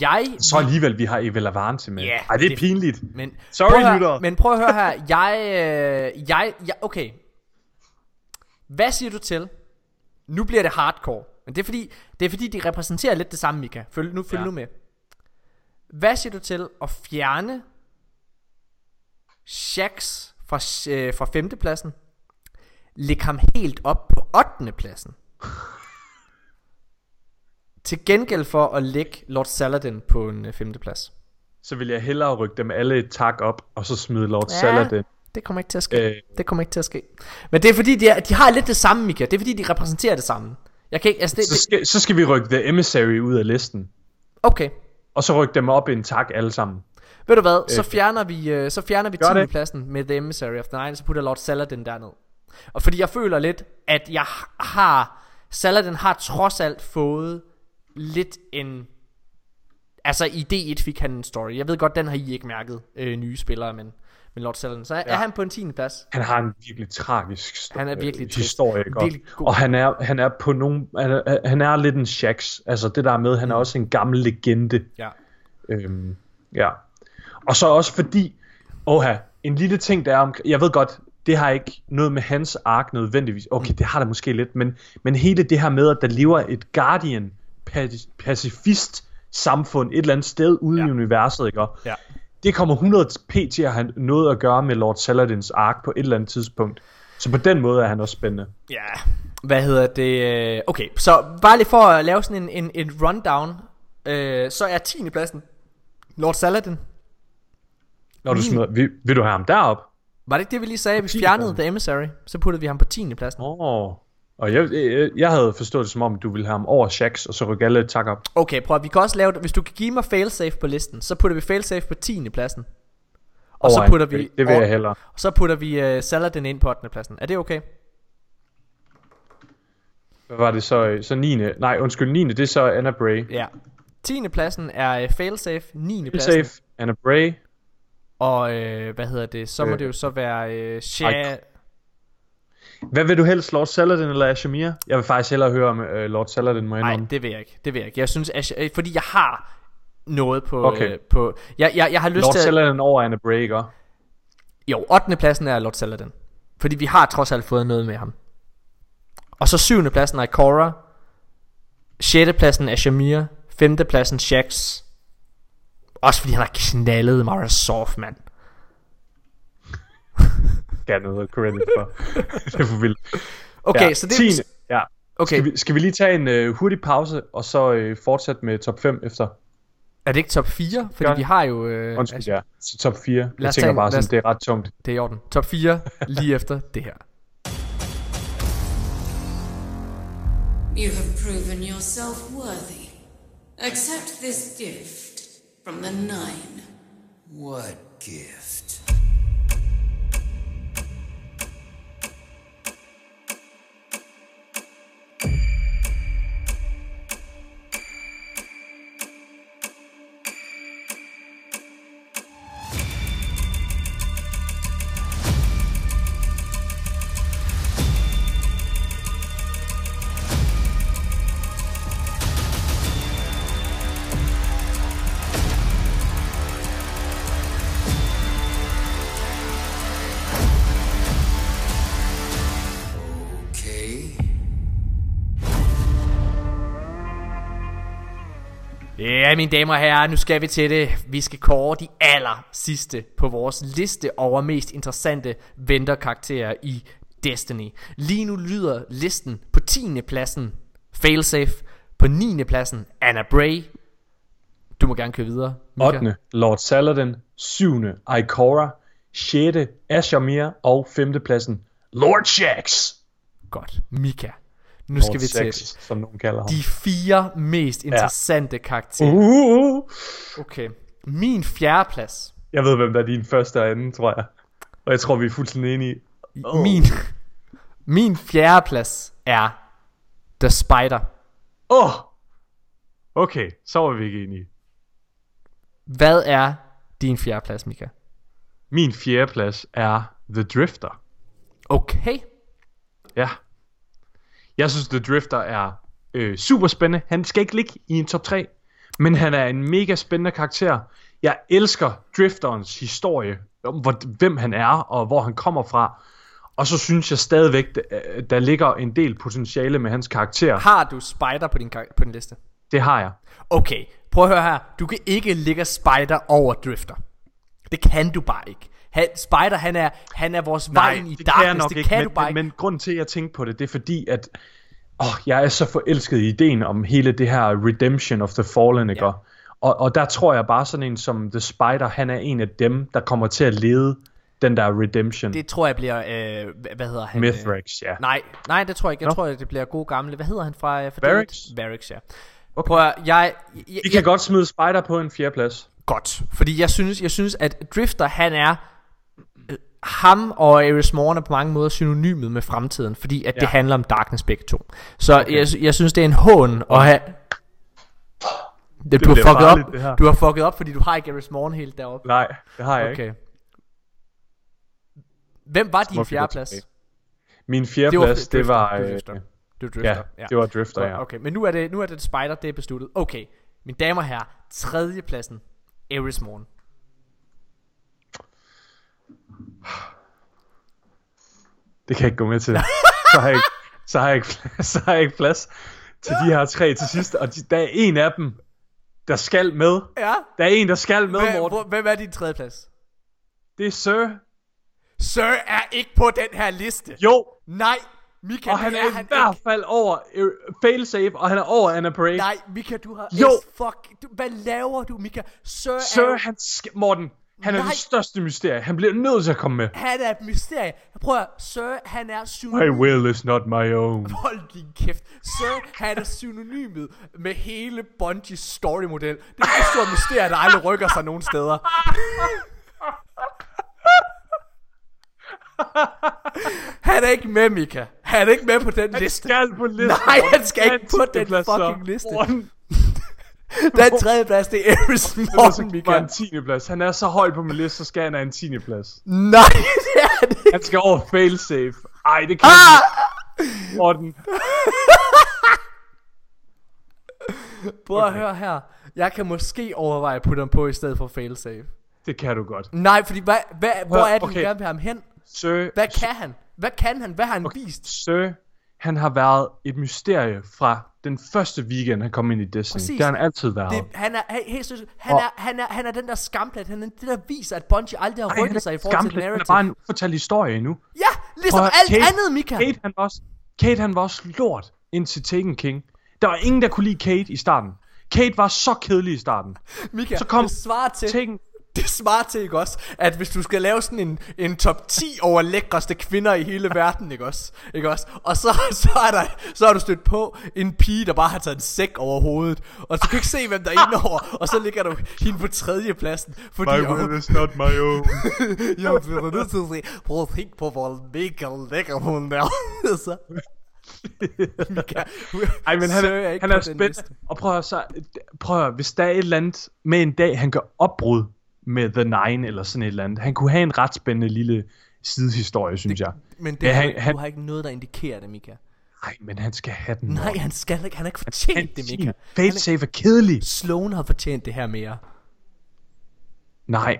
jeg... Så alligevel, vi har Evel Avante med. Ja, Ej, det er det- pinligt. Men, Sorry, høre- lyttere. Men prøv at høre her. Jeg, øh, jeg, jeg, okay. Hvad siger du til? Nu bliver det hardcore. Men det er fordi, det er fordi de repræsenterer lidt det samme, Mika. Følg, nu, følg ja. nu med. Hvad siger du til at fjerne Shax fra, øh, fra femtepladsen? Læg ham helt op på 8. pladsen. Til gengæld for at lægge Lord Saladin på en øh, femteplads. Så vil jeg hellere rykke dem alle et tak op, og så smide Lord ja. Saladin. Det kommer ikke til at ske. Øh. Øh. Det kommer ikke til at ske. Men det er fordi, de, er, de har lidt det samme, Mika. Det er fordi, de repræsenterer det samme. Jeg kan ikke, altså det, Så det, skal, så skal vi rykke The Emissary ud af listen. okay. Og så rykke dem op i en tak alle sammen. Ved du hvad, så fjerner vi, øh, så fjerner vi Gør 10. det. pladsen med The Emissary of the Night, så putter Lord Saladin derned. Og fordi jeg føler lidt, at jeg har, Saladin har trods alt fået lidt en, altså i D1 fik han en story. Jeg ved godt, den har I ikke mærket, øh, nye spillere, men, men Lord Saladin. Så er, Ja. er han på en 10. plads. Han har en virkelig tragisk sto- Han er virkelig øh, trist. historie? Virkelig god. Og han er, han er på nogen, han er, han er lidt en Shax. Altså det der med, han er Mm. også en gammel legende. Ja. Øhm, ja. Og så også fordi, oha, en lille ting der er om, jeg ved godt, det har ikke noget med hans ark nødvendigvis. Okay, det har der måske lidt, men, men hele det her med, at der lever et Guardian paci- pacifist samfund et eller andet sted ude ja. I universet, ikke? Ja. Det kommer 100 p til at have noget at gøre med Lord Saladins ark på et eller andet tidspunkt. Så på den måde er han også spændende. Ja, hvad hedder det? øh, Okay, så bare lige for at lave sådan en, en, en rundown. Øh, så er 10. pladsen Lord Saladin. Når du smider, vil, vil du have ham derop? Var det ikke det, vi lige sagde? Vi 10. fjernede pladsen. The Emissary, så puttede vi ham på 10. pladsen. Åh. Oh. Og jeg, jeg, jeg havde forstået det som om, du ville have ham over Shax, og så rykke alle tak op. Okay, prøv at, vi kan også lave det. Hvis du kan give mig failsafe på listen, så putter vi failsafe på 10. pladsen. Og så Over putter Anne vi. Det vil og, jeg hellere. og så putter vi uh, Saladin ind på 8. pladsen. Er det okay? Hvad var det så? Så 9. Nej, undskyld, 9. Det er så Anna Bray. Ja. 10. pladsen er uh, failsafe, 9. pladsen. Safe, Anna Bray. Og øh, hvad hedder det? Så må Øh. det jo så være øh, Sha- Hvad vil du helst, Lord Saladin eller Ashamir? Jeg vil faktisk hellere høre om uh, Lord Saladin, må jeg Nej, det vil jeg ikke. Det vil jeg ikke. Jeg synes, at, øh, fordi jeg har noget på... Okay. Øh, på jeg, jeg, jeg har lyst Lord til... at- Saladin over Anna Bray, ikke? Jo, 8. pladsen er Lord Saladin. Fordi vi har trods alt fået noget med ham. Og så 7. pladsen er Ikora. 6. pladsen er Shamir. 5. pladsen Shax. Også fordi han har knaldet Mara Soft, mand. Skal jeg noget credit for. [laughs] det er for vildt. Okay, ja, så det 10. Ja. Okay, Skal, vi, skal vi lige tage en uh, hurtig pause, og så uh, fortsætte med top 5 efter? er det ikke top 4? Fordi Gør vi har jo... Øh, Undskyld, altså, ja. Så top 4. Lad Jeg tænker en- bare lad os- sådan, det er ret tungt. Det er i orden. Top 4 lige [laughs] efter det her. You have proven yourself worthy. Accept this gift from the Nine. What gift? Mine damer og herrer, nu skal vi til det. Vi skal kåre de aller sidste på vores liste over mest interessante venterkarakterer i Destiny. Lige nu lyder listen på 10. pladsen Failsafe, på 9. pladsen Anna Bray. Du må gerne køre videre. Mika. 8. Lord Saladin. 7. Ikora. 6. Ashamir. Og 5. pladsen Lord Shax. Godt. Mika. Nu skal vi til som nogen kalder ham. de fire mest interessante karakterer. Uh, Okay. Min fjerde plads. jeg ved, hvem der er din første og anden, tror jeg. Og jeg tror, vi er fuldstændig enige. Oh. Min, [laughs] min fjerde plads er The Spider. Åh! Oh! Okay, så var vi ikke enige. Hvad er din fjerde plads, Mika? Min fjerde plads er The Drifter. Okay. Ja. Jeg synes, The Drifter er øh, super spændende. Han skal ikke ligge i en top 3, men han er en mega spændende karakter. Jeg elsker Drifterens historie, om hvor, hvem han er og hvor han kommer fra. Og så synes jeg stadigvæk, der, der ligger en del potentiale med hans karakter. Har du Spider på din, på din liste? Det har jeg. Okay, prøv at høre her. Du kan ikke ligge Spider over Drifter. Det kan du bare ikke. Han, Spider, han er, han er vores vej ind i det darkness. kan jeg nok det ikke, kan men, du bare ikke. men grunden til, at jeg tænkte på det, det er fordi, at åh, jeg er så forelsket i ideen om hele det her Redemption of the Fallen, ikke? Ja. Og, og der tror jeg bare sådan en som The Spider, han er en af dem, der kommer til at lede den der Redemption. Det tror jeg bliver, øh, hvad- hedder han? Mithrax, ja. Øh, nej, nej, det tror jeg ikke. Jeg Nå. tror, det bliver gode gamle. Hvad hedder han fra? øh, fra Varix? D8? Varix, ja. Okay. Prøv at, jeg, jeg, jeg, Vi kan godt smide Spider på en fjerdeplads. Godt, fordi jeg synes, jeg synes at Drifter han er øh, ham og Ares Morn er på mange måder synonymet med fremtiden, fordi at ja. det Ja. handler om Darkness begge to. Så okay. jeg, jeg synes det er en hån at have det, du, har fucket farligt, op, det du har fucket op, fordi du har ikke Ares Morn helt deroppe. Nej, det har jeg ikke. Okay. Hvem var din fjerdeplads? Min fjerdeplads, det var... det var øh, Drifter. Det var Drifter. Ja, det var Drifter, ja. Okay, men nu er det, nu er det Spider, det er besluttet. Okay, mine damer og herrer, tredjepladsen, Ares Morn. [sighs] Det kan jeg ikke gå med til. [laughs] Så har jeg ikke, så har jeg ikke, så har jeg ikke plads til de her tre til sidst. Og de, der er en af dem, der skal med. Ja, Der er en, der skal med, Hvem, Morten. hvem er din tredjeplads? Det er Sir Sir er ikke på den her liste. Jo, Nej, Mika, og han er, er i han hvert ikke. fald over øh, failsafe, og han er over Anna Parade. Nej, Mika, du har... Jo. Yes, fuck. Du, hvad laver du, Mika? Sir, er Sir, jo- han skal... Morten, han er Nej. det største mysterie. Han bliver nødt til at komme med. Han er et mysterie. Prøv at, Sir, han er My synonym. will is not my own. [laughs] Hold din kæft. Sir, han er synonymet med hele Bungies storymodel. Det er et stort mysterie, der aldrig rykker sig nogen steder. [laughs] Han er ikke med, Mika. Han er ikke med på den Han liste. skal på listen. Nej, han skal Han ikke på den fucking liste. Morten, Den [laughs] tredje plads, det er så Morten, kan Mika. han en 10. plads. Han er så højt på min liste, så skal han have en 10. plads. Nej, det er det ikke. Han skal over failsafe. Ej, det kan Ah! ikke. Morten. Prøv at høre her. Jeg kan måske overveje at putte ham på i stedet for failsafe. Det kan du godt. Nej, fordi hvad, hvad, hvor er det, okay. okay. du gerne vil have ham hen? Sir, Hvad kan han? Hvad kan han? Hvad har han vist? Sir, han har været et mysterie fra den første weekend, han kom ind i Destiny. Præcis. Det har han altid været. Det, han er, hey, hey, synes, han, Og- er, han, er, han er den der skamplet, han er det der viser, at Bungie aldrig har han rykket sig i forhold til skamplet. Han er narrative. bare en ufortalt historie endnu. Ja, ligesom Prøv alt Kate- andet, Mika. Kate, han var også, Kate, han var også lort indtil Taken King. Der var ingen, der kunne lide Kate i starten. Kate var så kedelig i starten. Mika, så kom det svarer til, Taken... det svarer til, ikke også, at hvis du skal lave sådan en, en top 10 over lækreste kvinder i hele verden, ikke også, ikke også, og så, så, er der, så har du stødt på en pige, der bare har taget en sæk over hovedet, og du kan ikke se, hvem der er inde over, og så ligger du hende på tredje pladsen, fordi My will is not my own. [laughs] jeg bliver nødt til at sige, prøv at tænke på, hvor mega lækker hun er. [laughs] så. Mika, [laughs] Ej, men han er, han er spændt. Og prøv at, så, prøv at, hvis der er et eller andet med en dag, han gør opbrud med The Nine eller sådan et eller andet. Han kunne have en ret spændende lille sidehistorie, synes jeg. Men det, Ja, han- han, han- du har ikke noget, der indikerer det, Mika. Nej, men han skal have den. Nej, han skal ikke. Han har ikke fortjent det, Mika. Failsafe er kedelig. Sloan har fortjent det her mere. Nej.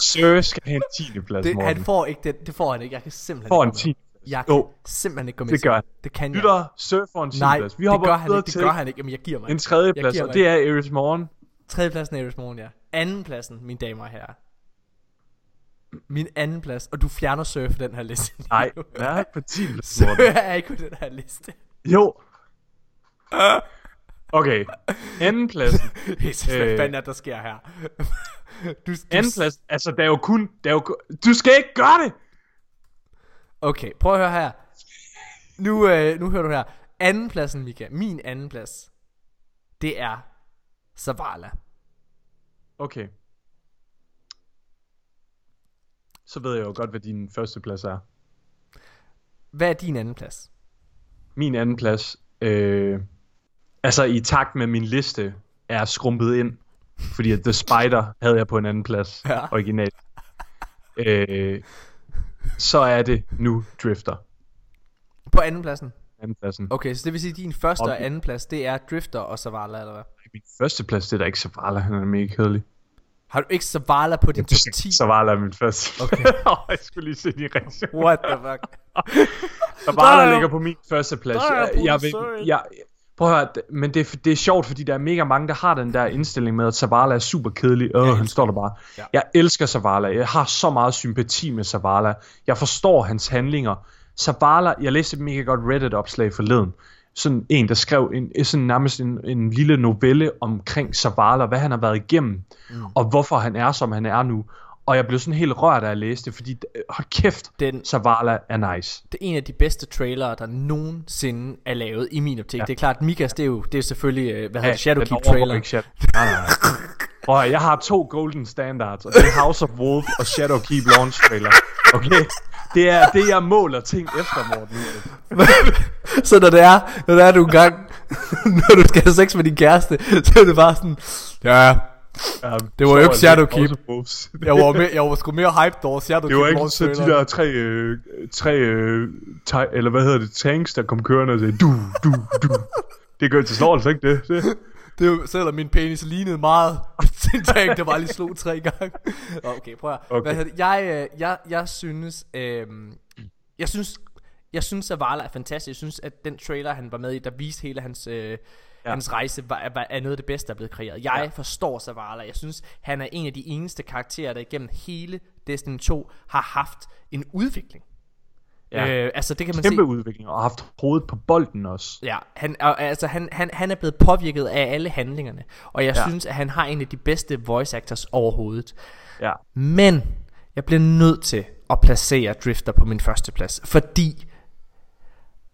Sir skal have en 10. plads, Det, Morten. han får ikke det. Det får han ikke. Jeg kan simpelthen får en ikke gå med. 10. Jeg kan Jo, simpelthen ikke gå med det gør han. Det kan jeg. Lytter, Sir får en 10. Nej, plads. Vi det gør han ikke. Det gør han ikke. Jamen, jeg giver mig. en tredje plads, og det er Ares Morgen. Tredje pladsen er Ares Morgen, ja. Anden pladsen, mine damer og herrer. Min anden plads, og du fjerner Sir fra den her liste. [laughs] Nej, nej, på 10. plads, Sir Morten. er ikke på den her liste. Jo. [laughs] Okay, anden. [laughs] Jesus, hvad Øh. fanden er der sker her? du, du, Anden plads, altså der er jo kun, der er jo, kun- du skal ikke gøre det! Okay, prøv at høre her. Nu, øh, nu hører du her. Anden pladsen, Mika. Min anden plads. Det er Zavala. Okay. Så ved jeg jo godt, hvad din første plads er. Hvad er din anden plads? Min anden plads, øh, altså i takt med min liste, er skrumpet ind. Fordi The Spider havde jeg på en anden plads, Ja. originalt. Øh, så er det nu Drifter, På anden pladsen. anden pladsen. Okay, så det vil sige, at din første Og- og anden plads, det er Drifter og Zavala, eller hvad? Min første plads, det er da ikke Zavala, han er mega kedelig. Har du ikke Zavala på din top 10? Zavala er min første. Okay. [laughs] jeg skulle lige se din reaktion. What the fuck? [laughs] Zavala Der er- ligger på min første plads. Jeg, jeg, vil, jeg, prøv at høre, men det, det er sjovt, fordi der er mega mange, der har den der indstilling med, at Zavala er super kedelig. Øh, han står der bare. Ja. Jeg elsker Zavala. Jeg har så meget sympati med Zavala. Jeg forstår hans handlinger. Zavala, jeg læste et mega godt Reddit-opslag forleden. Sådan en, der skrev en, sådan nærmest en, en lille novelle omkring Zavala, hvad han har været igennem, mm. og hvorfor han er, som han er nu. Og jeg blev sådan helt rørt, da jeg læste, fordi øh, hold kæft, Den- Zavala er nice. Det er en af de bedste trailere, der nogensinde er lavet i min optik. Ja. Det er klart, Mikas, det er jo det er selvfølgelig, øh, hvad hedder det, overgår Shadowkeep-trailer. Shadow. Nej, nej, nej. Prøv jeg har to golden standards, og det er House of Wolf og Shadowkeep launch trailer. Okay? Det er det, jeg måler ting efter, Morten. [laughs] så når det er, når det er du engang, [laughs] når du skal have sex med din kæreste, så er det bare sådan, ja, Ja, Det var jo ikke of Wolves. jeg var, med, jeg var sgu mere hyped over Shadowkeep. Det var ikke så de der tre, øh, tre øh, ta- eller hvad hedder det, tanks, der kom kørende og sagde, du, du, du. Det gør til slår altså ikke det. det. Det er jo, selvom min penis lignede meget tank, der bare lige slog tre gange. Okay, prøv at Okay. Hvad det? Jeg, øh, jeg, jeg synes, øh, jeg synes, jeg synes, at Varla er fantastisk. Jeg synes, at den trailer, han var med i, der viste hele hans, øh, ja. hans rejse, var, var, er noget af det bedste, der er blevet kreeret. Jeg ja. forstår Zavala. Jeg synes, han er en af de eneste karakterer, der igennem hele Destiny 2 har haft en udvikling. Ja. Øh, altså det kan man Kæmpe se. udvikling, og har haft hovedet på bolden også. Ja, han, og, altså, han, han, han er blevet påvirket af alle handlingerne. Og jeg ja. synes, at han har en af de bedste voice actors overhovedet. Ja. Men jeg bliver nødt til at placere Drifter på min første plads, fordi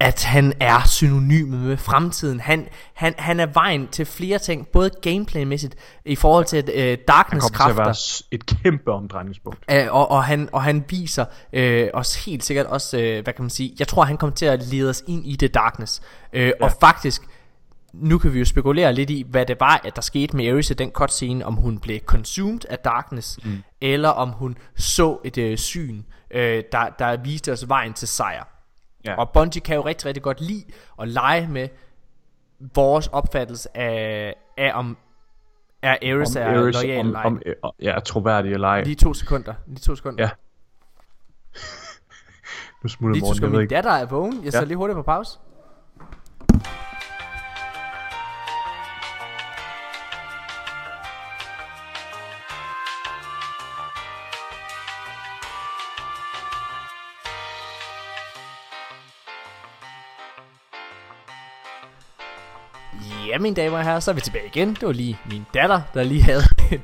at han er synonym med fremtiden. Han, han, han er vejen til flere ting, både gameplaymæssigt i forhold til øh, Han Darkness kommer til at være kræfter. et kæmpe omdrejningspunkt. Øh, og, og, han, og han viser øh, os helt sikkert også, øh, hvad kan man sige, jeg tror han kommer til at lede os ind i det darkness. Øh, ja. Og faktisk, nu kan vi jo spekulere lidt i, hvad det var, at der skete med Ares i den cutscene, om hun blev consumed af darkness, mm. eller om hun så et øh, syn, øh, der, der viste os vejen til sejr. Ja. Og Bungie kan jo rigtig, rigtig godt lide at lege med vores opfattelse af, af om er Ares Om er Ares, lojal om, eller ej. om, ja, troværdig eller ej. Lige to sekunder. Lige to sekunder. Ja. [laughs] Nu smutter Lige to sekunder. Min datter er vågen. Jeg Ja. sætter lige hurtigt på pause. Ja, mine damer og herrer, så er vi tilbage igen. Det var lige min datter, der lige havde [laughs] en,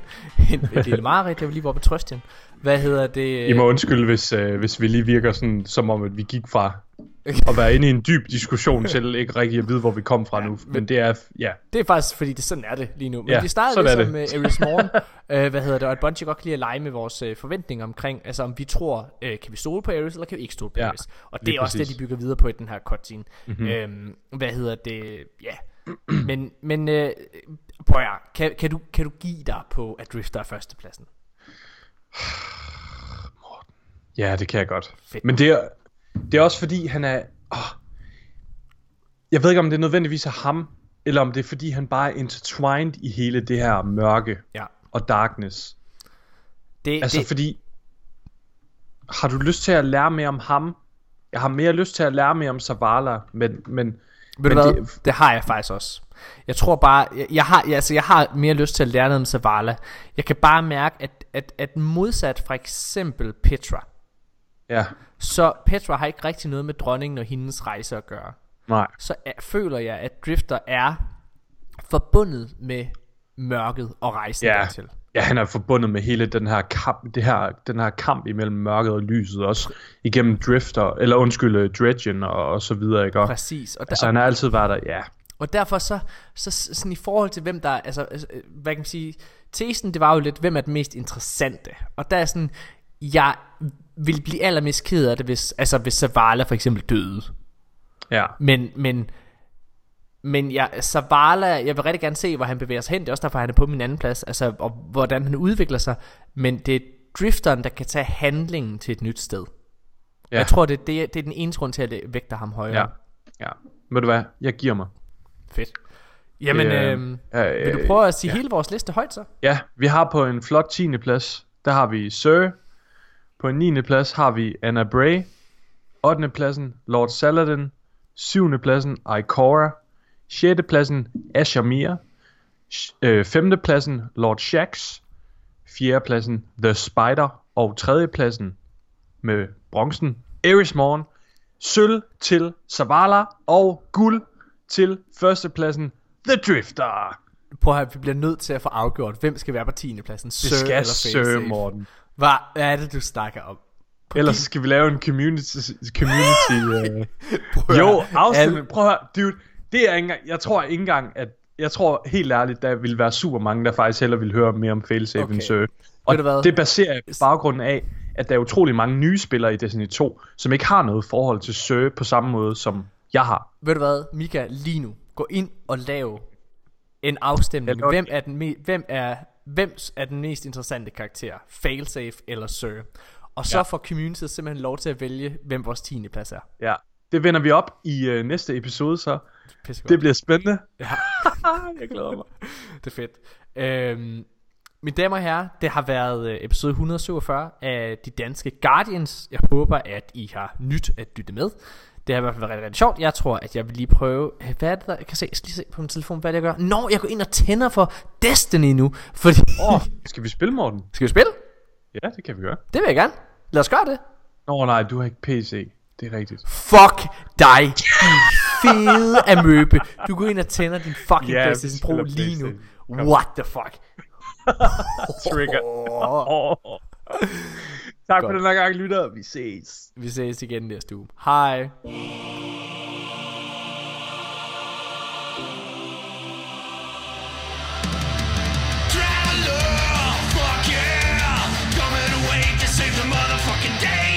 en, en lille mareridt. Det var lige hvor på trøst hende. Hvad hedder det? I må undskylde, hvis, øh, hvis vi lige virker sådan, som om, at vi gik fra at være inde i en dyb diskussion til ikke rigtig at vide, hvor vi kom fra nu. Men det er, ja, Det er faktisk fordi, det sådan er det lige nu. Men Ja, vi startede ligesom med Ares Morn, [laughs] øh, hvad hedder det, og at Bungie godt kan lide at lege med vores øh, forventninger omkring, altså om vi tror, øh, kan vi stole på Ares, eller kan vi ikke stole på Ja. Og det er også det, præcis. de bygger videre på i den her cutscene. Mhm. Mm-hmm. Øhm, hvad hedder det, ja. [clears throat] men, men øh, prøv at, kan, kan, du, kan du give dig på, at Drifter er førstepladsen? [sighs] ja, det kan jeg godt. Fedt. Men det er, det er også fordi, han er... Åh, jeg ved ikke, om det er nødvendigvis er ham, eller om det er fordi, han bare er intertwined i hele det her mørke Ja. og darkness. Det, Altså det, fordi, har du lyst til at lære mere om ham? Jeg har mere lyst til at lære mere om Zavala, men, men, Ved du men hvad? Det, det har jeg faktisk også. Jeg tror bare, jeg, jeg, har, jeg, altså, jeg har mere lyst til at lære noget om Zavala. Jeg kan bare mærke, at, at, at modsat for eksempel Petra, ja, så Petra har ikke rigtig noget med dronningen og hendes rejse at gøre. nej. Så er, føler jeg, at Drifter er forbundet med mørket og rejsen Ja. dertil. Ja, han er forbundet med hele den her kamp, det her, den her kamp imellem mørket og lyset, også igennem Drifter, eller undskyld, øh, Dredgen og, og så videre, ikke? Og, Præcis. Og, der, altså, han har altid været der, ja. Og derfor så, så sådan i forhold til hvem der, altså, altså, øh, hvad kan man sige, tesen det var jo lidt, hvem er den mest interessante. Og der er sådan, jeg vil blive allermest ked af det, hvis, altså hvis Zavala for eksempel døde. Ja, Men, men, men jeg, Zavala, jeg vil rigtig gerne se, hvor han bevæger sig hen. Det er også derfor, han er på min anden plads, altså, og hvordan han udvikler sig. Men det er drifteren, der kan tage handlingen til et nyt sted. ja, Jeg tror, det, det, er- det er den eneste grund til, at det vægter ham højere. ja, ja. Ved du hvad, jeg giver mig. Fedt. Jamen, øh, øhm, øh, vil du prøve at sige ja. hele vores liste højt så? Ja, vi har på en flot 10. plads, der har vi Sir. På en 9. plads har vi Anna Bray. 8. pladsen Lord Saladin. 7. pladsen Ikora. 6. pladsen Asher Mir. 5. pladsen Lord Shax. 4. pladsen The Spider. Og 3. pladsen med bronzen Eris Morn. Sølv til Zavala. Og guld til førstepladsen The Drifter. Prøv at vi bliver nødt til at få afgjort, hvem skal være på 10. pladsen. Det Sir skal eller Sir? Morten. Hvad er det, du snakker om? På Ellers din- skal vi lave en community... community uh... [laughs] Prøv Jo, afstemning. Prøv at høre, dude. Det er ikke engang... Jeg tror ikke engang, at... Jeg tror helt ærligt, der vil være super mange, der faktisk hellere vil høre mere om failsafe Okay. end. Ved Og hvad? det baserer jeg på baggrunden af, at der er utrolig mange nye spillere i Destiny 2, som ikke har noget forhold til Sir på samme måde, som jeg har. Ved du hvad, Mika, lige nu, gå ind og lav en afstemning. Hvem er, den me- hvem, er, hvem er den mest interessante karakter? Failsafe eller Sir? Og så Ja. får community simpelthen lov til at vælge, hvem vores 10. plads er. Ja. Det vender vi op i uh, næste episode, så Pissegodt. det bliver spændende. Ja. [laughs] jeg glæder mig. det er fedt. Øhm, mine damer og herrer, det har været øh, episode 147 af De Danske Guardians. Jeg håber, at I har nyt at lytte med. Det har i hvert fald været rigtig, rigtig sjovt. Jeg tror, at jeg vil lige prøve... øh, Hvad er det der? Jeg kan se, jeg skal lige se på min telefon, hvad det jeg gør. Nå, jeg går ind og tænder for Destiny nu. Fordi... Oh, skal vi spille, Morten? Skal vi spille? Ja, det kan vi gøre. Det vil jeg gerne. Lad os gøre det. Nå nej, du har ikke PC. Det er rigtigt. Fuck dig, din fede amøbe. Du går ind og tænder din fucking yeah, PlayStation Pro lige nu. What the fuck? Trigger. Oh. tak for den her gang, lytter. Vi ses. Vi ses igen næste uge. Hej. Save day!